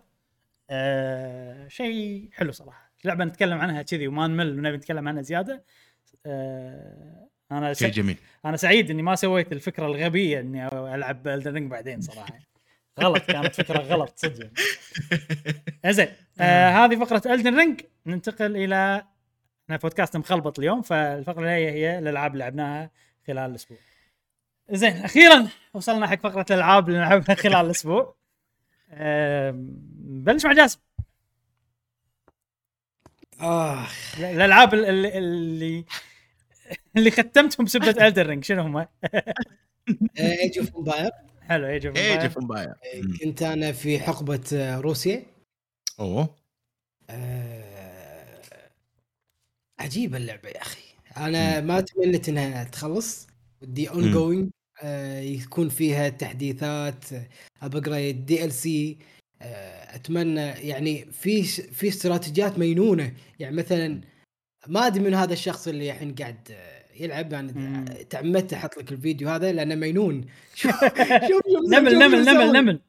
آه شيء حلو صراحة. لعبة نتكلم عنها كذي وما نمل ونبي نتكلم عنها زيادة. آه أنا شيء جميل. أنا سعيد إني ما سويت الفكرة الغبية إني ألعب Elden Ring بعدين صراحة. غلط كانت فكرة غلط صدق. زين آه هذه فقرة Elden Ring ننتقل إلى إحنا بودكاست مخلبط اليوم فالفقرة اللي هي هي الألعاب اللي لعبناها خلال الأسبوع. زين أخيرا وصلنا حق فقرة الألعاب اللي نلعبها خلال الأسبوع. بلش مع جاسم. آخ. الألعاب اللي اللي, اللي ختمتهم بسبة Elden Ring شنو هم؟ Age of Empire حلو Age of Age of Empire كنت أنا في حقبة آه، روسيا. أوه. آه، عجيبة اللعبة يا أخي. أنا ما تمنيت إنها تخلص. ودي ongoing يكون فيها تحديثات upgrade DLC أتمنى يعني في في استراتيجيات مينونة. يعني مثلا ما أدري من هذا الشخص اللي الحين قاعد آه، يلعب. يعني تعمدت أحط لك الفيديو هذا لأنه مينون. شوف شوف نمل نمل نمل نمل.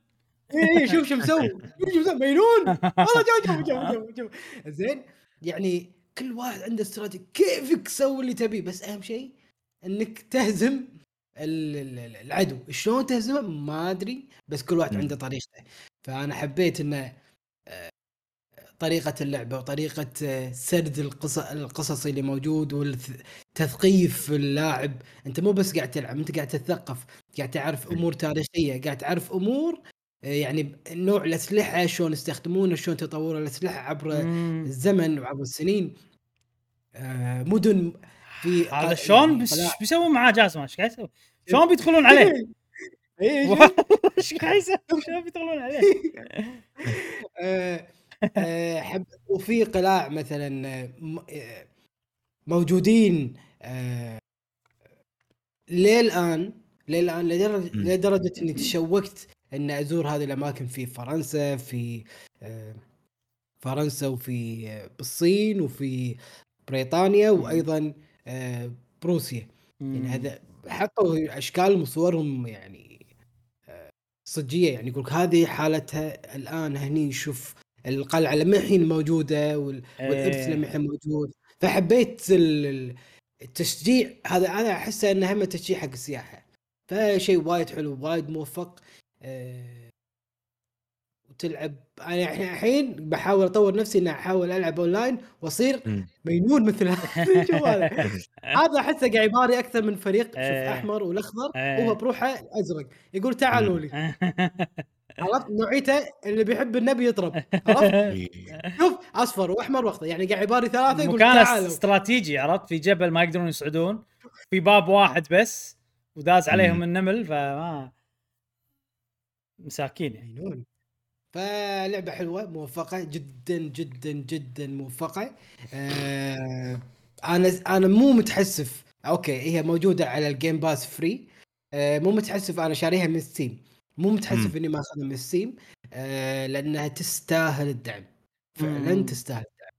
اي شوف شو مسوي. شوف شو مسوي. مينون! والله شوف شوف شوف شوف زين يعني كل واحد عنده استراتيجي كيفك تسوي اللي تبيه؟ بس أهم شيء إنك تهزم العدو. شلون تهزمه؟ ما أدري بس كل واحد عنده طريقته. فأنا حبيت إنه آه، طريقة اللعبة وطريقة آه، سرد القصص القصصي اللي موجود والتثقيف اللاعب. أنت مو بس قاعد تلعب أنت قاعد تتثقف قاعد تعرف أمور تاريخية قاعد تعرف أمور يعني نوع الأسلحة شلون يستخدمونه شلون تطور الأسلحة عبر الزمن وعبر السنين مدن في هذا شلون بيسوون معاه جاسم إيش قاعد يسوي؟ شلون بيدخلون عليه؟ إيش قاعد يسوي؟ شلون بيدخلون عليه؟ آه، آه، حب وفي قلاع مثلا آه، موجودين للان للان لدرجه لدرجة إني تشوقت إن أزور هذه الأماكن في فرنسا في فرنسا وفي بالصين وفي بريطانيا وأيضا بروسيا. يعني هذا حطوا أشكال وصورهم يعني آه، صجية. يعني يقول هذه حالتها الآن هني شوف القلعة لما الحين موجودة والإرث لما الحين موجود. فحبيت التشجيع. هذا أنا احسه انه هم تشجيع حق السياحة. فشيء وايد حلو وايد موفق. وتلعب. أنا الحين بحاول أطور نفسي إني أحاول ألعب أونلاين وأصير مجنون مثل هذا هذا أحسه قاعد يباري أكثر من فريق. شوف إيه. أحمر والأخضر إيه. وهو بروحه أزرق. يقول تعالوا لي. عرفت؟ نوعيته اللي بيحب النبي يطرب عرفت؟ شوف أصفر وأحمر وأخضر. يعني قاعد يباري ثلاثة يقول تعالوا. استراتيجي عرفت؟ في جبل ما يقدرون يصعدون. في باب واحد بس وداز عليهم النمل فما مساكين يعني. فلعبة حلوة موفقة جدا جدا جدا موفقة. آه أنا أنا مو متحسف. okay هي موجودة على ال Game Pass free آه مو متحسف أنا شاريها من Steam مو متحسف إني ما أخذها من Steam آه لأنها تستاهل الدعم. فعلا تستاهل الدعم.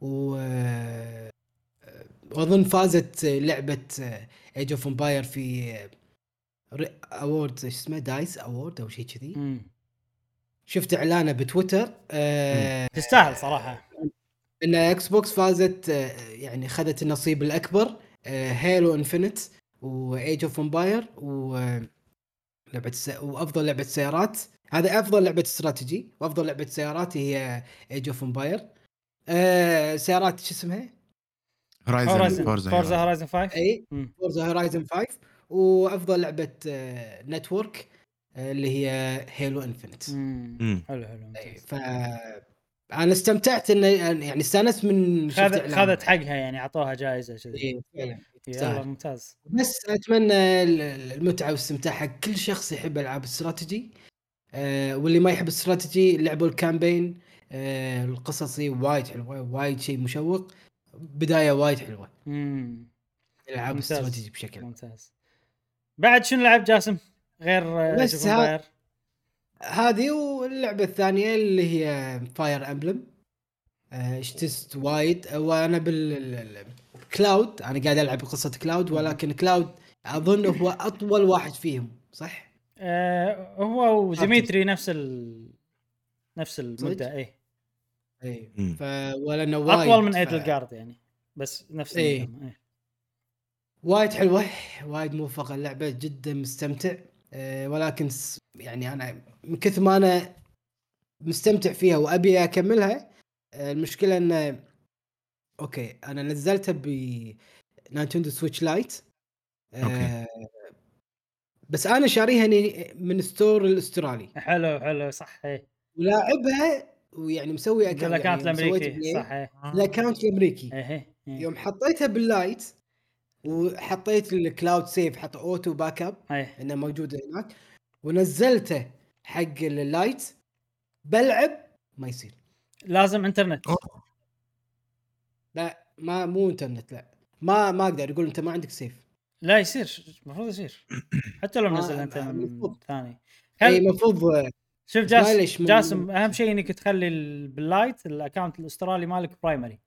و آه، وأظن فازت لعبة Age of Empire في award إيش اسمه؟ DICE Award أو شيء كذي. شفت إعلانه بتويتر آه تستاهل صراحة. ان Xbox فازت آه يعني اخذت النصيب الأكبر آه Halo Infinite و Age of Empire و لعبة س... وأفضل لعبة سيارات. هذا أفضل لعبة استراتيجي وأفضل لعبة سيارات هي Age of Empire سيارات شو اسمها؟ Horizon Forza Horizon 5 إي Forza Horizon 5 وأفضل لعبة network آه، اللي هي Halo Infinite حلو حلو ف أنا استمتعت انه يعني استانست من خذت حقها يعني أعطوها جائزه كذي. اي فعلا. ممتاز. بس أتمنى المتعة والإستمتاع حق كل شخص يحب ألعاب الاستراتيجي آه واللي ما يحب الاستراتيجي لعبوا ال campaign آه القصصي وايد حلوة وايد شيء مشوق. بداية وايد حلوة. امم العاب الاستراتيجي بشكل ممتاز. بعد شنو لعب جاسم؟ غير بس هذه واللعبة الثانية اللي هي Fire Emblem اشتست وايد. وأنا بال Claude أنا قاعد ألعب قصه Claude ولكن Claude أظن هو أطول واحد فيهم صح؟ آه هو وديمتري نفس ال... نفس المده اي اي ف ولأنه وايد اطول من ايدل ف... جارد يعني بس نفس اي وايد حلوة وايد موفقة اللعبة جدا مستمتع. أه ولكن يعني أنا من كثر ما أنا مستمتع فيها وأبي أكملها أه المشكلة إنه أوكي أنا نزلتها ب Nintendo Switch Lite. أه بس أنا شاريها من store الأسترالي. حلو حلو صح ولاعبها ويعني مسوي account ال account يعني الأمريكي صح ال account الأمريكي. يوم حطيتها بال Lite وحطيت ال cloud save حط auto backup إنه موجود هناك. ونزلته حق ال Lite بلعب ما يصير. لازم انترنت أوه. لا ما مو انترنت لا. ما ما أقدر يقول أنت ما عندك save لا يصير. المفروض يصير. حتى لو نزل أنت من ثاني. إي المفروض شوف جاسم جاسم أهم شيء إنك تخلي بال Lite ال account الأسترالي مالك primary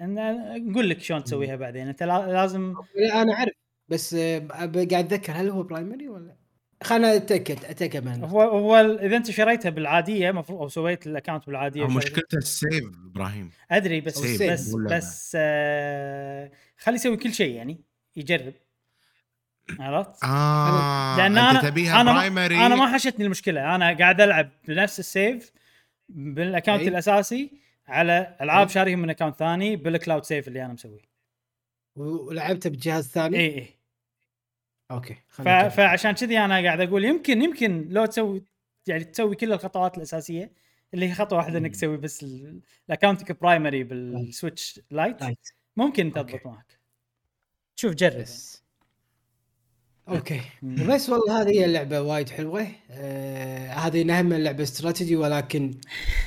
نقول لك شلون تسويها بعدين. أنت لازم لا أنا أعرف. بس قاعد أتذكر هل هو primary ولا؟ خلنا أتأكد أتأكد من هو هو إذا أنت شريتها بالعادية مفروض أو سويت ال account بالعادية مشكلته ال save إبراهيم. أدري بس بس بس آه خلي يسوي كل شيء يعني يجرب. عرفت؟ آه لأن أنا تبيها أنا primary ما أنا ما حشتني المشكلة. أنا قاعد ألعب بنفس ال save بال account الأساسي على ألعاب شاريهم من account ثاني بال cloud save اللي أنا مسويه. ولعبته بجهاز ثاني؟ اي اي okay ف... فعشان كذي أنا قاعد أقول يمكن يمكن لو تسوي يعني تسوي كل الخطوات الأساسية اللي هي خطوة واحدة إنك تسوي بس ال account ك primary بال Switch Lite ممكن تضبط معك. شوف جرب okay. بس والله هذه هي اللعبة وايد حلوة. آه هذه نهم لعبه استراتيجي ولكن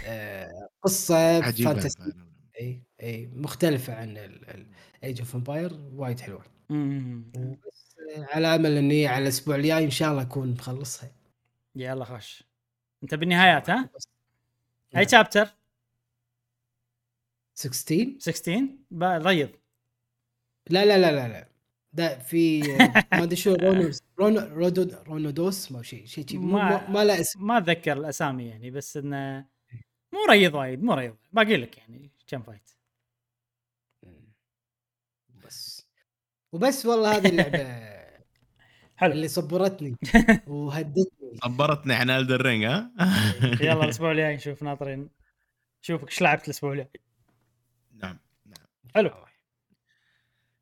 آه قصة fantasy إي إي مختلفة عن ايج اوف امباير وايد حلوة. بس على أمل إني على الأسبوع الجاي إن شاء الله أكون مخلصها. يلا خش. أنت بالنهايات ها؟ أي شابتر؟ 16 16 ريض لا لا لا لا لا. ده في ما أدري شو رونوس رون رودو رونودوس ما شيء شيء ما ما له اسم ما أتذكر الأسامي يعني بس إنه مو ريض وايد مو ريض باقي لك يعني كم fight بس. وبس والله هذه اللعبة حلو. اللي صبرتني وهدتني. صبرتني عن Elden Ring ها؟ يلا الأسبوع الجاي نشوف ناطرين. نشوفك إيش لعبت الأسبوع الجاي. نعم نعم. حلو.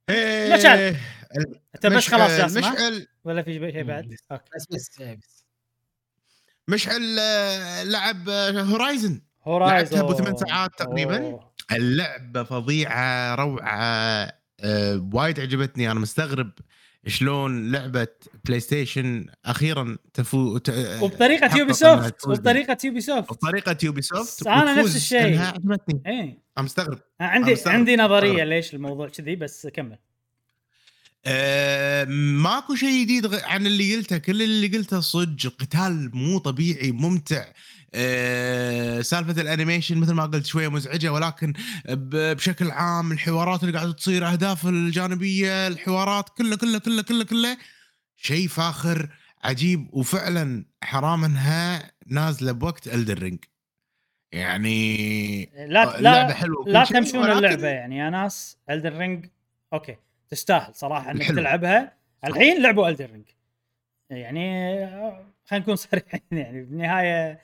إيه مشعل أنت بس خلاص جاسم مشعل ولا في شيء بعد؟ okay. بس بس بس. مشعل آه، لعب Horizon Horizon لعبتها ابو ثمان ساعات تقريبا؟ أوه. اللعبة فظيعة روعة أه وايد عجبتني. أنا مستغرب شلون لعبة PlayStation أخيرا تفو ت... وبطريقة Ubisoft وبطريقة Ubisoft وبطريقة Ubisoft أنا نفس الشيء. عجبتني. إيه. أنا مستغرب. عندي مستغرب. عندي نظرية ليش الموضوع كذي بس كمل. آه ماكو شيء جديد عن اللي قلته. كل اللي قلته صدق القتال مو طبيعي ممتع. آه سالفة ال animation مثل ما قلت شوية مزعجة ولكن بشكل عام الحوارات اللي قاعدة تصير أهداف الجانبية الحوارات كله كله كله كله كله شيء فاخر عجيب وفعلا حرام إنها نازلة بوقت Elden Ring يعني لا لا حلوة لا تمشون اللعبة يعني يا ناس. Elden Ring okay. تستاهل صراحة إنك حلو. تلعبها. الحين لعبوا Elden Ring يعني خلينا نكون صريحين يعني بالنهاية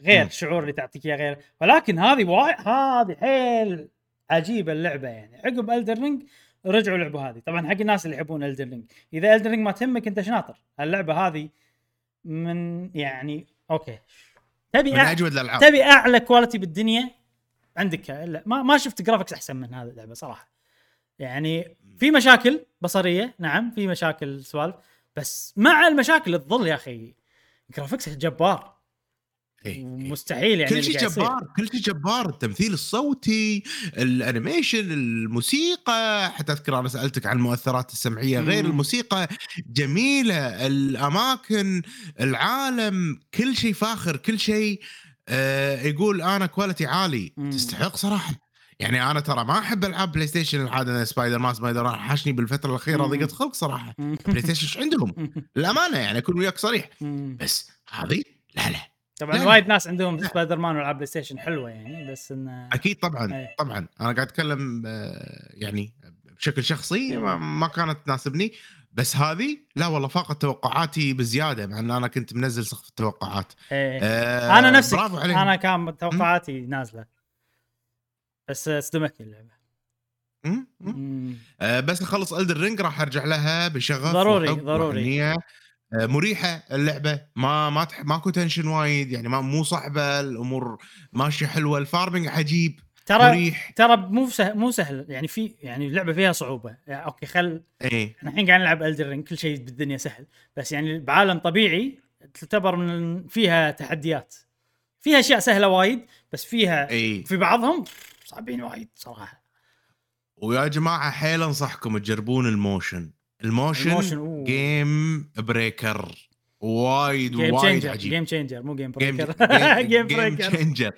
غير الشعور اللي تعطيك إياه غير. ولكن هذه وايد هذه حيل عجيبة اللعبة يعني. عقب Elden Ring رجعوا لعبوا هذه. طبعا حق الناس اللي يحبون Elden Ring إذا Elden Ring ما تهمك أنت شناطر. اللعبة هذه من يعني okay. تبي من أجود الألعاب. تبي أعلى quality بالدنيا؟ عندك. لا ما ما شفت graphics أحسن من هذه اللعبة صراحة. يعني في مشاكل بصرية نعم في مشاكل سوالف بس مع المشاكل تظل يا أخي graphics جبار. إيه، إيه. مستحيل يعني كل شيء جبار كل شيء جبار التمثيل الصوتي ال animation الموسيقى حتى أذكر أنا سألتك عن المؤثرات السمعية غير الموسيقى جميلة الأماكن العالم كل شيء فاخر كل شيء آه يقول أنا quality عالي. مم. تستحق صراحة. يعني أنا ترى ما أحب ألعاب PlayStation العادة Spider-Man Spider-Man حاشني بالفترة الأخيرة ضيقه خلق صراحة. PlayStation إيش عندهم؟ للأمانة يعني اكون وياك صريح. بس هذه لا لا. طبعا وايد ناس عندهم سبايدر مان وألعاب PlayStation حلوة يعني بس انه أكيد طبعا أي. طبعا. أنا قاعد أتكلم آه، يعني بشكل شخصي ما, كانت تناسبني. بس هذه لا والله فاقت توقعاتي بزيادة مع إن أنا كنت منزل سقف التوقعات. إيه. آه أنا نفسي أنا كان توقعاتي نازلة. بس صدمتني اللعبة. آه بس أخلص Elden Ring راح أرجع لها بشغف ضروري ضروري. آه مريحة اللعبة. ما ما تح... ماكو tension وايد يعني ما مو صعبة الأمور ماشية حلوة. ال farming عجيب ترى مريح. ترى مو سهل مو سهل يعني في يعني اللعبة فيها صعوبة. يعني أوكي خل إيه. الحين قاعد نلعب Elden Ring كل شيء بالدنيا سهل. بس يعني بعالم طبيعي تعتبر من فيها تحديات. فيها أشياء سهلة وايد بس فيها إيه. في بعضهم صعبين وايد صراحة. ويا جماعة حيل أنصحكم تجربون ال motion. ال motion, ال motion game breaker وايد وايد عجيب. جيم تشينجر مو جيم بريكر game breaker game changer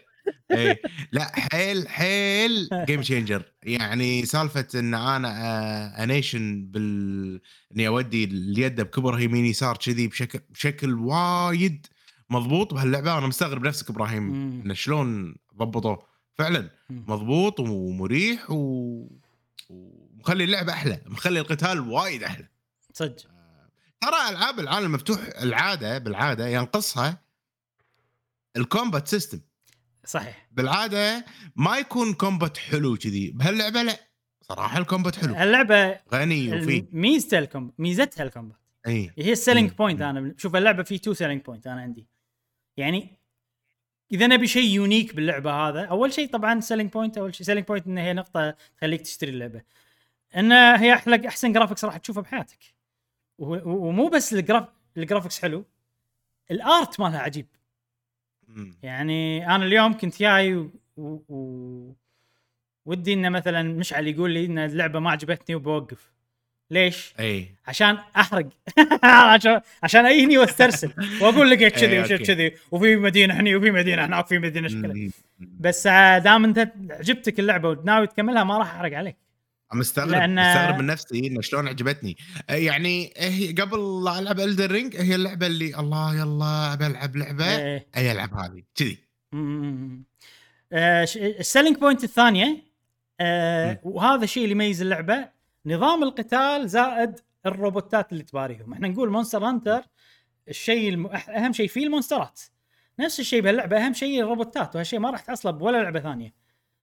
لا حيل حيل game changer يعني سالفة إن أنا انيشن بال إني أودي اليد بكبر يمين يسار كذي بشكل بشكل وايد مضبوط بهاللعبة. أنا مستغرب نفسك إبراهيم انه شلون ضبطوه. فعلا. مضبوط ومريح و... ومخلي اللعبه أحلى مخلي القتال وايد أحلى. صدق. ترى ألعاب العالم المفتوح العادة بالعادة ينقصها ال combat system. صحيح. بالعادة ما يكون combat حلو كذي. بهاللعبة لا صراحة ال combat حلو. اللعبة غني وفي. ميزتها الكومبات ميزتها الكومبات. اي هي ال selling point أنا. شوف اللعبة في two selling point أنا عندي. يعني إذا نبي شيء unique باللعبة هذا أول شيء طبعا selling point أول شيء selling point إن هي نقطة تخليك تشتري اللعبة. إن هي أحلى أحسن graphics راح تشوفه بحياتك. ومو بس ال graph ال graphics حلو ال art مالها عجيب. يعني أنا اليوم كنت جاي و... و... ودي إنه مثلا مشعل يقول لي إن اللعبة ما عجبتني وبوقف. ليش؟ أي. عشان أحرق. عشان عشان ايهني وأسترسل. وأقول لك كذي وشفت كذي. وفي مدينة هني وفي مدينة هناك وفي مدينة شكلها بس دام أنت عجبتك اللعبة وناوي تكملها ما راح أحرق عليك. مستغرب لأن... مستغرب من نفسي إنه شلون عجبتني. يعني هي قبل لا ألعب Elden Ring هي اللعبة اللي الله يلا بلعب لعبة أي إيه. ألعب هذه. كذي. ال selling point الثانية آه وهذا الشيء اللي يميز اللعبة نظام القتال زائد الروبوتات اللي تباريهم. إحنا نقول مونستر هانتر الشيء الم... أهم شيء فيه المونسترات. نفس الشيء بهاللعبة أهم شيء الروبوتات وهالشيء ما راح تحصله بولا لعبة ثانية.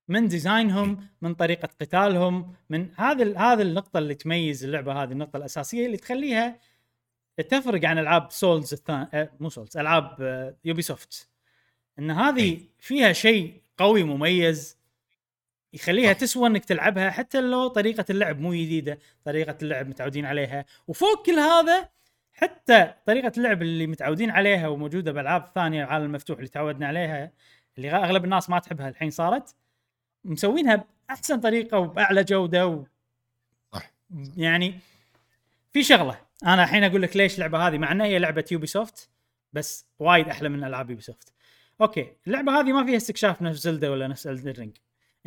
من ديزاينهم من طريقة قتالهم من هذا هذه النقطة اللي تميز اللعبة هذه النقطة الأساسية اللي تخليها تفرق عن ألعاب سولز الثانية أه مو سولز ألعاب يوبي سوفت إن هذه فيها شيء قوي مميز يخليها تسوى إنك تلعبها حتى لو طريقة اللعب مو جديدة طريقة اللعب متعودين عليها. وفوق كل هذا حتى طريقة اللعب اللي متعودين عليها وموجودة بالالعاب الثانية العالم المفتوح اللي تعودنا عليها اللي أغلب الناس ما تحبها الحين صارت مسوينها بأحسن طريقة وبأعلى جودة و... صح. يعني في شغلة. أنا الحين أقول لك ليش اللعبة هذه مع انها هي لعبة يوبي سوفت بس وايد أحلى من ألعاب يوبي سوفت أوكي اللعبة هذه ما فيها استكشاف نفس زلدا ولا نفس Elden Ring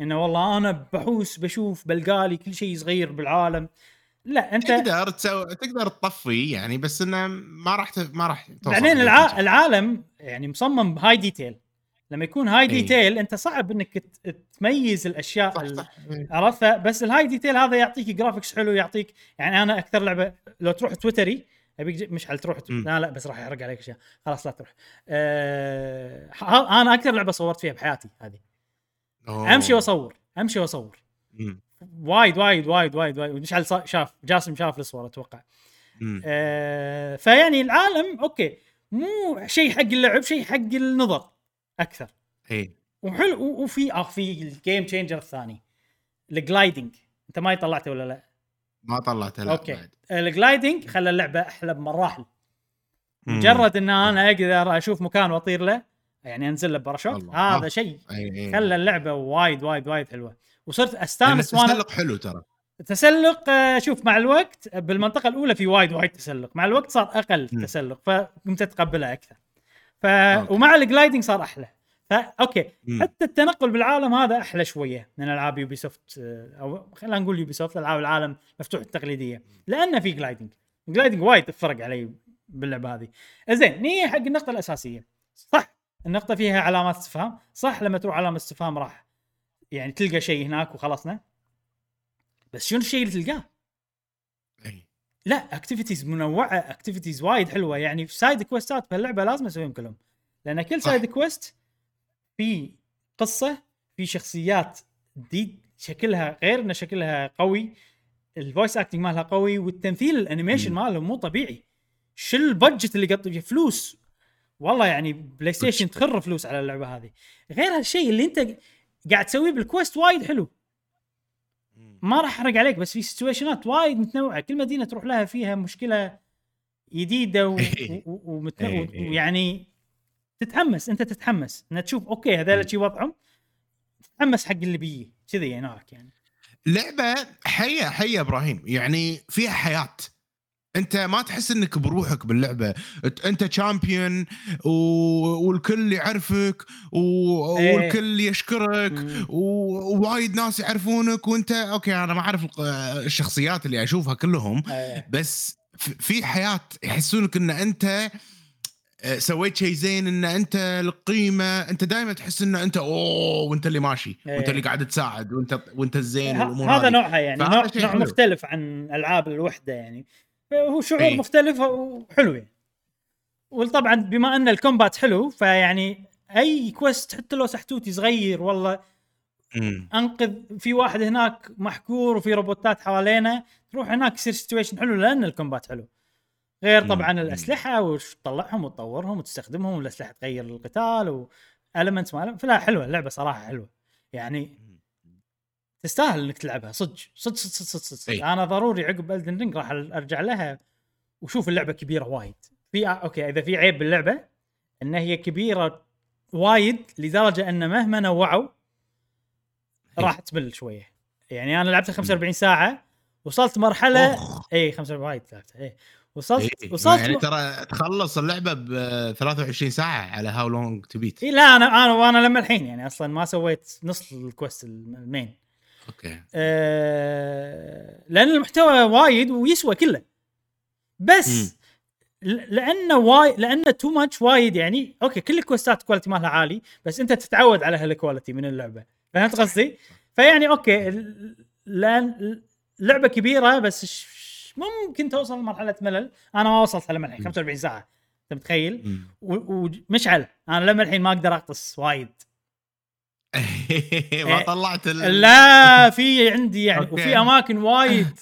إنه والله أنا بحوس بشوف بلقالي كل شيء صغير بالعالم. لا أنت تقدر تسوي تقدر تطفي يعني بس إنه ما راح ت... ما راح بعدين الع... العالم يعني مصمم high detail لما يكون high detail أنت صعب إنك تميز الأشياء صح صح. عرفتها بس ال high detail هذا يعطيك graphics حلو يعطيك يعني أنا أكثر لعبة لو تروح تويتري أبيك مشعل تروح لا لا بس راح يحرق عليك أشياء. خلاص لا تروح. أه أنا أكثر لعبة صورت فيها بحياتي هذه. أوه. أمشي وأصور أمشي وأصور. وايد وايد وايد وايد وايد. مشعل شاف جاسم شاف الصور أتوقع. أه فيعني العالم أوكي مو شيء حق اللعب شيء حق النظر أكثر. إي. وحلو وفي آه في ال game changer الثاني ال gliding أنت ما طلعته ولا لا؟ ما طلعته لا أوكي. ال gliding خلى اللعبة أحلى بمراحل. مجرد إن أنا أقدر أشوف مكان وأطير له يعني انزل له باراشوت؟ هذا شيء. خلى اللعبة وايد وايد وايد حلوة. وصرت أستانس وأنا التسلق حلو ترى. التسلق آه، شوف مع الوقت بالمنطقة الأولى في وايد وايد تسلق. مع الوقت صار أقل تسلق فقمت اتقبلها أكثر. ف أوكي. ومع ال gliding صار أحلى. فا أوكي. مم. حتى التنقل بالعالم هذا أحلى شوية من ألعاب يوبي سوفت أو خلينا نقول يوبي سوفت ألعاب العالم مفتوح التقليدية. لأنه في gliding. gliding وايد فرق علي باللعبة هذه. زين نيجي حق النقطة الأساسية. صح. النقطة فيها علامات استفهام صح لما تروح علامة استفهام راح يعني تلقى شيء هناك وخلصنا بس شنو الشيء اللي تلقاه؟ لا activities منوعة activities وايد حلوة يعني side questات بهاللعبة لازم أسويهم كلهم لأن كل. side quest في قصة في شخصيات دي شكلها غير إن شكلها قوي ال voice acting مالها قوي والتمثيل ال animation مم. ماله مو طبيعي شو ال budget اللي قط فيه فلوس والله يعني بلاي ستيشن. تخر فلوس على اللعبة هذه. غير هالشيء اللي انت قاعد تسويه بال quest وايد حلو. ما راح أحرق عليك بس في situationات وايد متنوعة. كل مدينة تروح لها فيها مشكلة جديده و- و- و- ومتن- إيه، إيه. ويعني تتحمس انت تتحمس. ان تشوف أوكي هذول شي وضعهم تتحمس حق اللي بيجي. كذي هناك يعني. لعبة حية حية إبراهيم. يعني فيها حياة. أنت ما تحس إنك بروحك باللعبة أنت champion و... والكل يعرفك و... إيه. والكل يشكرك ووايد ناس يعرفونك وأنت أوكي أنا ما أعرف الشخصيات اللي أشوفها كلهم آه، بس في حياة يحسونك إن أنت آه، سويت شيء زين إن أنت القيمة أنت دائما تحس إن أنت أوه وأنت اللي ماشي إيه. وأنت اللي قاعد تساعد وأنت وأنت الزين والامور هذا. نوعها يعني نوع. مختلف عن ألعاب الوحدة يعني هو شعور إيه. مختلف وحلو يعني وطبعا بما أن الكومبات حلو فيعني أي كويست حتى لو سحتوتي صغير والله مم. أنقذ في واحد هناك محكور وفي روبوتات حوالينا تروح هناك يصير situation حلو لأن ال combat حلو غير طبعا مم. الأسلحة وش تطلعهم وتطورهم وتستخدمهم والاسلحه تغير القتال وال mounts مالهم فلا حلوة اللعبة صراحة حلوة يعني تستاهل إنك تلعبها صدق صدق صدق صدق صدق, صدق. أي. أنا ضروري عقب Elden Ring راح أرجع لها وشوف اللعبة كبيرة وايد في okay إذا في عيب باللعبة إن هي كبيرة وايد لدرجة إن مهما نوعوا أي. راح تمل شوية يعني أنا لعبتها 45 ساعة وصلت مرحلة. اي 45 وايد لعبتها اي وصلت إيه. وصلت يعني ترى تخلص اللعبة ب 23 ساعة على How Long to Beat إيه لا أنا أنا وأنا لما الحين يعني أصلا ما سويت نص ال quest ال main okay آه لأن المحتوى وايد ويسوى كله بس مم. لأنه وايد لأنه too much وايد يعني okay كل ال quest ات quality مالها عالي بس أنت تتعود على هال quality من اللعبة فهمت قصدي؟ فيعني okay لأن لعبة كبيرة بس ممكن توصل لمرحلة ملل أنا ما وصلت لما الحين مم. 45 ساعة أنت متخيل؟ ومشعل أنا لما الحين ما أقدر اقتص وايد ما طلعت ال... لا في عندي يعني okay. وفي أماكن وايد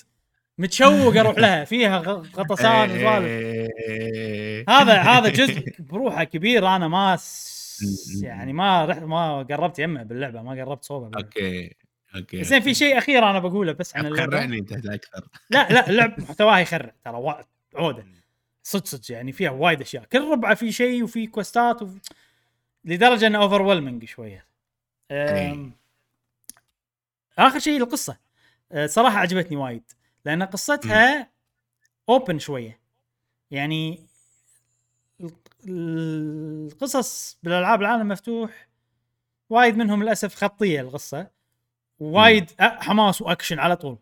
متشوق أروح لها. فيها غطسان وسوالف إيه. هذا هذا جزء بروحه كبير. أنا ما س... يعني ما رحت ما قربت يمه باللعبة ما قربت صوبة. okay okay زين في شيء أخير أنا بقوله بس عن اللعبة. خرعني أنت أكثر. لا لا اللعب محتواها يخرع ترى عودة. صدق صدق يعني فيها وايد أشياء. كل ربعة في شيء وفي quest ات وف... لدرجة إنه over شوية. آخر شيء القصة. أه، صراحة عجبتني وايد لأن قصتها open شوية. يعني الق- القصص بالألعاب العالم مفتوح وايد منهم للأسف خطية القصة وايد حماس وأكشن على طول.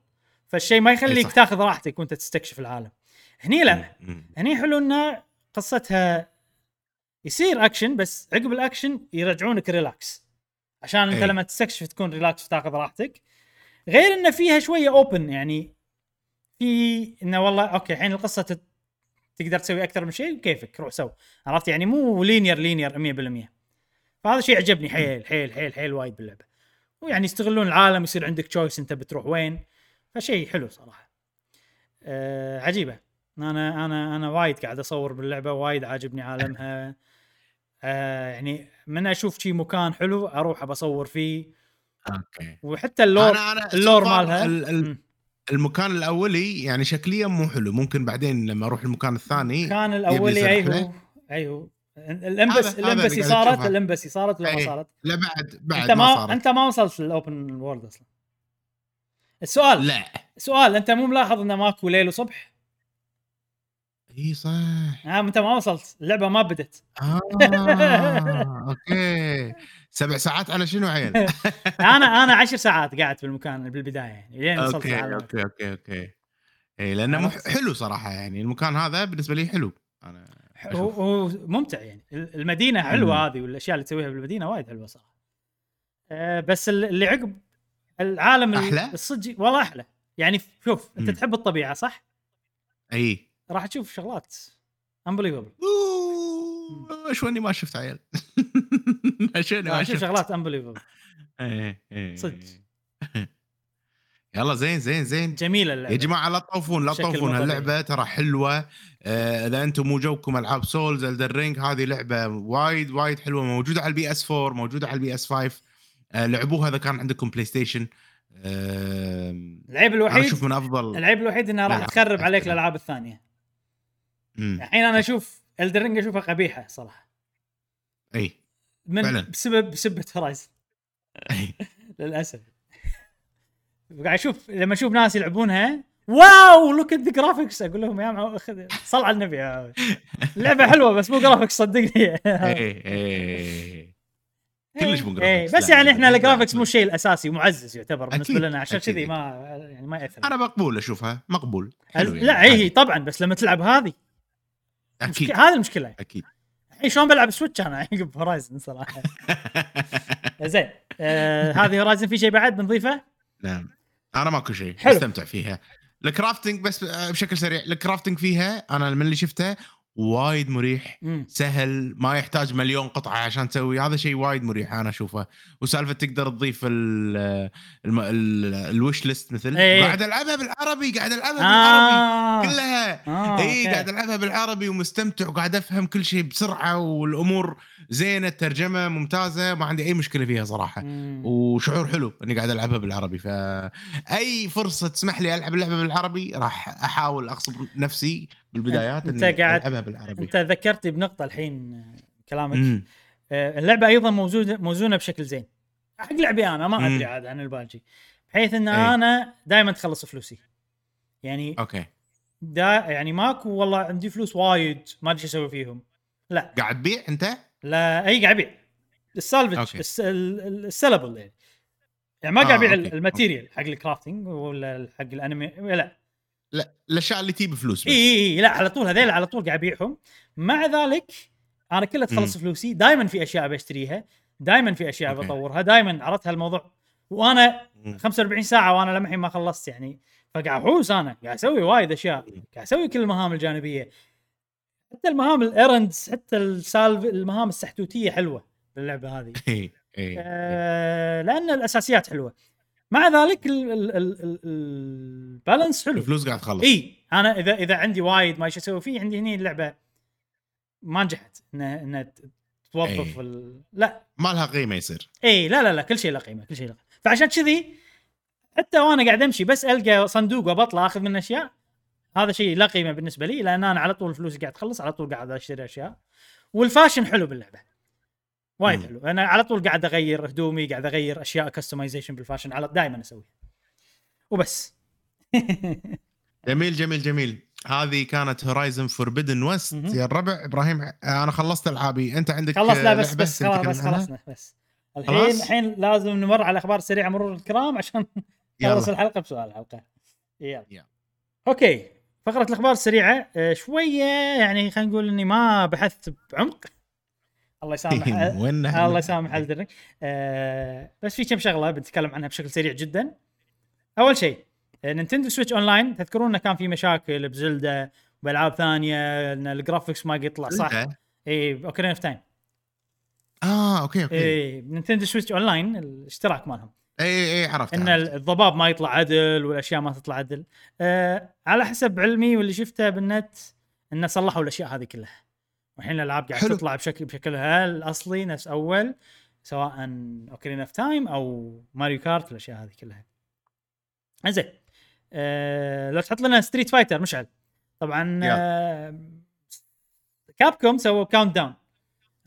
فالشيء ما يخليك. تاخذ راحتك وأنت تستكشف العالم. هني لا. هني حلو إن قصتها يصير أكشن بس عقب الأكشن يرجعونك relax. عشان انت أي. لما تستكشف تكون relax وتاخذ راحتك. غير إنه فيها شوية open يعني في إنه والله okay الحين القصة تت... تقدر تسوي أكثر من شيء كيفك؟ روح سو. عرفت؟ يعني مو linear linear 100% فهذا شيء عجبني حيل حيل حيل حيل وايد باللعبة. ويعني يستغلون العالم يصير عندك choice أنت بتروح وين. فشيء حلو صراحة. أه عجيبة. أنا أنا أنا وايد قاعد أصور باللعبة وايد عاجبني عالمها. آه يعني من أشوف شي مكان حلو أروح بصور فيه okay وحتى ال lore أنا أنا اللور مالها ال-. المكان الأولي يعني شكليا مو حلو ممكن بعدين لما أروح المكان الثاني كان يبي الأولي أيوه. أيوه ال emba- ال embassy صارت. ال embassy صارت ولا ما أي. صارت؟ لا بعد بعد انت ما, ما صارت أنت ما وصلت لل open world أصلا السؤال لا سؤال أنت مو ملاحظ انه ماكو ليل وصبح؟ اي صح ها انت ما وصلت اللعبة ما بدت آه okay سبع ساعات على شنو عيل؟ أنا أنا عشر ساعات قاعد بالمكان بالبداية يعني لين وصلت okay okay okay okay اي لأنه مح-؟ حلو صراحة يعني المكان هذا بالنسبة لي حلو أنا هو ممتع يعني المدينة حلوة مم. هذه والأشياء اللي تسويها بالمدينة وايد حلوة صراحة أه بس ال- اللي عقب العالم أحلى؟ الصجي والله أحلى يعني شوف أنت مم. تحب الطبيعة صح؟ إي راح تشوف شغلات. unbelievable أوه، شواني ما شفت عيل شواني راح ما شفت؟ شغلات unbelievable إيه، إيه. صدق. يلا زين زين زين. جميلة اللعبة. يا جماعة لا تطوفون لا تطوفون. هاللعبه ترى حلوة. آه، إذا أنتم مو جوكم ألعاب Souls Ring هذه لعبة وايد وايد حلوة. موجودة على ال PS 4 موجودة على ال PS 5 آه، لعبوها إذا كان عندكم PlayStation آه، العيب الوحيد أشوف من أفضل العيب الوحيد إنها راح تخرب عليك لا. الألعاب الثانية. الحين أنا أشوف Elden Ring أشوفها قبيحة صراحة. أي من فعلاً. بسبب بسبه Horizon. للأسف. قاعد أشوف لما أشوف ناس يلعبونها wow look at the graphics أقول لهم يا معو خذ صل على النبي. يا اللعبه حلوة بس مو graphics صدقني. أي أي كلش مو إيه، graphics، بس يعني إحنا ال graphics. مو الشيء الأساسي معزز يعتبر بالنسبة لنا. عشان. كذي ما يعني ما يأثر. أنا مقبول أشوفها مقبول. حلو يعني، لا هي عادي. طبعا بس لما تلعب هذه أكيد. هذه المشكلة. أكيد. الحين شلون بلعب Switch أنا؟ عقب Horizon صراحة. زين. آه هذه Horizon في شيء بعد بنضيفه؟ نعم. أنا ماكو شيء. أستمتع فيها. ال crafting بس آه، بشكل سريع. ال crafting فيها أنا من اللي شفته وايد مريح مم. سهل ما يحتاج مليون قطعة عشان تسوي هذا شيء وايد مريح أنا أشوفه وسالفة تقدر تضيف ال الم... ال... الوش ليست مثل إيه. قاعد ألعبها بالعربي قاعد ألعبها بالعربي آه. كلها آه، اي. قاعد ألعبها بالعربي ومستمتع وقاعد أفهم كل شيء بسرعة والأمور زينة الترجمه ممتازة ما عندي أي مشكلة فيها صراحة مم. وشعور حلو إني قاعد ألعبها بالعربي فأي فرصة تسمح لي ألعب اللعبة بالعربي راح أحاول أغصب نفسي بالبدايات أنت اني قاعد- العبها بالعربي. أنت ذكرتني بنقطة الحين كلامك. آه، اللعبة أيضا موزونه موزونة بشكل زين. حق لعبي أنا ما. أدري عاد عن الباجي بحيث إن إيه. أنا دائما تخلص فلوسي. يعني أوكي. دا يعني ماكو والله عندي فلوس وايد ما أدري شو أسوي فيهم. لا. قاعد تبيع أنت؟ لا إي قاعد أبيع. ال salvage okay. الس- ال- ال- ال sellable يعني. يعني ما قاعد آه، أبيع. الماتيريال حق ال crafting ولا حق ال enemy لا. لا الاشياء اللي تجيب فلوس إي إي لا على طول هذيل على طول قاعد ابيعهم مع ذلك أنا كلها تخلص فلوسي. دائما في أشياء بشتريها دائما في أشياء okay. بطورها دائما عرضت هالموضوع. وأنا مم. 45 ساعة وأنا لمحين ما خلصت يعني. فقاعد أحوس أنا قاعد أسوي وايد أشياء قاعد أسوي كل المهام الجانبية. حتى المهام ال errands حتى السالف المهام السحتوتية حلوة باللعبة هذه. آه لأن الأساسيات حلوة. مع ذلك ال- ال- ال- ال- ال balance حلو. الفلوس قاعد تخلص. إي أنا إذا إذا عندي وايد ما إيش أسوي فيه عندي هني اللعبة ما نجحت إنها إنها توظف. ال... لا. ما لها قيمة يصير. إي لا لا لا كل شيء له قيمة كل شيء له. فعشان كذي حتى وأنا قاعد أمشي بس ألقى صندوق وبطلع أخذ منه أشياء هذا شيء لا قيمة بالنسبة لي لأن أنا على طول فلوسي قاعد تخلص على طول قاعد أشتري أشياء. وال fashion حلو باللعبة. وايد. حلو. أنا على طول قاعد أغير هدومي قاعد أغير أشياء customization بال fashion على دائما أسوي وبس. جميل جميل جميل. هذه كانت Horizon Forbidden West. يا الربع. إبراهيم أنا خلصت ألعابي. أنت عندك خلص لا بس لعبة بس تبي خلاص بس؟ خلصنا بس. الحين؟ الحين لازم نمر على أخبار سريعه مرور الكرام عشان نخلص الحلقة بسؤال الحلقة. يلا. يلا. okay. فقرة الأخبار السريعة آه، شوية يعني خلينا نقول إني ما بحثت بعمق. الله يسامح الله يسامح Elden Ring آه بس في كم شغلة بنتكلم عنها بشكل سريع جدا. أول شيء آه، Nintendo Switch Online تذكرون إنه كان في مشاكل ب Zelda وألعاب ثانية إن ال graphics ما يطلع صح؟ إي Ocarina of Time. آه okay okay. إي Nintendo Switch Online الاشتراك مالهم. إي إي عرفت إن عرفت. الضباب ما يطلع عدل والأشياء ما تطلع عدل. آه على حسب علمي واللي شفته بالنت إنه صلحوا الأشياء هذه كلها. والحين الألعاب قاعد حلو. تطلع بشكل بشكلها الاصلي نفس أول سواء Ocarina of Time أو Mario Kart الأشياء هذه كلها. زين آه لو تحط لنا Street Fighter مشعل. طبعا آه Capcom سووا countdown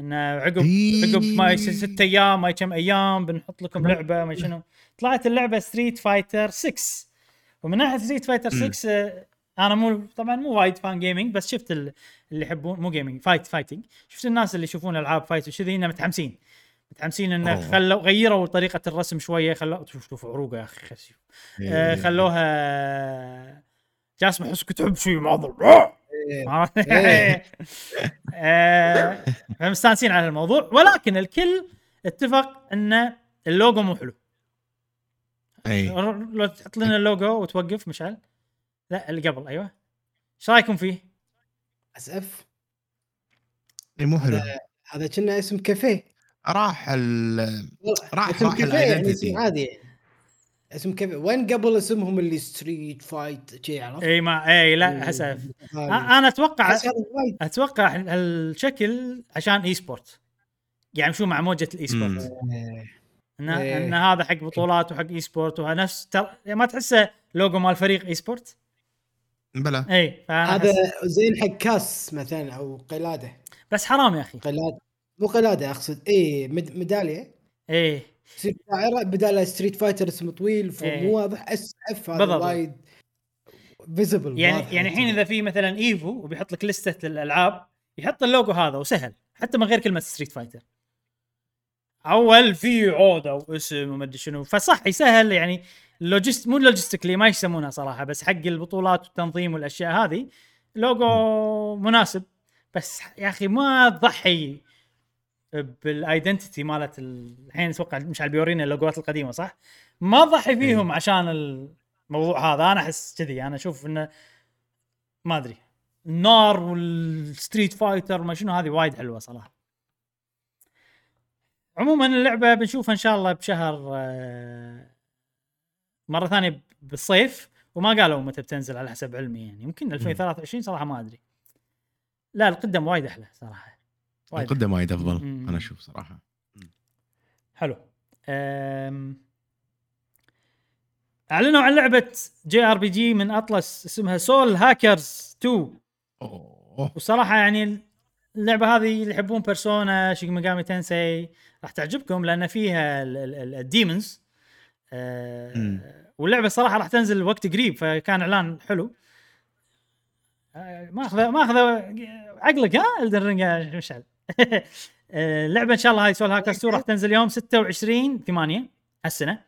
انه عقب إيه. عقب ما ست أيام ما كم أيام بنحط لكم لعبة ما شنو. طلعت اللعبة Street Fighter 6 ومن ناحية Street Fighter مم. 6 آه، أنا مو طبعا مو وايد fan gaming بس شفت ال- اللي يحبون مو gaming fight fighting شفت الناس اللي يشوفون ألعاب fight وكذي إنه متحمسين. متحمسين إنه. خلوا غيروا طريقة الرسم شوية خلوا شوف شوف عروقة يا أخي خس- آه، إيه. خلوها جاسم احس كنت تحب شيء معضل إيه. إيه. آه، فمستانسين على الموضوع. ولكن الكل اتفق إن اللوجو مو حلو. اي لو تحط لنا اللوجو وتوقف مشعل. لا اللي قبل أيوه. إيش رأيكم فيه؟ اس اف اي مو حلو. هذا كنا اسم كافيه. راح ال راح اسم راح كافيه يعني الايدنتيتي اسم عادي. اسم كافيه. وين قبل اسمهم اللي ستريت فايت شي عرفت؟ إي ما إي لا اسف. أنا أتوقع أتوقع الشكل عشان e-sport يعني شو مع موجة ال e-sport. ان, إيه. إن هذا حق بطولات وحق e-sport ونفس تر... يعني ما تحسه لوجو مال فريق e-sport بلا اي هذا حق كاس مثلا أو قلادة. بس حرام يا أخي. قلادة. مو قلادة أقصد اي مد... ميدالية. إيه. تصير دائره بدال Street Fighter اسمه طويل إيه. فمو واضح SF هذا. وايد visible يعني يعني الحين إذا في مثلا Evo وبيحط لك لستة الألعاب يحط اللوجو هذا وسهل حتى من غير كلمة Street Fighter أول في عودة واسم وما أدري شنو. فصح يسهل يعني logist- مو logistically ما يسمونها صراحة بس حق البطولات والتنظيم والأشياء هذه لوجو مناسب. بس يا أخي ما تضحي بال identity مالت ال- الحين أتوقع مش عارف بيورينا اللوجوات القديمة صح؟ ما تضحي فيهم عشان الموضوع هذا. أنا أحس كذي أنا أشوف إنه ما أدري. النار وال Street Fighter ما شنو هذه وايد حلوة صراحة. عموما اللعبة بنشوفها إن شاء الله بشهر آه، مرة ثانية بالصيف وما قالوا متى بتنزل على حسب علمي يعني. يمكن 2023 صراحة ما أدري. لا القدم وايد أحلى صراحة. وايد القدم وايد أفضل مم. أنا أشوف صراحة. حلو. أم... أعلنوا عن لعبة JRPG من Atlus اسمها Soul Hackers 2 أوه. وصراحة يعني اللعبة هذه اللي يحبون Persona Shin Megami Tensei راح تعجبكم لأن فيها ال demons مم. واللعبة صراحة راح تنزل وقت قريب فكان إعلان حلو. آه، ما اخذ ما اخذ عقلك ها؟ Elden Ring يا مشعل. آه، اللعبة إن شاء الله هاي Soul Hackers 2 راح تنزل يوم 26 8 هالسنة.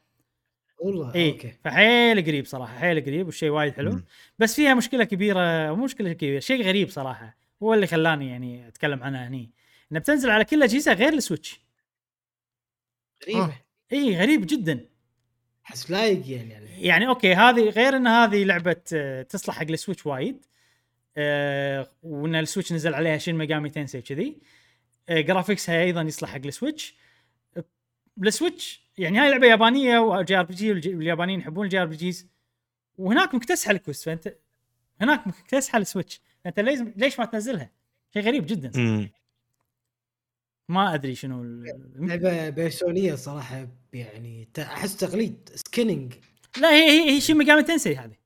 والله إي okay. فحيل قريب صراحة حيل قريب والشيء وايد حلو. مم. بس فيها مشكلة كبيرة مو مشكلة كبيرة شيء غريب صراحة. هو اللي خلاني يعني أتكلم عنها هني. إنها بتنزل على كل الاجهزه غير ال Switch. غريبة. آه. إي غريب جدا. احس like يعني, يعني. يعني okay هذه غير إن هذه لعبة آه، تصلح حق ال Switch وايد آه وإن ال Switch نزل عليها Shin Megami Tensei كذي آه graphics ها أيضا يصلح حق ال Switch آه، ال Switch يعني هاي لعبة يابانية و JRPG واليابانيين يحبون ال JRPGs وهناك مكتسحة الكوست فأنت هناك مكتسحة ال Switch فانت لازم ليش ما تنزلها؟ شيء غريب جدا. ما أدري شنو لعبة Persona هي صراحة يعني أحس تقليد skinning لا هي هي هي Shin Megami Tensei هذه.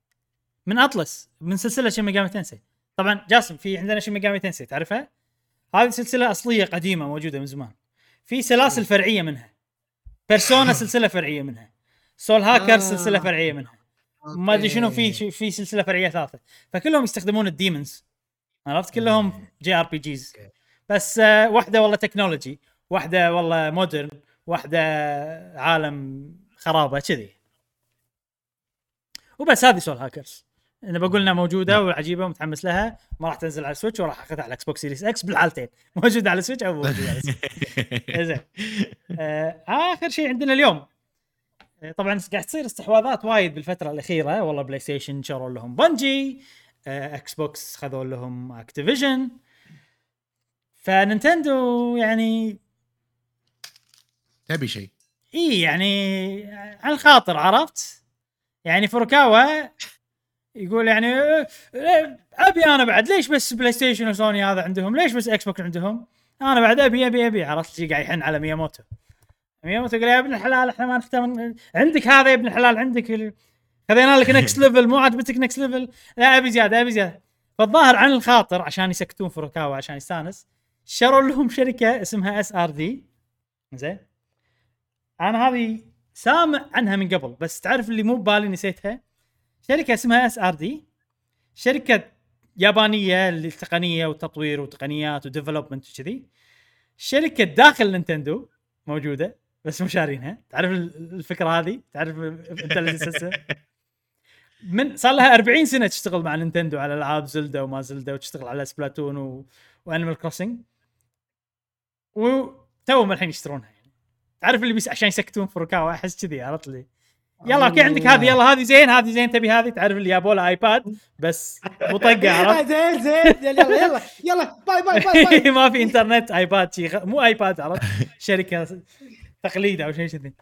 من Atlus من سلسلة Shin Megami Tensei. طبعا جاسم في عندنا Shin Megami Tensei تعرفها؟ هذه سلسلة أصلية قديمة موجودة من زمان. في سلاسل فرعية منها. Persona سلسلة فرعية منها. Soul Hacker آه. سلسلة فرعية منها. ما أدري شنو في في سلسلة فرعية ثالثة. فكلهم يستخدمون ال demons. عرفت؟ كلهم JRPGs. بس آه، واحدة والله technology واحدة والله modern واحدة عالم خرابة كذي. وبس هذه Soul Hackers أنا بقول إنها موجودة وعجيبة ومتحمس لها ما راح تنزل على ال Switch وراح أخذها على ال Xbox Series X بالحالتين. موجودة على ال Switch أو موجودة على ال Switch زين آه، آخر شيء عندنا اليوم. آه، طبعا قاعد تصير استحواذات وايد بالفترة الأخيرة. والله PlayStation شروا لهم Bungie آه، Xbox خذوا لهم Activision ف Nintendo يعني تبي شيء. إي يعني على الخاطر عرفت؟ يعني فروكاوا يقول يعني "إيه، إيه، أبي أنا بعد ليش بس PlayStation وسوني هذا عندهم؟ ليش بس Xbox عندهم؟ أنا بعد أبي أبي أبي عرفت؟ قاعد يحن على مياموتو. مياموتو قال يا ابن الحلال إحنا ما نختار عندك هذا يا ابن الحلال عندك ال- خذينا لك Next Level مو عجبتك Next Level لا أبي زيادة أبي زيادة. فالظاهر عن الخاطر عشان يسكتون فروكاوا عشان يستانس شروا لهم شركة اسمها SRD زين. أنا هذه سامع عنها من قبل بس تعرف اللي مو ببالي نسيتها. شركة اسمها SRD شركة يابانية للتقنيه والتطوير وتقنيات و development وكذي. شركة داخل Nintendo موجودة بس مو شارينها. تعرف ال- الفكرة هذه؟ تعرف انت من صار لها 40 سنة تشتغل مع Nintendo على العاب Zelda وما Zelda وتشتغل على Splatoon و... و Animal Crossing وتوهم الحين يشترونها يعني. تعرف اللي بس عشان يسكتون فروكاوا أحس كذي عرفت لي يلا أوكي عندك هذه يلا هذه زين هذه زين تبي هذه؟ تعرف اللي جابوا لها iPad بس مطقه عرفت؟ زين زين يلا يلا يلا باي باي باي باي. ما في انترنت iPad شي. مو iPad عرفت؟ شركة تقليد أو شيء كذي.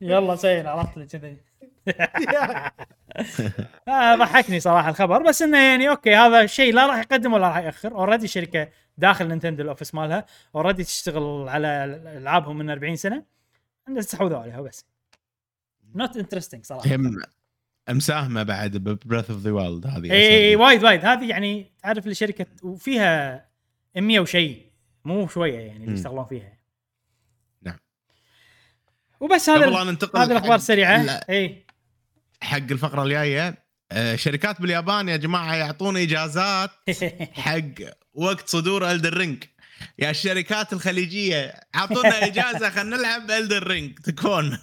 يلا زين عرفت كذي. آه، ضحكني صراحة الخبر. بس إنه يعني أوكي هذا الشيء لا راح يقدم ولا راح يأخر. already شركة داخل Nintendo ال office مالها already تشتغل على ألعابهم من 40 سنة. استحوذوا عليها بس not interesting صراحة. هم مساهمة بعد ب Breath of the Wild هذه إي وايد وايد. هذه يعني تعرف الشركة وفيها 100 وشيء. مو شوية يعني اللي يشتغلون فيها. نعم. وبس هذا هذه الأخبار السريعة. إي. حق الفقرة الجاية. آه، شركات باليابان يا جماعة يعطون إجازات حق وقت صدور Elden Ring يا الشركات الخليجية اعطونا إجازة خلينا نلعب Elden Ring تكفون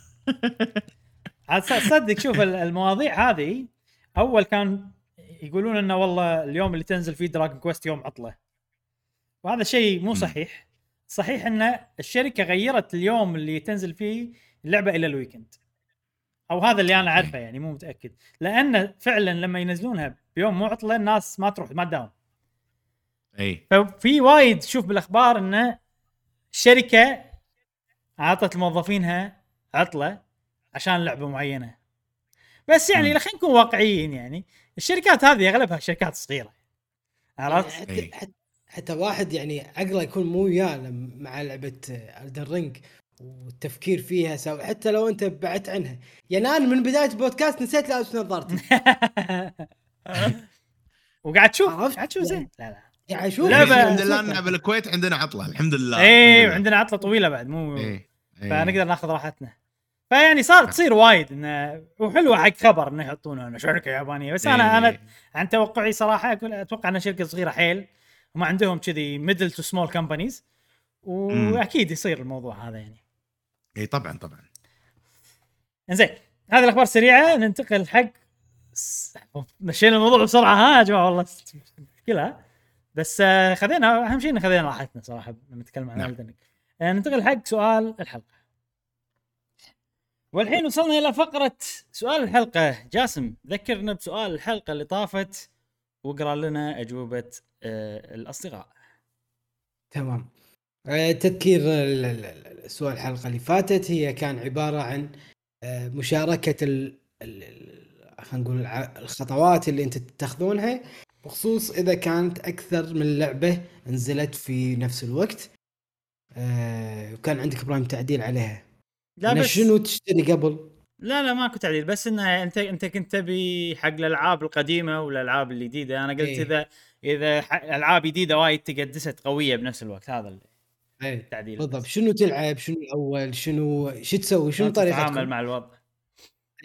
عاد صدق شوف المواضيع هذه أول كان يقولون إنه والله اليوم اللي تنزل فيه Dragon Quest يوم عطلة. وهذا شيء مو صحيح. صحيح إن الشركة غيرت اليوم اللي تنزل فيه اللعبة إلى الويكند. أو هذا اللي أنا أعرفه يعني مو متأكد. لأن فعلا لما ينزلونها بيوم مو عطلة الناس ما تروح ما تداوم. اي ففي وايد تشوف بالأخبار ان الشركة أعطت موظفينها عطلة عشان لعبة معينة. بس يعني خلينا نكون واقعيين يعني الشركات هذه أغلبها شركات صغيرة. عرفت؟ حتى, حتى, حتى واحد يعني عقله يكون مو وياه مع لعبة Elden Ring والتفكير فيها so حتى لو انت بعدت عنها. يعني أنا من بداية البودكاست نسيت لابس نظارتي وقاعد تشوف؟ قاعد تشوف زين. لا لا. قاعد أشوف. لعبه الحمد لله بالكويت عندنا عطلة الحمد لله اي وعندنا عطلة طويلة بعد مو إيه. فنقدر ناخذ راحتنا. فيعني صار تصير وايد انه وحلوة حق خبر إنه يحطونه إنه شركة يابانية. بس أنا أنا عن توقعي صراحة أتوقع انها شركة صغيرة حيل وما عندهم كذي middle to small companies وأكيد يصير الموضوع هذا يعني. إي طبعا طبعا. إنزين هذه الأخبار السريعه ننتقل حق مشينا الموضوع بسرعة ها يا جماعة والله مشكلة بس آه، خذينا أهم شيء خذينا راحتنا صراحة لما نتكلم عن نعم. آه، ننتقل حق سؤال الحلقة. والحين وصلنا إلى فقرة سؤال الحلقة. جاسم ذكرنا بسؤال الحلقة اللي طافت واقرا لنا أجوبة آه، الأصدقاء. تمام. تذكير سؤال الحلقة اللي فاتت هي كان عبارة عن آه، مشاركة ال خلينا نقول الخطوات اللي انت تتخذونها بخصوص إذا كانت أكثر من لعبة نزلت في نفس الوقت وكان عندك إبراهيم تعديل عليها لا بس شنو تشتري قبل؟ لا لا ماكو تعديل بس إنه أنت أنت كنت تبي حق الألعاب القديمة والألعاب الجديدة أنا قلت إيه. إذا إذا ألعاب جديدة وايد تقدست قوية بنفس الوقت هذا اللي إيه التعديل بالضبط. شنو تلعب؟ شنو الأول؟ شنو؟ شو تسوي؟ شنو طريقتك؟ تتعامل مع الوضع.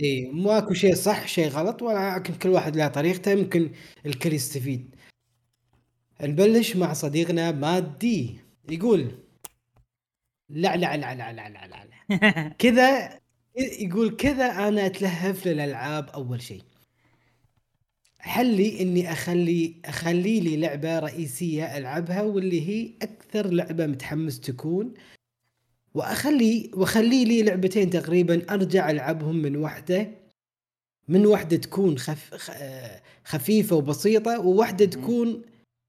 اي ماكو شيء صح شيء غلط ولكن كل واحد له طريقته يمكن الكل يستفيد. نبلش مع صديقنا مادي. يقول لا لا لا لا لا لا لا كذا يقول كذا أنا أتلهف للألعاب أول شيء. حلي إني أخلي أخلي لي لعبة رئيسية ألعبها واللي هي أكثر لعبة متحمس تكون وأخلي وأخلي لي لعبتين تقريبا أرجع ألعبهم من واحدة من واحدة تكون خف خفيفة وبسيطة وواحده تكون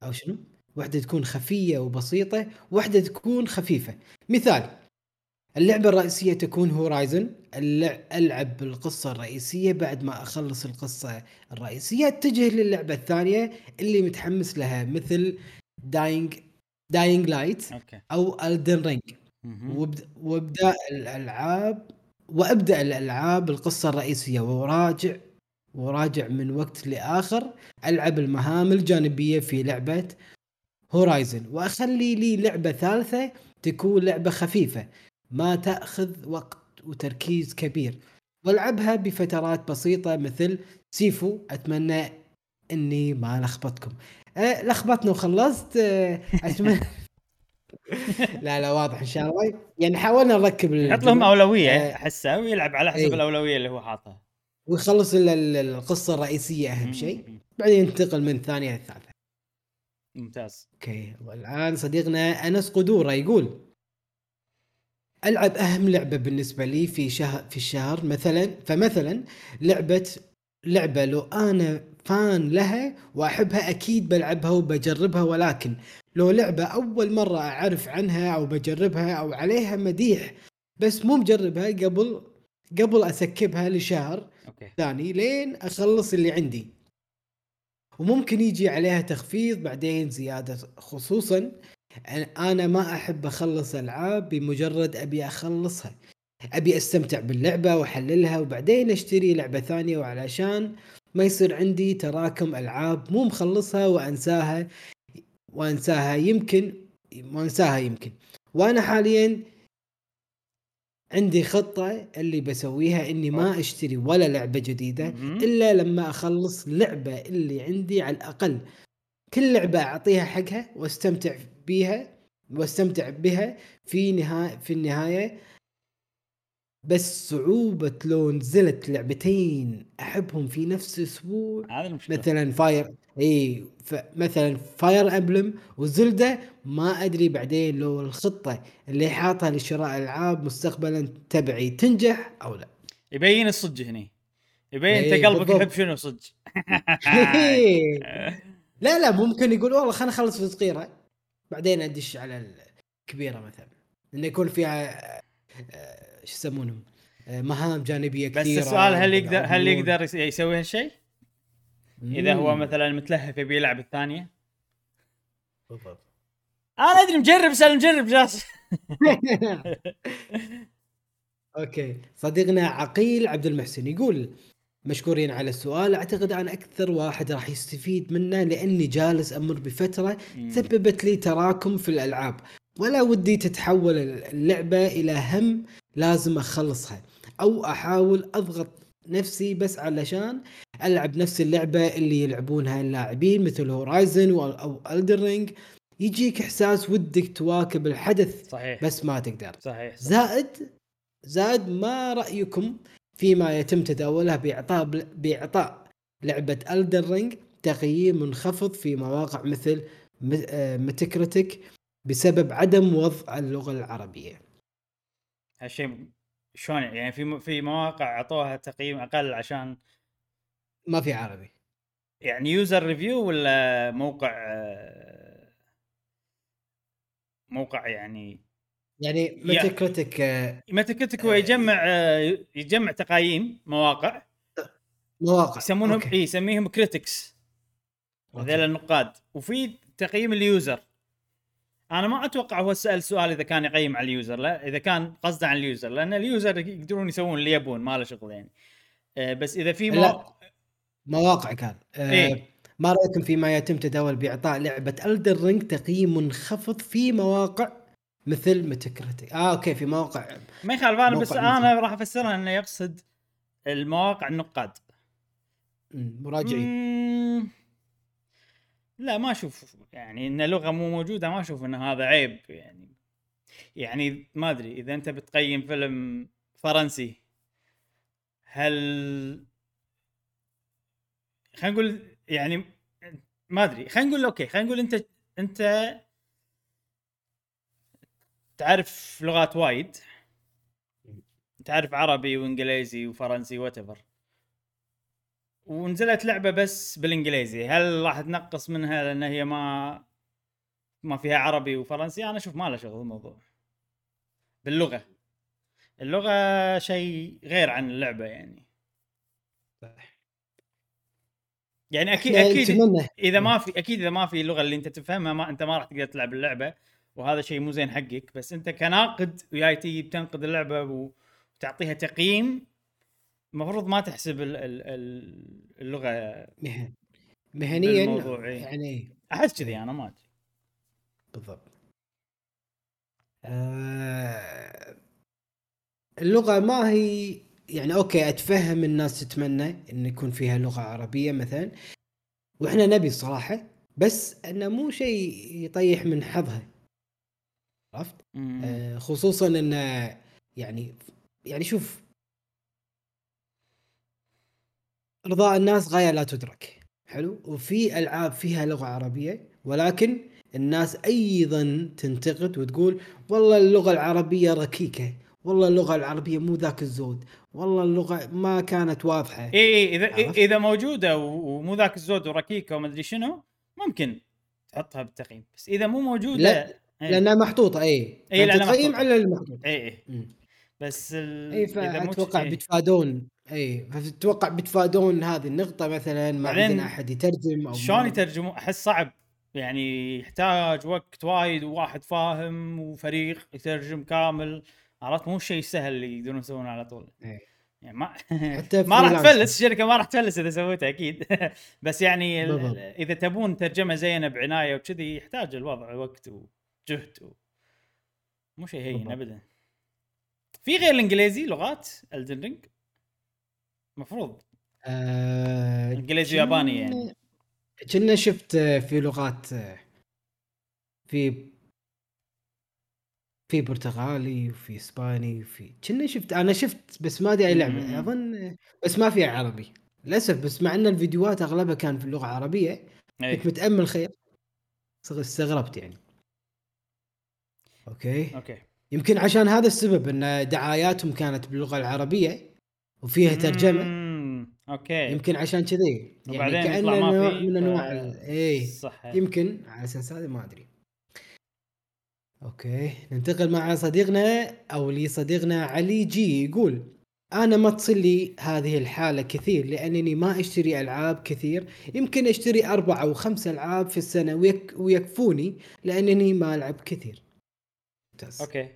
أو شنو؟ واحدة تكون خفية وبسيطة واحدة تكون خفيفة. مثال اللعبة الرئيسية تكون Horizon. ألعب القصة الرئيسية بعد ما أخلص القصة الرئيسية أتجه للعبة الثانية اللي متحمس لها مثل Dying Dying Light أو Elden Ring وابدأ الألعاب وأبدأ الألعاب القصة الرئيسية. وراجع وراجع من وقت لآخر ألعب المهام الجانبية في لعبة هورايزن وأخلي لي لعبة ثالثة تكون لعبة خفيفة ما تأخذ وقت وتركيز كبير. وألعبها بفترات بسيطة مثل سيفو أتمنى إني ما لخبطكم. أه لخبطنا وخلصت أه اتمنى لا لا واضح إن شاء الله. يعني حاولنا نركب يحط لهم أولوية أحسه ويلعب على حسب إيه. الأولوية اللي هو حاطها. ويخلص القصة الرئيسية أهم شيء. بعدين ينتقل من الثانية للثالثه ممتاز. أوكي والآن صديقنا أنس قدورة يقول ألعب أهم لعبة بالنسبة لي في شهر في الشهر مثلا فمثلا لعبه لعبة لو أنا فان لها وأحبها أكيد بلعبها وبجربها. ولكن لو لعبة أول مرة أعرف عنها أو بجربها أو عليها مديح بس مو مجربها قبل قبل أسكبها لشهر أوكي. ثاني لين أخلص اللي عندي. وممكن يجي عليها تخفيض بعدين زيادة. خصوصا أنا ما أحب أخلص ألعاب بمجرد أبي أخلصها. أبي أستمتع باللعبة وأحللها وبعدين أشتري لعبة ثانية وعلشان ما يصير عندي تراكم ألعاب مو مخلصها وأنساها وأنساها يمكن وأنساها يمكن. وأنا حاليا عندي خطة اللي بسويها إني ما أشتري ولا لعبة جديدة إلا لما أخلص لعبة اللي عندي على الأقل. كل لعبة أعطيها حقها وأستمتع بيها وأستمتع بها في نهاية في النهاية. بس صعوبة لو نزلت لعبتين أحبهم في نفس الأسبوع هذا المشكلة. مثلا فاير اي مثلا Fire Emblem و Zelda ما أدري بعدين لو الخطة اللي حاطها لشراء ألعاب مستقبلا تبعي تنجح أو لا. يبين الصج هني. يبين أنت إيه، قلبك. يحب شنو صج لا لا ممكن يقول والله خلينا نخلص في الصغيرة بعدين أدش على الكبيرة مثلا. إنه يكون فيها آه، شو يسمونهم؟ آه، مهام جانبية بس كثيرة السؤال هل يقدر هل. يقدر يس- يسوي هالشيء؟ إذا هو. مثلا متلهف يبي يلعب الثانية؟ بالضبط. أنا أدري مجرب سأل مجرب جالس okay. صديقنا عقيل عبد المحسن يقول مشكورين على السؤال أعتقد أنا أكثر واحد راح يستفيد منه لأني جالس أمر بفترة سببت لي تراكم في الألعاب. ولا ودي تتحول اللعبة إلى هم لازم أخلصها. أو أحاول أضغط نفسي بس علشان ألعب نفس اللعبة اللي يلعبونها اللاعبين مثل Horizon أو Elden Ring يجيك إحساس ودك تواكب الحدث صحيح. بس ما تقدر. صحيح, صحيح. زائد زائد ما رأيكم فيما يتم تداولها بإعطاء بإعطاء لعبة Elden Ring تقييم منخفض في مواقع مثل Metacritic بسبب عدم وضع اللغة العربية. هالشيء شلون يعني في في مواقع أعطوها تقييم أقل عشان ما في عربي. يعني user review ولا موقع آه، موقع يعني يعني Metacritic Metacritic هو يجمع آه، يجمع تقايم مواقع. مواقع يسمونهم. اي يسميهم critics. هذول النقاد. وفي تقييم ال user أنا ما أتوقع هو سأل سؤال إذا كان يقيم على ال user لا إذا كان قصده عن ال user لأن ال user يقدرون يسوون اللي يبون ما له شغل يعني. آه، بس إذا في لا. مو... مواقع كان. آه إيه. ما رأيكم فيما يتم تداول بإعطاء لعبة Elden Ring تقييم منخفض في مواقع مثل Metacritic آه okay في مواقع ما يخالف أنا بس أنا راح أفسرها إنه يقصد المواقع النقاد. مراجعين. لا ما أشوف يعني إن لغه مو موجودة ما أشوف إن هذا عيب يعني يعني ما أدري إذا أنت بتقيم فيلم فرنسي هل خلينا نقول يعني ما أدري خلينا نقول أوكي خلينا نقول أنت أنت تعرف لغات وايد تعرف عربي وإنجليزي وفرنسي وات ونزلت لعبة بس بالإنجليزي. هل راح تنقص منها لأن هي ما ما فيها عربي وفرنسي؟ أنا أشوف ما له شغل الموضوع باللغة. اللغة شيء غير عن اللعبة يعني. يعني أكيد أكيد إذا ما في أكيد إذا ما في اللغة اللي أنت تفهمها ما أنت ما راح تقدر تلعب اللعبة. وهذا شيء مو زين حقك. بس أنت كناقد وياي تيجي بتنقد اللعبة وتعطيها تقييم المفروض ما تحسب ال- ال- ال- اللغة مهن مهنيا إيه. يعني أحس كذي أنا ما أدري. بالضبط. آه اللغة ما هي يعني أوكي أتفهم الناس تتمنى إن يكون فيها لغة عربية مثلا وإحنا نبي الصراحة بس إنه مو شيء يطيح من حظها. عرفت؟ آه خصوصا إنه يعني يعني شوف رضاء الناس غاية لا تدرك. حلو؟ وفي ألعاب فيها لغة عربية ولكن الناس أيضا تنتقد وتقول والله اللغة العربية ركيكة والله اللغة العربية مو ذاك الزود والله اللغة ما كانت واضحة. إي إي إذا عرفت؟ إذا موجودة ومو ذاك الزود وركيكة وما أدري شنو ممكن تحطها بالتقييم. بس إذا مو موجودة لا إيه. لأنها محطوطة إي. إي لأنها تقييم على المحطوط إي إي. بس ال... إي فأتوقع بيتفادون. إي فتتوقع بيتفادون هذه النقطة مثلا ما عندنا أحد يترجم أو شلون يترجموا أحس صعب. يعني يحتاج وقت وايد وواحد فاهم وفريق يترجم كامل. عرفت؟ مو شيء سهل اللي يقدرون يسوونه على طول. إيه. يعني ما ما راح تفلس الشركة ما راح تفلس إذا سويتها أكيد. بس يعني إذا تبون ترجمة زينة بعناية وكذي يحتاج الوضع وقت وجهد و... مو شيء هين ابدا. في غير الإنجليزي لغات؟ الدن رينج المفروض آه انجليزي وياباني يعني. كنا شفت في لغات في في برتغالي وفي إسباني وفي كنا شفت أنا شفت بس ما أدري أي لعبة أظن بس ما فيها عربي. للأسف بس مع إن الفيديوهات أغلبها كان في اللغة العربية أي. كنت متأمل خير استغربت يعني. okay؟ okay. يمكن عشان هذا السبب إن دعاياتهم كانت باللغة العربية. وفيها ترجمة. okay. يمكن عشان كذي. يعني كأنه نوع من أنواع اي صح يمكن على أساس هذا ما أدري. okay. ننتقل مع صديقنا أو لصديقنا علي جي يقول أنا ما تصل لي هذه الحالة كثير لأنني ما أشتري ألعاب كثير. يمكن أشتري أربع أو خمس ألعاب في السنة ويك ويكفوني لأنني ما ألعب كثير. ممتاز. okay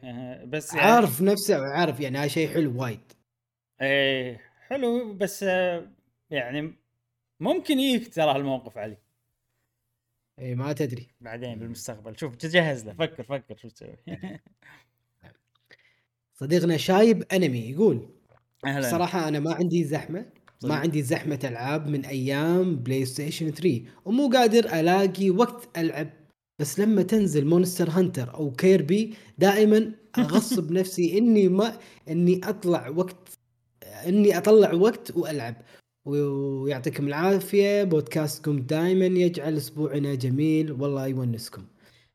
بس يعني... عارف نفسه عارف يعني هذا شيء حلو وايد. إيه حلو بس يعني ممكن يجيك ترى الموقف علي. اي ما تدري. بعدين بالمستقبل. شوف تجهز له فكر فكر شو تسوي. صديقنا شايب أنمي يقول أهلا. صراحة أنا ما عندي زحمة ما عندي زحمة ألعاب من أيام PlayStation 3 ومو قادر ألاقي وقت ألعب. بس لما تنزل Monster Hunter أو Kirby دائما أغصب نفسي إني ما إني أطلع وقت إني أطلع وقت وألعب. ويعطيكم العافية بودكاستكم دائما يجعل أسبوعنا جميل. والله يونسكم.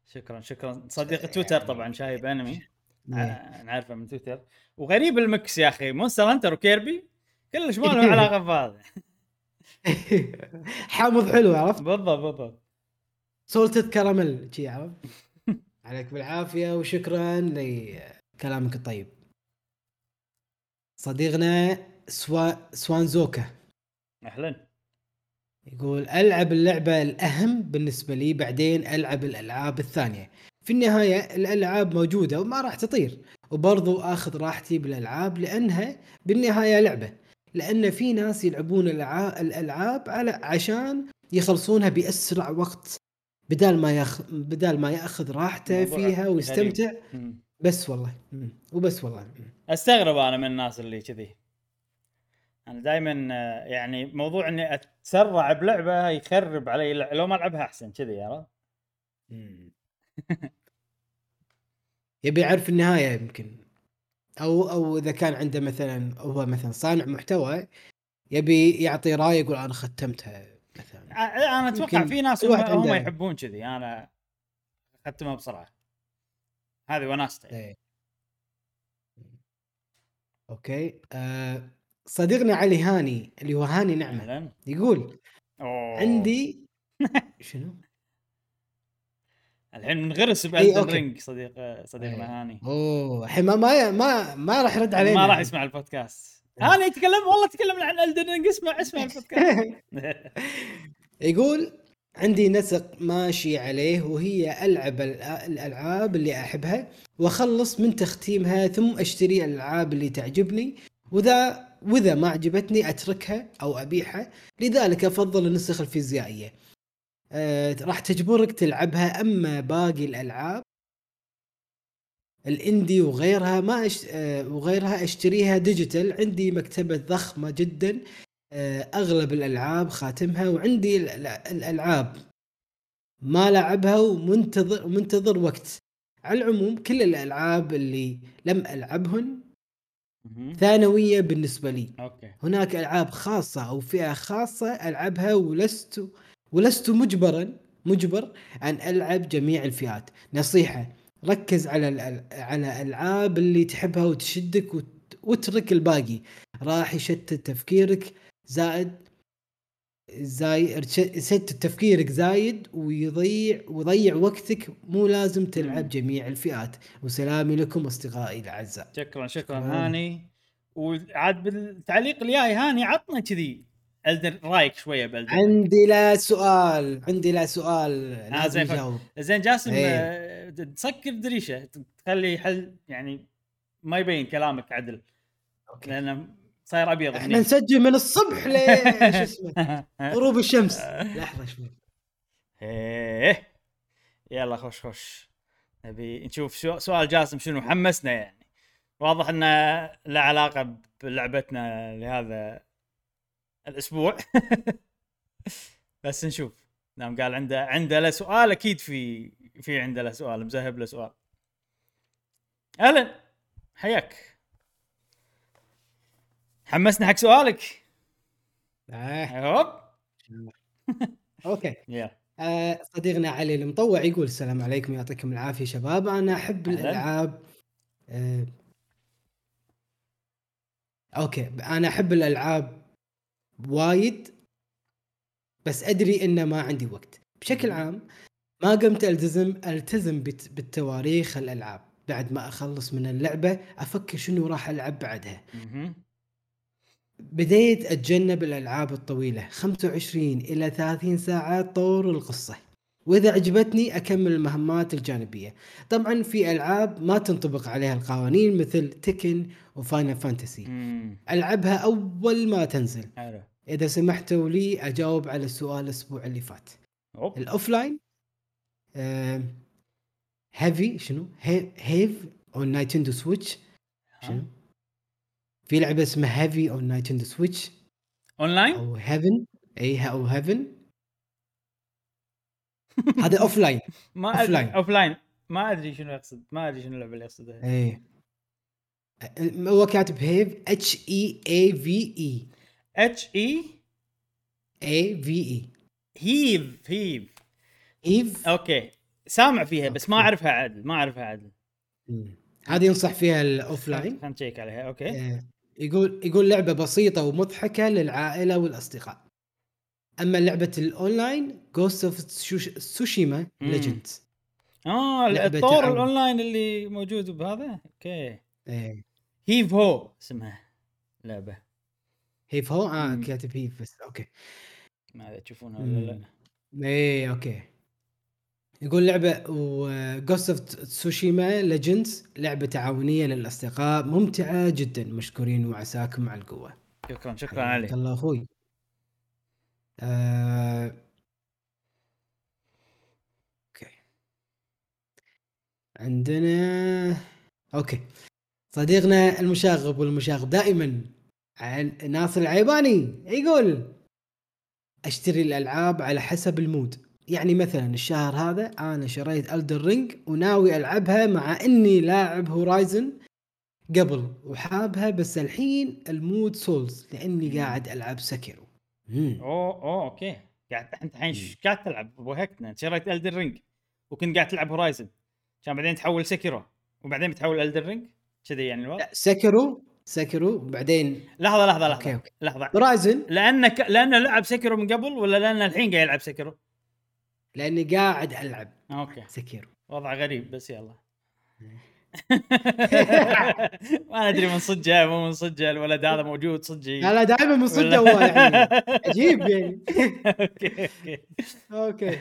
شكرا شكرا. صديق تويتر طبعا شايب أنمي. آه، نعرفه من تويتر. وغريب ال mix يا أخي. Monster Hunter و Kirby؟ كلش ما لهم علاقة بهذا. حامض حلو عرفت؟ بالضبط بالضبط. سولتد كراميل شي عرفت؟ عليك بالعافية وشكرا لكلامك الطيب. صديقنا سوا سوانزوكا. أهلا. يقول ألعب اللعبة الأهم بالنسبة لي بعدين ألعب الألعاب الثانية. في النهاية الألعاب موجودة وما راح تطير وبرضو آخذ راحتي بالألعاب لأنها بالنهاية لعبة. لأن في ناس يلعبون الألعاب على عشان يخلصونها بأسرع وقت بدال ما ياخذ بدال ما يأخذ راحته فيها ويستمتع. بس والله. وبس والله. أستغرب أنا من الناس اللي كذي. أنا دائما يعني موضوع إني أتسرع بلعبة يخرب علي. لو ما ألعبها أحسن كذي عرفت؟ يبي يعرف النهاية يمكن. أو أو إذا كان عنده مثلا هو مثلا صانع محتوى يبي يعطي رأي يقول أنا ختمتها مثلا. أنا أتوقع في ناس هم, هم يحبون كذي. أنا ختمها بسرعة. هذه وناسته إيه. okay آه صديقنا علي هاني اللي هو هاني نعمة أهلاً. يقول أوه. عندي شنو؟ الحين منغرس ب Elden Ring صديق صديقنا أيه. هاني أوه الحين ما ما ما, ما راح يرد علينا ما راح يسمع البودكاست هاني يتكلم والله تكلم عن ألدن رينج اسمع اسمع البودكاست يقول عندي نسق ماشي عليه وهي ألعب الألعاب اللي أحبها وأخلص من تختيمها ثم أشتري الألعاب اللي تعجبني. وذا وإذا ما عجبتني أتركها أو أبيعها. لذلك أفضل النسخ الفيزيائية. أه راح تجبرك تلعبها أما باقي الألعاب ال indie وغيرها ما أش... أه وغيرها أشتريها digital. عندي مكتبة ضخمة جدا. أغلب الألعاب خاتمها وعندي الألعاب ما لعبها ومنتظر ومنتظر وقت. على العموم كل الألعاب اللي لم ألعبهن ثانوية بالنسبة لي. okay. هناك ألعاب خاصة أو فئة خاصة ألعبها ولست ولست مجبرا مجبر أن ألعب جميع الفئات. نصيحة ركز على على الالعاب اللي تحبها وتشدك وت- واترك الباقي. راح يشتت تفكيرك زائد زاي يشتت تفكيرك زايد ويضيع ويضيع وقتك. مو لازم تلعب. جميع الفئات. وسلامي لكم أصدقائي الأعزاء. شكرا شكرا. هاني. وعاد بالتعليق الجاي هاني عطنا كذي. رأيك شوية بألدر. عندي لا سؤال عندي لا سؤال. لازم آه، زين، زين جاسم إيه. آه، تسكر دريشة. تخلي حل يعني ما يبين كلامك عدل. أوكي. لأنه صاير أبيض إحنا. نسجل من الصبح ل شو اسمه؟ غروب الشمس. لحظة شوي. إيه. يلا خش خش نبي نشوف شو سؤال جاسم شنو حمسنا يعني. واضح إنه له علاقة بلعبتنا لهذا الأسبوع. بس نشوف. دام قال عنده عنده له سؤال أكيد في في عنده له سؤال مذهب له سؤال. أهلا. حياك. حمسنا حق سؤالك. آه. هوب أوكي. يلا. آه صديقنا علي المطوع يقول السلام عليكم يعطيكم العافية شباب. أنا أحب. الألعاب. آه. أوكي. أنا أحب الألعاب وايد بس أدري انه ما عندي وقت. بشكل عام ما قمت ألتزم ألتزم بالتواريخ الألعاب. بعد ما أخلص من اللعبة أفكر شنو راح ألعب بعدها. بديت أتجنب الألعاب الطويلة 25 إلى 30 ساعة طور القصة. وإذا عجبتني أكمل المهمات الجانبية. طبعا في ألعاب ما تنطبق عليها القوانين مثل تكن وفاينل فانتسي. ألعبها أول ما تنزل. حلو. إذا سمحتوا لي أجاوب على السؤال الأسبوع اللي فات. أوب. الأوفلاين هيفي شنو؟ هي- هيف أو نايتندو سويتش شنو؟ في لعبة اسمها هيفي أو نايتندو سويتش اونلاين أو هيفن اي أو هيفن هذا offline ما أدري Offline. offline ما أدري شنو يقصد ما أدري شنو اللعبة اللي يقصدها. اي هو كاتب هيف اتش اي اي في اي اتش اي اي في اي هيف هيف هيف أوكي. سامع فيها بس ما. أعرفها عدل ما أعرفها عدل. هذه ينصح فيها ال offline خلينا نشيك عليها okay. آه، يقول يقول لعبة بسيطة ومضحكة للعائلة والأصدقاء. أما لعبة ال online Ghost of Tsushima مم. Legends آه الطور. الأونلاين اللي موجود بهذا؟ okay. إيه. Heave Ho اسمها لعبة. Heave Ho؟ آه. كاتب Heave بس okay. ما أدري تشوفونها ولا لا. إيه okay. يقول لعبة و Ghost of Tsushima Legends لعبة تعاونية للأصدقاء ممتعة جدا. مشكورين وعساكم على القوة. شكرا شكرا علي الله أخوي. آه... okay. عندنا okay. صديقنا المشاغب والمشاغب دائما عن- ناصر العيباني يقول أشتري الألعاب على حسب ال mood. يعني مثلا الشهر هذا أنا شريت Elden Ring وناوي ألعبها مع إني لاعب Horizon قبل وحابها بس الحين ال mood Souls لإني قاعد ألعب Sekiro مم. أوه أوه okay. قاعد أنت الحين قاعد تلعب؟ وهكنا شريت Elden Ring وكنت قاعد تلعب Horizon كان بعدين تحول Sekiro وبعدين بتحول Elden Ring كذي يعني الوضع؟ لا Sekiro Sekiro وبعدين لحظة لحظة okay لحظة. okay لحظة. Horizon لأنك لأنه لعب Sekiro من قبل ولا لأنه الحين قاعد يلعب Sekiro؟ لأني قاعد ألعب. okay. Sekiro وضع غريب بس يلا. ما ندري من صجه مو من صجه الولد هذا موجود صجي لا لا دائما من صدق هو يعني. عجيب يعني. okay okay. okay.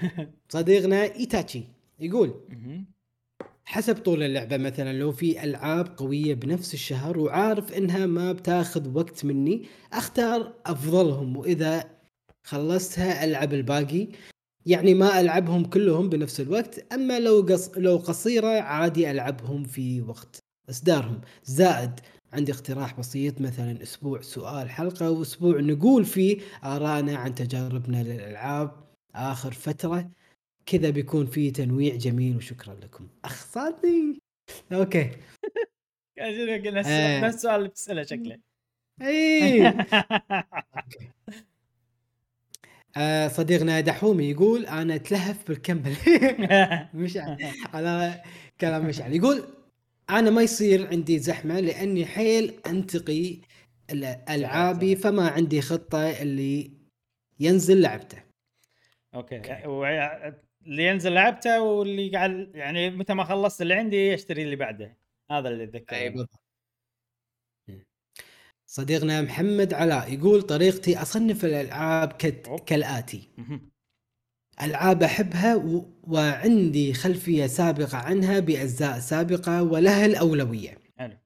صديقنا إيتاتشي يقول. حسب طول اللعبة مثلا لو في ألعاب قوية بنفس الشهر وعارف إنها ما بتاخذ وقت مني أختار أفضلهم. وإذا خلصتها ألعب الباقي. يعني ما ألعبهم كلهم بنفس الوقت أما لو قص... لو قصيرة عادي ألعبهم في وقت إصدارهم. زائد عندي اقتراح بسيط مثلا أسبوع سؤال حلقة وأسبوع نقول فيه آراءنا عن تجاربنا للألعاب آخر فترة. كذا بيكون في تنويع جميل وشكرا لكم. اخ صادني أوكي نفس آه. نفس السؤال اللي بتسأله شكله. اي آه صديقنا دحومي يقول أنا أتلهف بالكمبل مش على كلام مشعل يقول أنا ما يصير عندي زحمة لأني حيل أنتقي ألعابي فما عندي خطة اللي ينزل لعبته. أوكي. اللي ينزل لعبته واللي قاعد يعني متى ما خلصت اللي عندي اشتري اللي بعده. هذا اللي أتذكره. أي بالضبط. صديقنا محمد علاء يقول طريقتي أصنف الألعاب كالآتي. ألعاب أحبها و... وعندي خلفية سابقة عنها بأجزاء سابقة ولها الأولوية. حلو.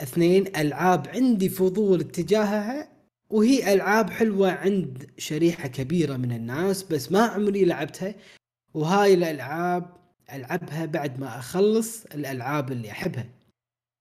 اثنين ألعاب عندي فضول اتجاهها وهي ألعاب حلوة عند شريحة كبيرة من الناس بس ما عمري لعبتها وهاي الألعاب ألعبها بعد ما أخلص الألعاب اللي أحبها.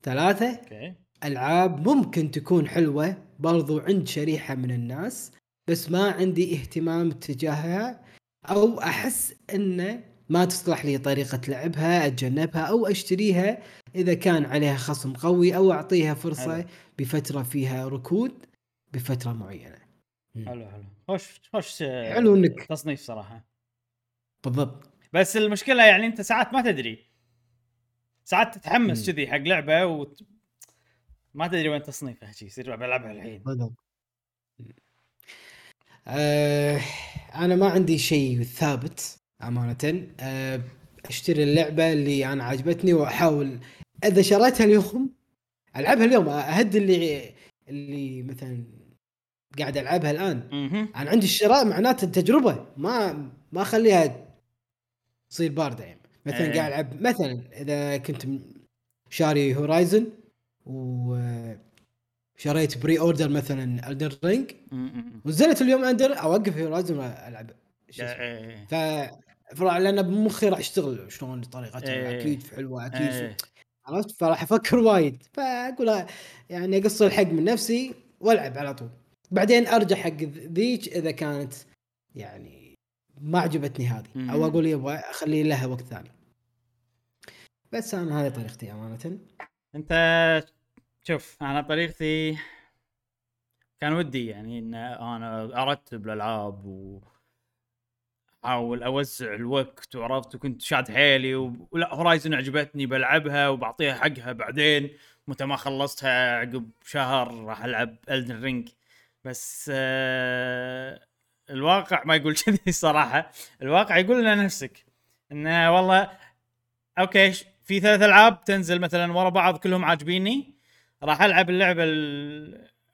ثلاثة أوكي. ألعاب ممكن تكون حلوة برضو عند شريحة من الناس بس ما عندي اهتمام تجاهها أو أحس انه ما تصلح لي طريقة لعبها أتجنبها أو أشتريها إذا كان عليها خصم قوي أو أعطيها فرصة حلو. بفترة فيها ركود بفترة معينة. حلو حلو. خوش خوش حلو إنك تصنيف صراحة. بالضبط. بس المشكلة يعني أنت ساعات ما تدري. ساعات تتحمس كذي حق لعبة وت... ما تدري وين تصنيفها شي يصير بلعبها الحين. بالضبط أه أنا ما عندي شيء ثابت أمانة. أه أشتري اللعبة اللي أنا عجبتني وأحاول إذا شريتها اليوم ألعبها اليوم. أهد اللي اللي مثلا قاعد ألعبها الآن. أنا عندي الشراء معناته التجربه ما ما أخليها تصير باردة يعني. مثلا إيه. قاعد ألعب مثلا إذا كنت شاري Horizon وشريت pre-order مثلا Elden Ring ونزلت اليوم اندر أوقف Horizon والعب إيه، إيه. ف لأن بمخي راح اشتغل شلون طريقتها إيه. أكيد حلوة أكيد عرفت؟ فراح أفكر وايد. فأقول يعني أقص الحق من نفسي وألعب على طول. بعدين أرجع حق ذيك إذا كانت يعني ما عجبتني هذه. أو أقول يبغى اخلي لها وقت ثاني. بس أنا هذه طريقتي أمانة. انت شوف أنا طريقتي كان ودي يعني إن أنا أرتب الألعاب و احاول أوزع الوقت وعرفت وكنت شاد حيلي ولا هورايزن عجبتني بلعبها وبعطيها حقها بعدين. متى ما خلصتها عقب شهر راح ألعب Elden Ring بس آه الواقع ما يقول كذي صراحة. الواقع يقول لنا نفسك انه والله okay في ثلاث ألعاب تنزل مثلا ورا بعض كلهم عاجبيني. راح ألعب اللعبه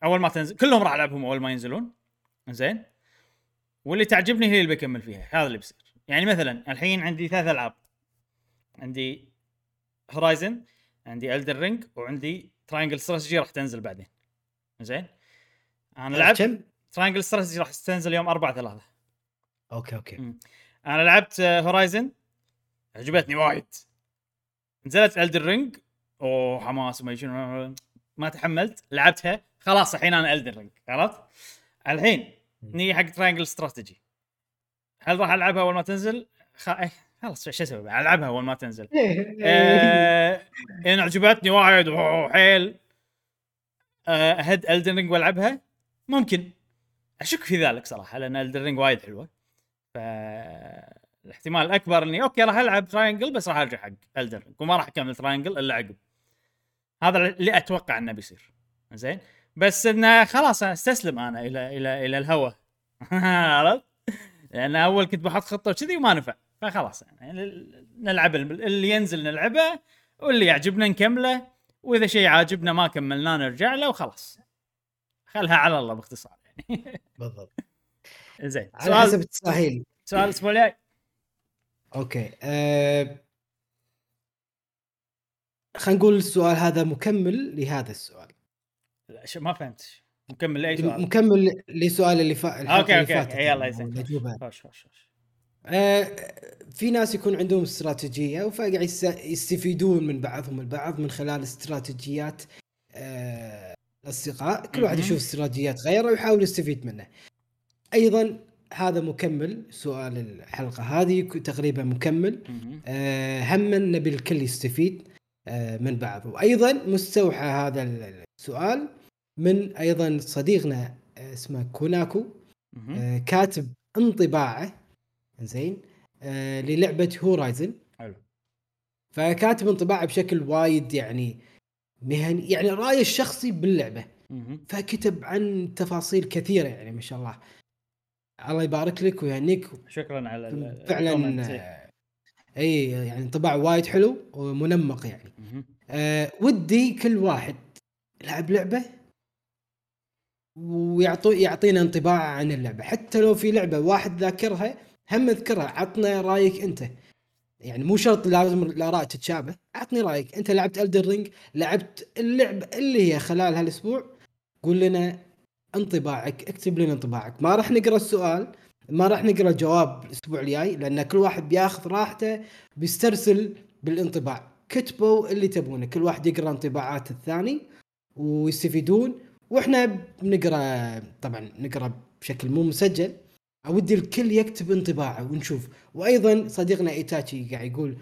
أول ما تنزل كلهم راح ألعبهم أول ما ينزلون. زين. واللي تعجبني هي اللي بكمل فيها هذا اللي بيصير. يعني مثلا الحين عندي ثلاث ألعاب. عندي Horizon عندي Elden Ring وعندي Triangle Strategy راح تنزل بعدين. زين. أنا لعبت Triangle Strategy راح تنزل يوم 4 3 okay okay. م. أنا لعبت Horizon عجبتني وايد. نزلت Elden Ring أوه حماس وما شنو. ما تحملت لعبتها خلاص الحين أنا Elden Ring عرفت؟ الحين نيجي حق Triangle Strategy هل راح ألعبها أول ما تنزل؟ خ... إيه، خلاص شو أسوي ألعبها أول ما تنزل. آه... إن عجبتني وايد حيل. آه... أهد Elden Ring وألعبها؟ ممكن. أشك في ذلك صراحة لأن Elden Ring وايد حلوة. ف الاحتمال الأكبر إني okay راح ألعب Triangle بس راح أرجع حق Elden وما راح أكمل Triangle إلا عقب. هذا اللي أتوقع إنه بيصير. زين؟ بس انه خلاص أستسلم أنا إلى إلى إلى الهوى. عرفت؟ لأن أول كنت بحط خطة وكذي وما نفع. فخلاص يعني نلعب اللي ينزل نلعبه واللي يعجبنا نكمله وإذا شيء عاجبنا ما كملناه نرجع له وخلاص. خلها على الله باختصار يعني. بالضبط. زين. على حسب التساهيل. سؤال الأسبوع الجاي. أوكي أه... خلينا نقول السؤال هذا مكمل لهذا السؤال. لا شو ما فهمت. مكمل لأي سؤال؟ مكمل لسؤال اللي فات okay okay يلا يسلمك آه في ناس يكون عندهم استراتيجية وفقاعد يستفيدون من بعضهم البعض من خلال استراتيجيات آه الأصدقاء. كل واحد يشوف استراتيجيات غيره ويحاول يستفيد منه. أيضا هذا مكمل سؤال الحلقة هذه تقريبا مكمل. آه هم نبي الكل يستفيد آه من بعض. وأيضا مستوحى هذا السؤال من أيضا صديقنا آه اسمه كوناكو. آه كاتب انطباعه زين آه للعبة هورايزن. حلو. فكاتب انطباعه بشكل وايد يعني مهني يعني رأيه الشخصي باللعبة. فكتب عن تفاصيل كثيرة يعني ما شاء الله. الله يبارك لك ويهنيك شكرا على فعلا. آه، إي يعني انطباع وايد حلو ومنمق يعني. أه ودي كل واحد يلعب لعبة ويعطو يعطينا انطباع عن اللعبة. حتى لو في لعبة واحد ذاكرها هم اذكرها عطنا رأيك أنت. يعني مو شرط لازم الاراء تتشابه. عطني رأيك. أنت لعبت Elden Ring لعبت اللعبة اللي هي خلال هالأسبوع قول لنا انطباعك اكتب لنا انطباعك. ما راح نقرأ السؤال ما راح نقرأ الجواب الأسبوع الجاي لأن كل واحد بياخذ راحته بيسترسل بالانطباع. كتبوا اللي تبونه. كل واحد يقرأ انطباعات الثاني ويستفيدون. وإحنا بنقرأ طبعا نقرأ بشكل مو مسجل. أودي الكل يكتب انطباعه ونشوف. وأيضا صديقنا إيتاتشي قاعد يقول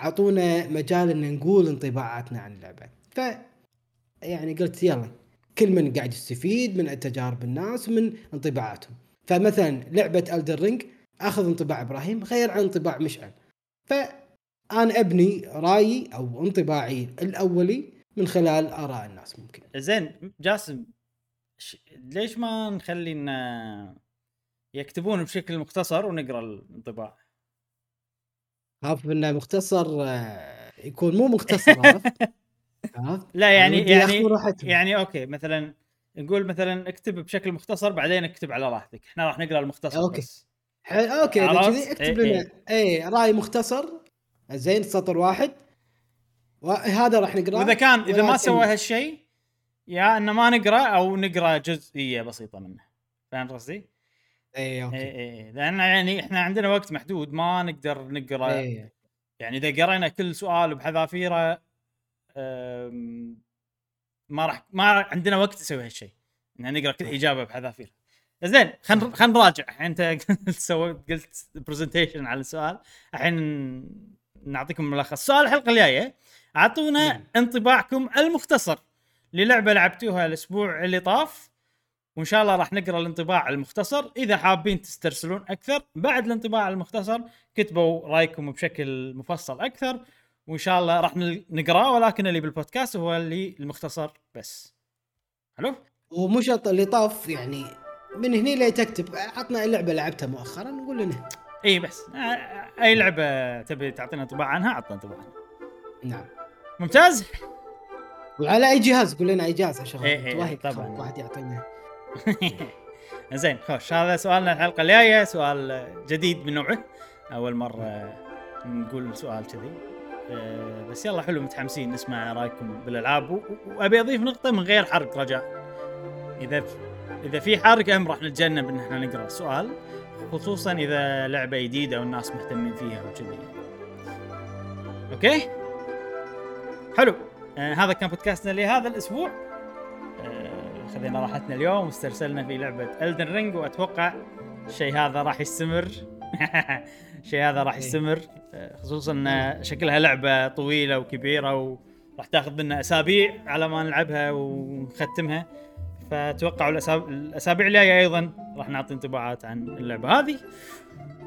أعطونا مجال إن نقول انطباعاتنا عن اللعبة. ف يعني قلت يلا. كل من قاعد يستفيد من تجارب الناس ومن انطباعاتهم. فمثلا لعبة الدر رينج أخذ انطباع إبراهيم غير عن انطباع مشعل. فأنا أبني رأيي أو انطباعي الأولي من خلال آراء الناس ممكن. زين جاسم ش... ليش ما نخلي إن يكتبون بشكل مختصر ونقرأ الانطباع؟ خاف إنه مختصر آه، يكون مو مختصر عرفت؟ لا يعني يعني راحتهم. يعني okay مثلا نقول مثلا اكتب بشكل مختصر بعدين اكتب على راحتك. إحنا راح نقرأ المختصر okay. بس. okay؟ كذي اكتب إيه، لنا. اي رأي مختصر. زين سطر واحد. وهذا راح نقرأه. وإذا كان إذا ما سوى هالشيء يا انه ما نقرأ أو نقرأ جزئية بسيطة منه. فهمت قصدي؟ اي اي okay اي لأن يعني إحنا عندنا وقت محدود ما نقدر نقرأ. اي يعني إذا قرينا كل سؤال بحذافيره ما راح ما عندنا وقت نسوي هالشيء. إن نقرا كل إجابة بحذافير. زين خلينا خلينا نراجع. أنت سويت قلت presentation على السؤال. الحين نعطيكم ملخص. سؤال الحلقة الجاية. أعطونا نعم. انطباعكم المختصر للعبة لعبتوها الأسبوع اللي طاف. وإن شاء الله راح نقرأ الانطباع المختصر. إذا حابين تسترسلون أكثر بعد الانطباع المختصر كتبوا رأيكم بشكل مفصل أكثر. وإن شاء الله راح نقرأه ولكن اللي بالبودكاست هو اللي المختصر بس. حلو؟ ومو شرط اللي طاف يعني من هني لا تكتب. عطنا اللعبة لعبتها مؤخرا نقول لنا إي بس. أي لعبة تبي تعطينا انطباع عنها عطنا انطباع عنها. نعم. ممتاز؟ وعلى أي جهاز؟ قول لنا أي جهاز عشان إيه، إيه، واحد طبعاً. واحد يعطينا. زين خوش. هذا سؤالنا الحلقة الجاية سؤال جديد من نوعه. أول مرة نقول سؤال كذي. بس يلا حلو متحمسين نسمع رأيكم بالألعاب. وأبي أضيف نقطة من غير حرق رجاء. إذا إذا في حرق أم راح نتجنب إن إحنا نقرأ السؤال خصوصا إذا لعبة جديدة والناس مهتمين فيها وكذي. أوكي؟ حلو. آه هذا كان بودكاستنا لهذا الأسبوع. آه، خذينا راحتنا اليوم. واسترسلنا في لعبة Elden Ring وأتوقع الشيء هذا راح يستمر. الشيء هذا راح إيه. يستمر. آه، خصوصا شكلها لعبة طويلة وكبيرة وراح تاخذ لنا أسابيع على ما نلعبها ونختمها. الأساب- الأسابيع الجاية أيضا راح نعطي انطباعات عن اللعبة هذه.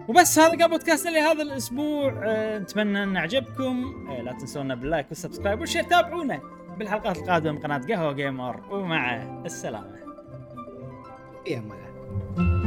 وبس هذا كان بودكاستنا لهذا الأسبوع. أه نتمنى أن عجبكم أه لا تنسونا بال like وال subscribe وال share. تابعونا بالحلقات القادمة من قناة قهوة جيمر. ومع السلامة. يا ملا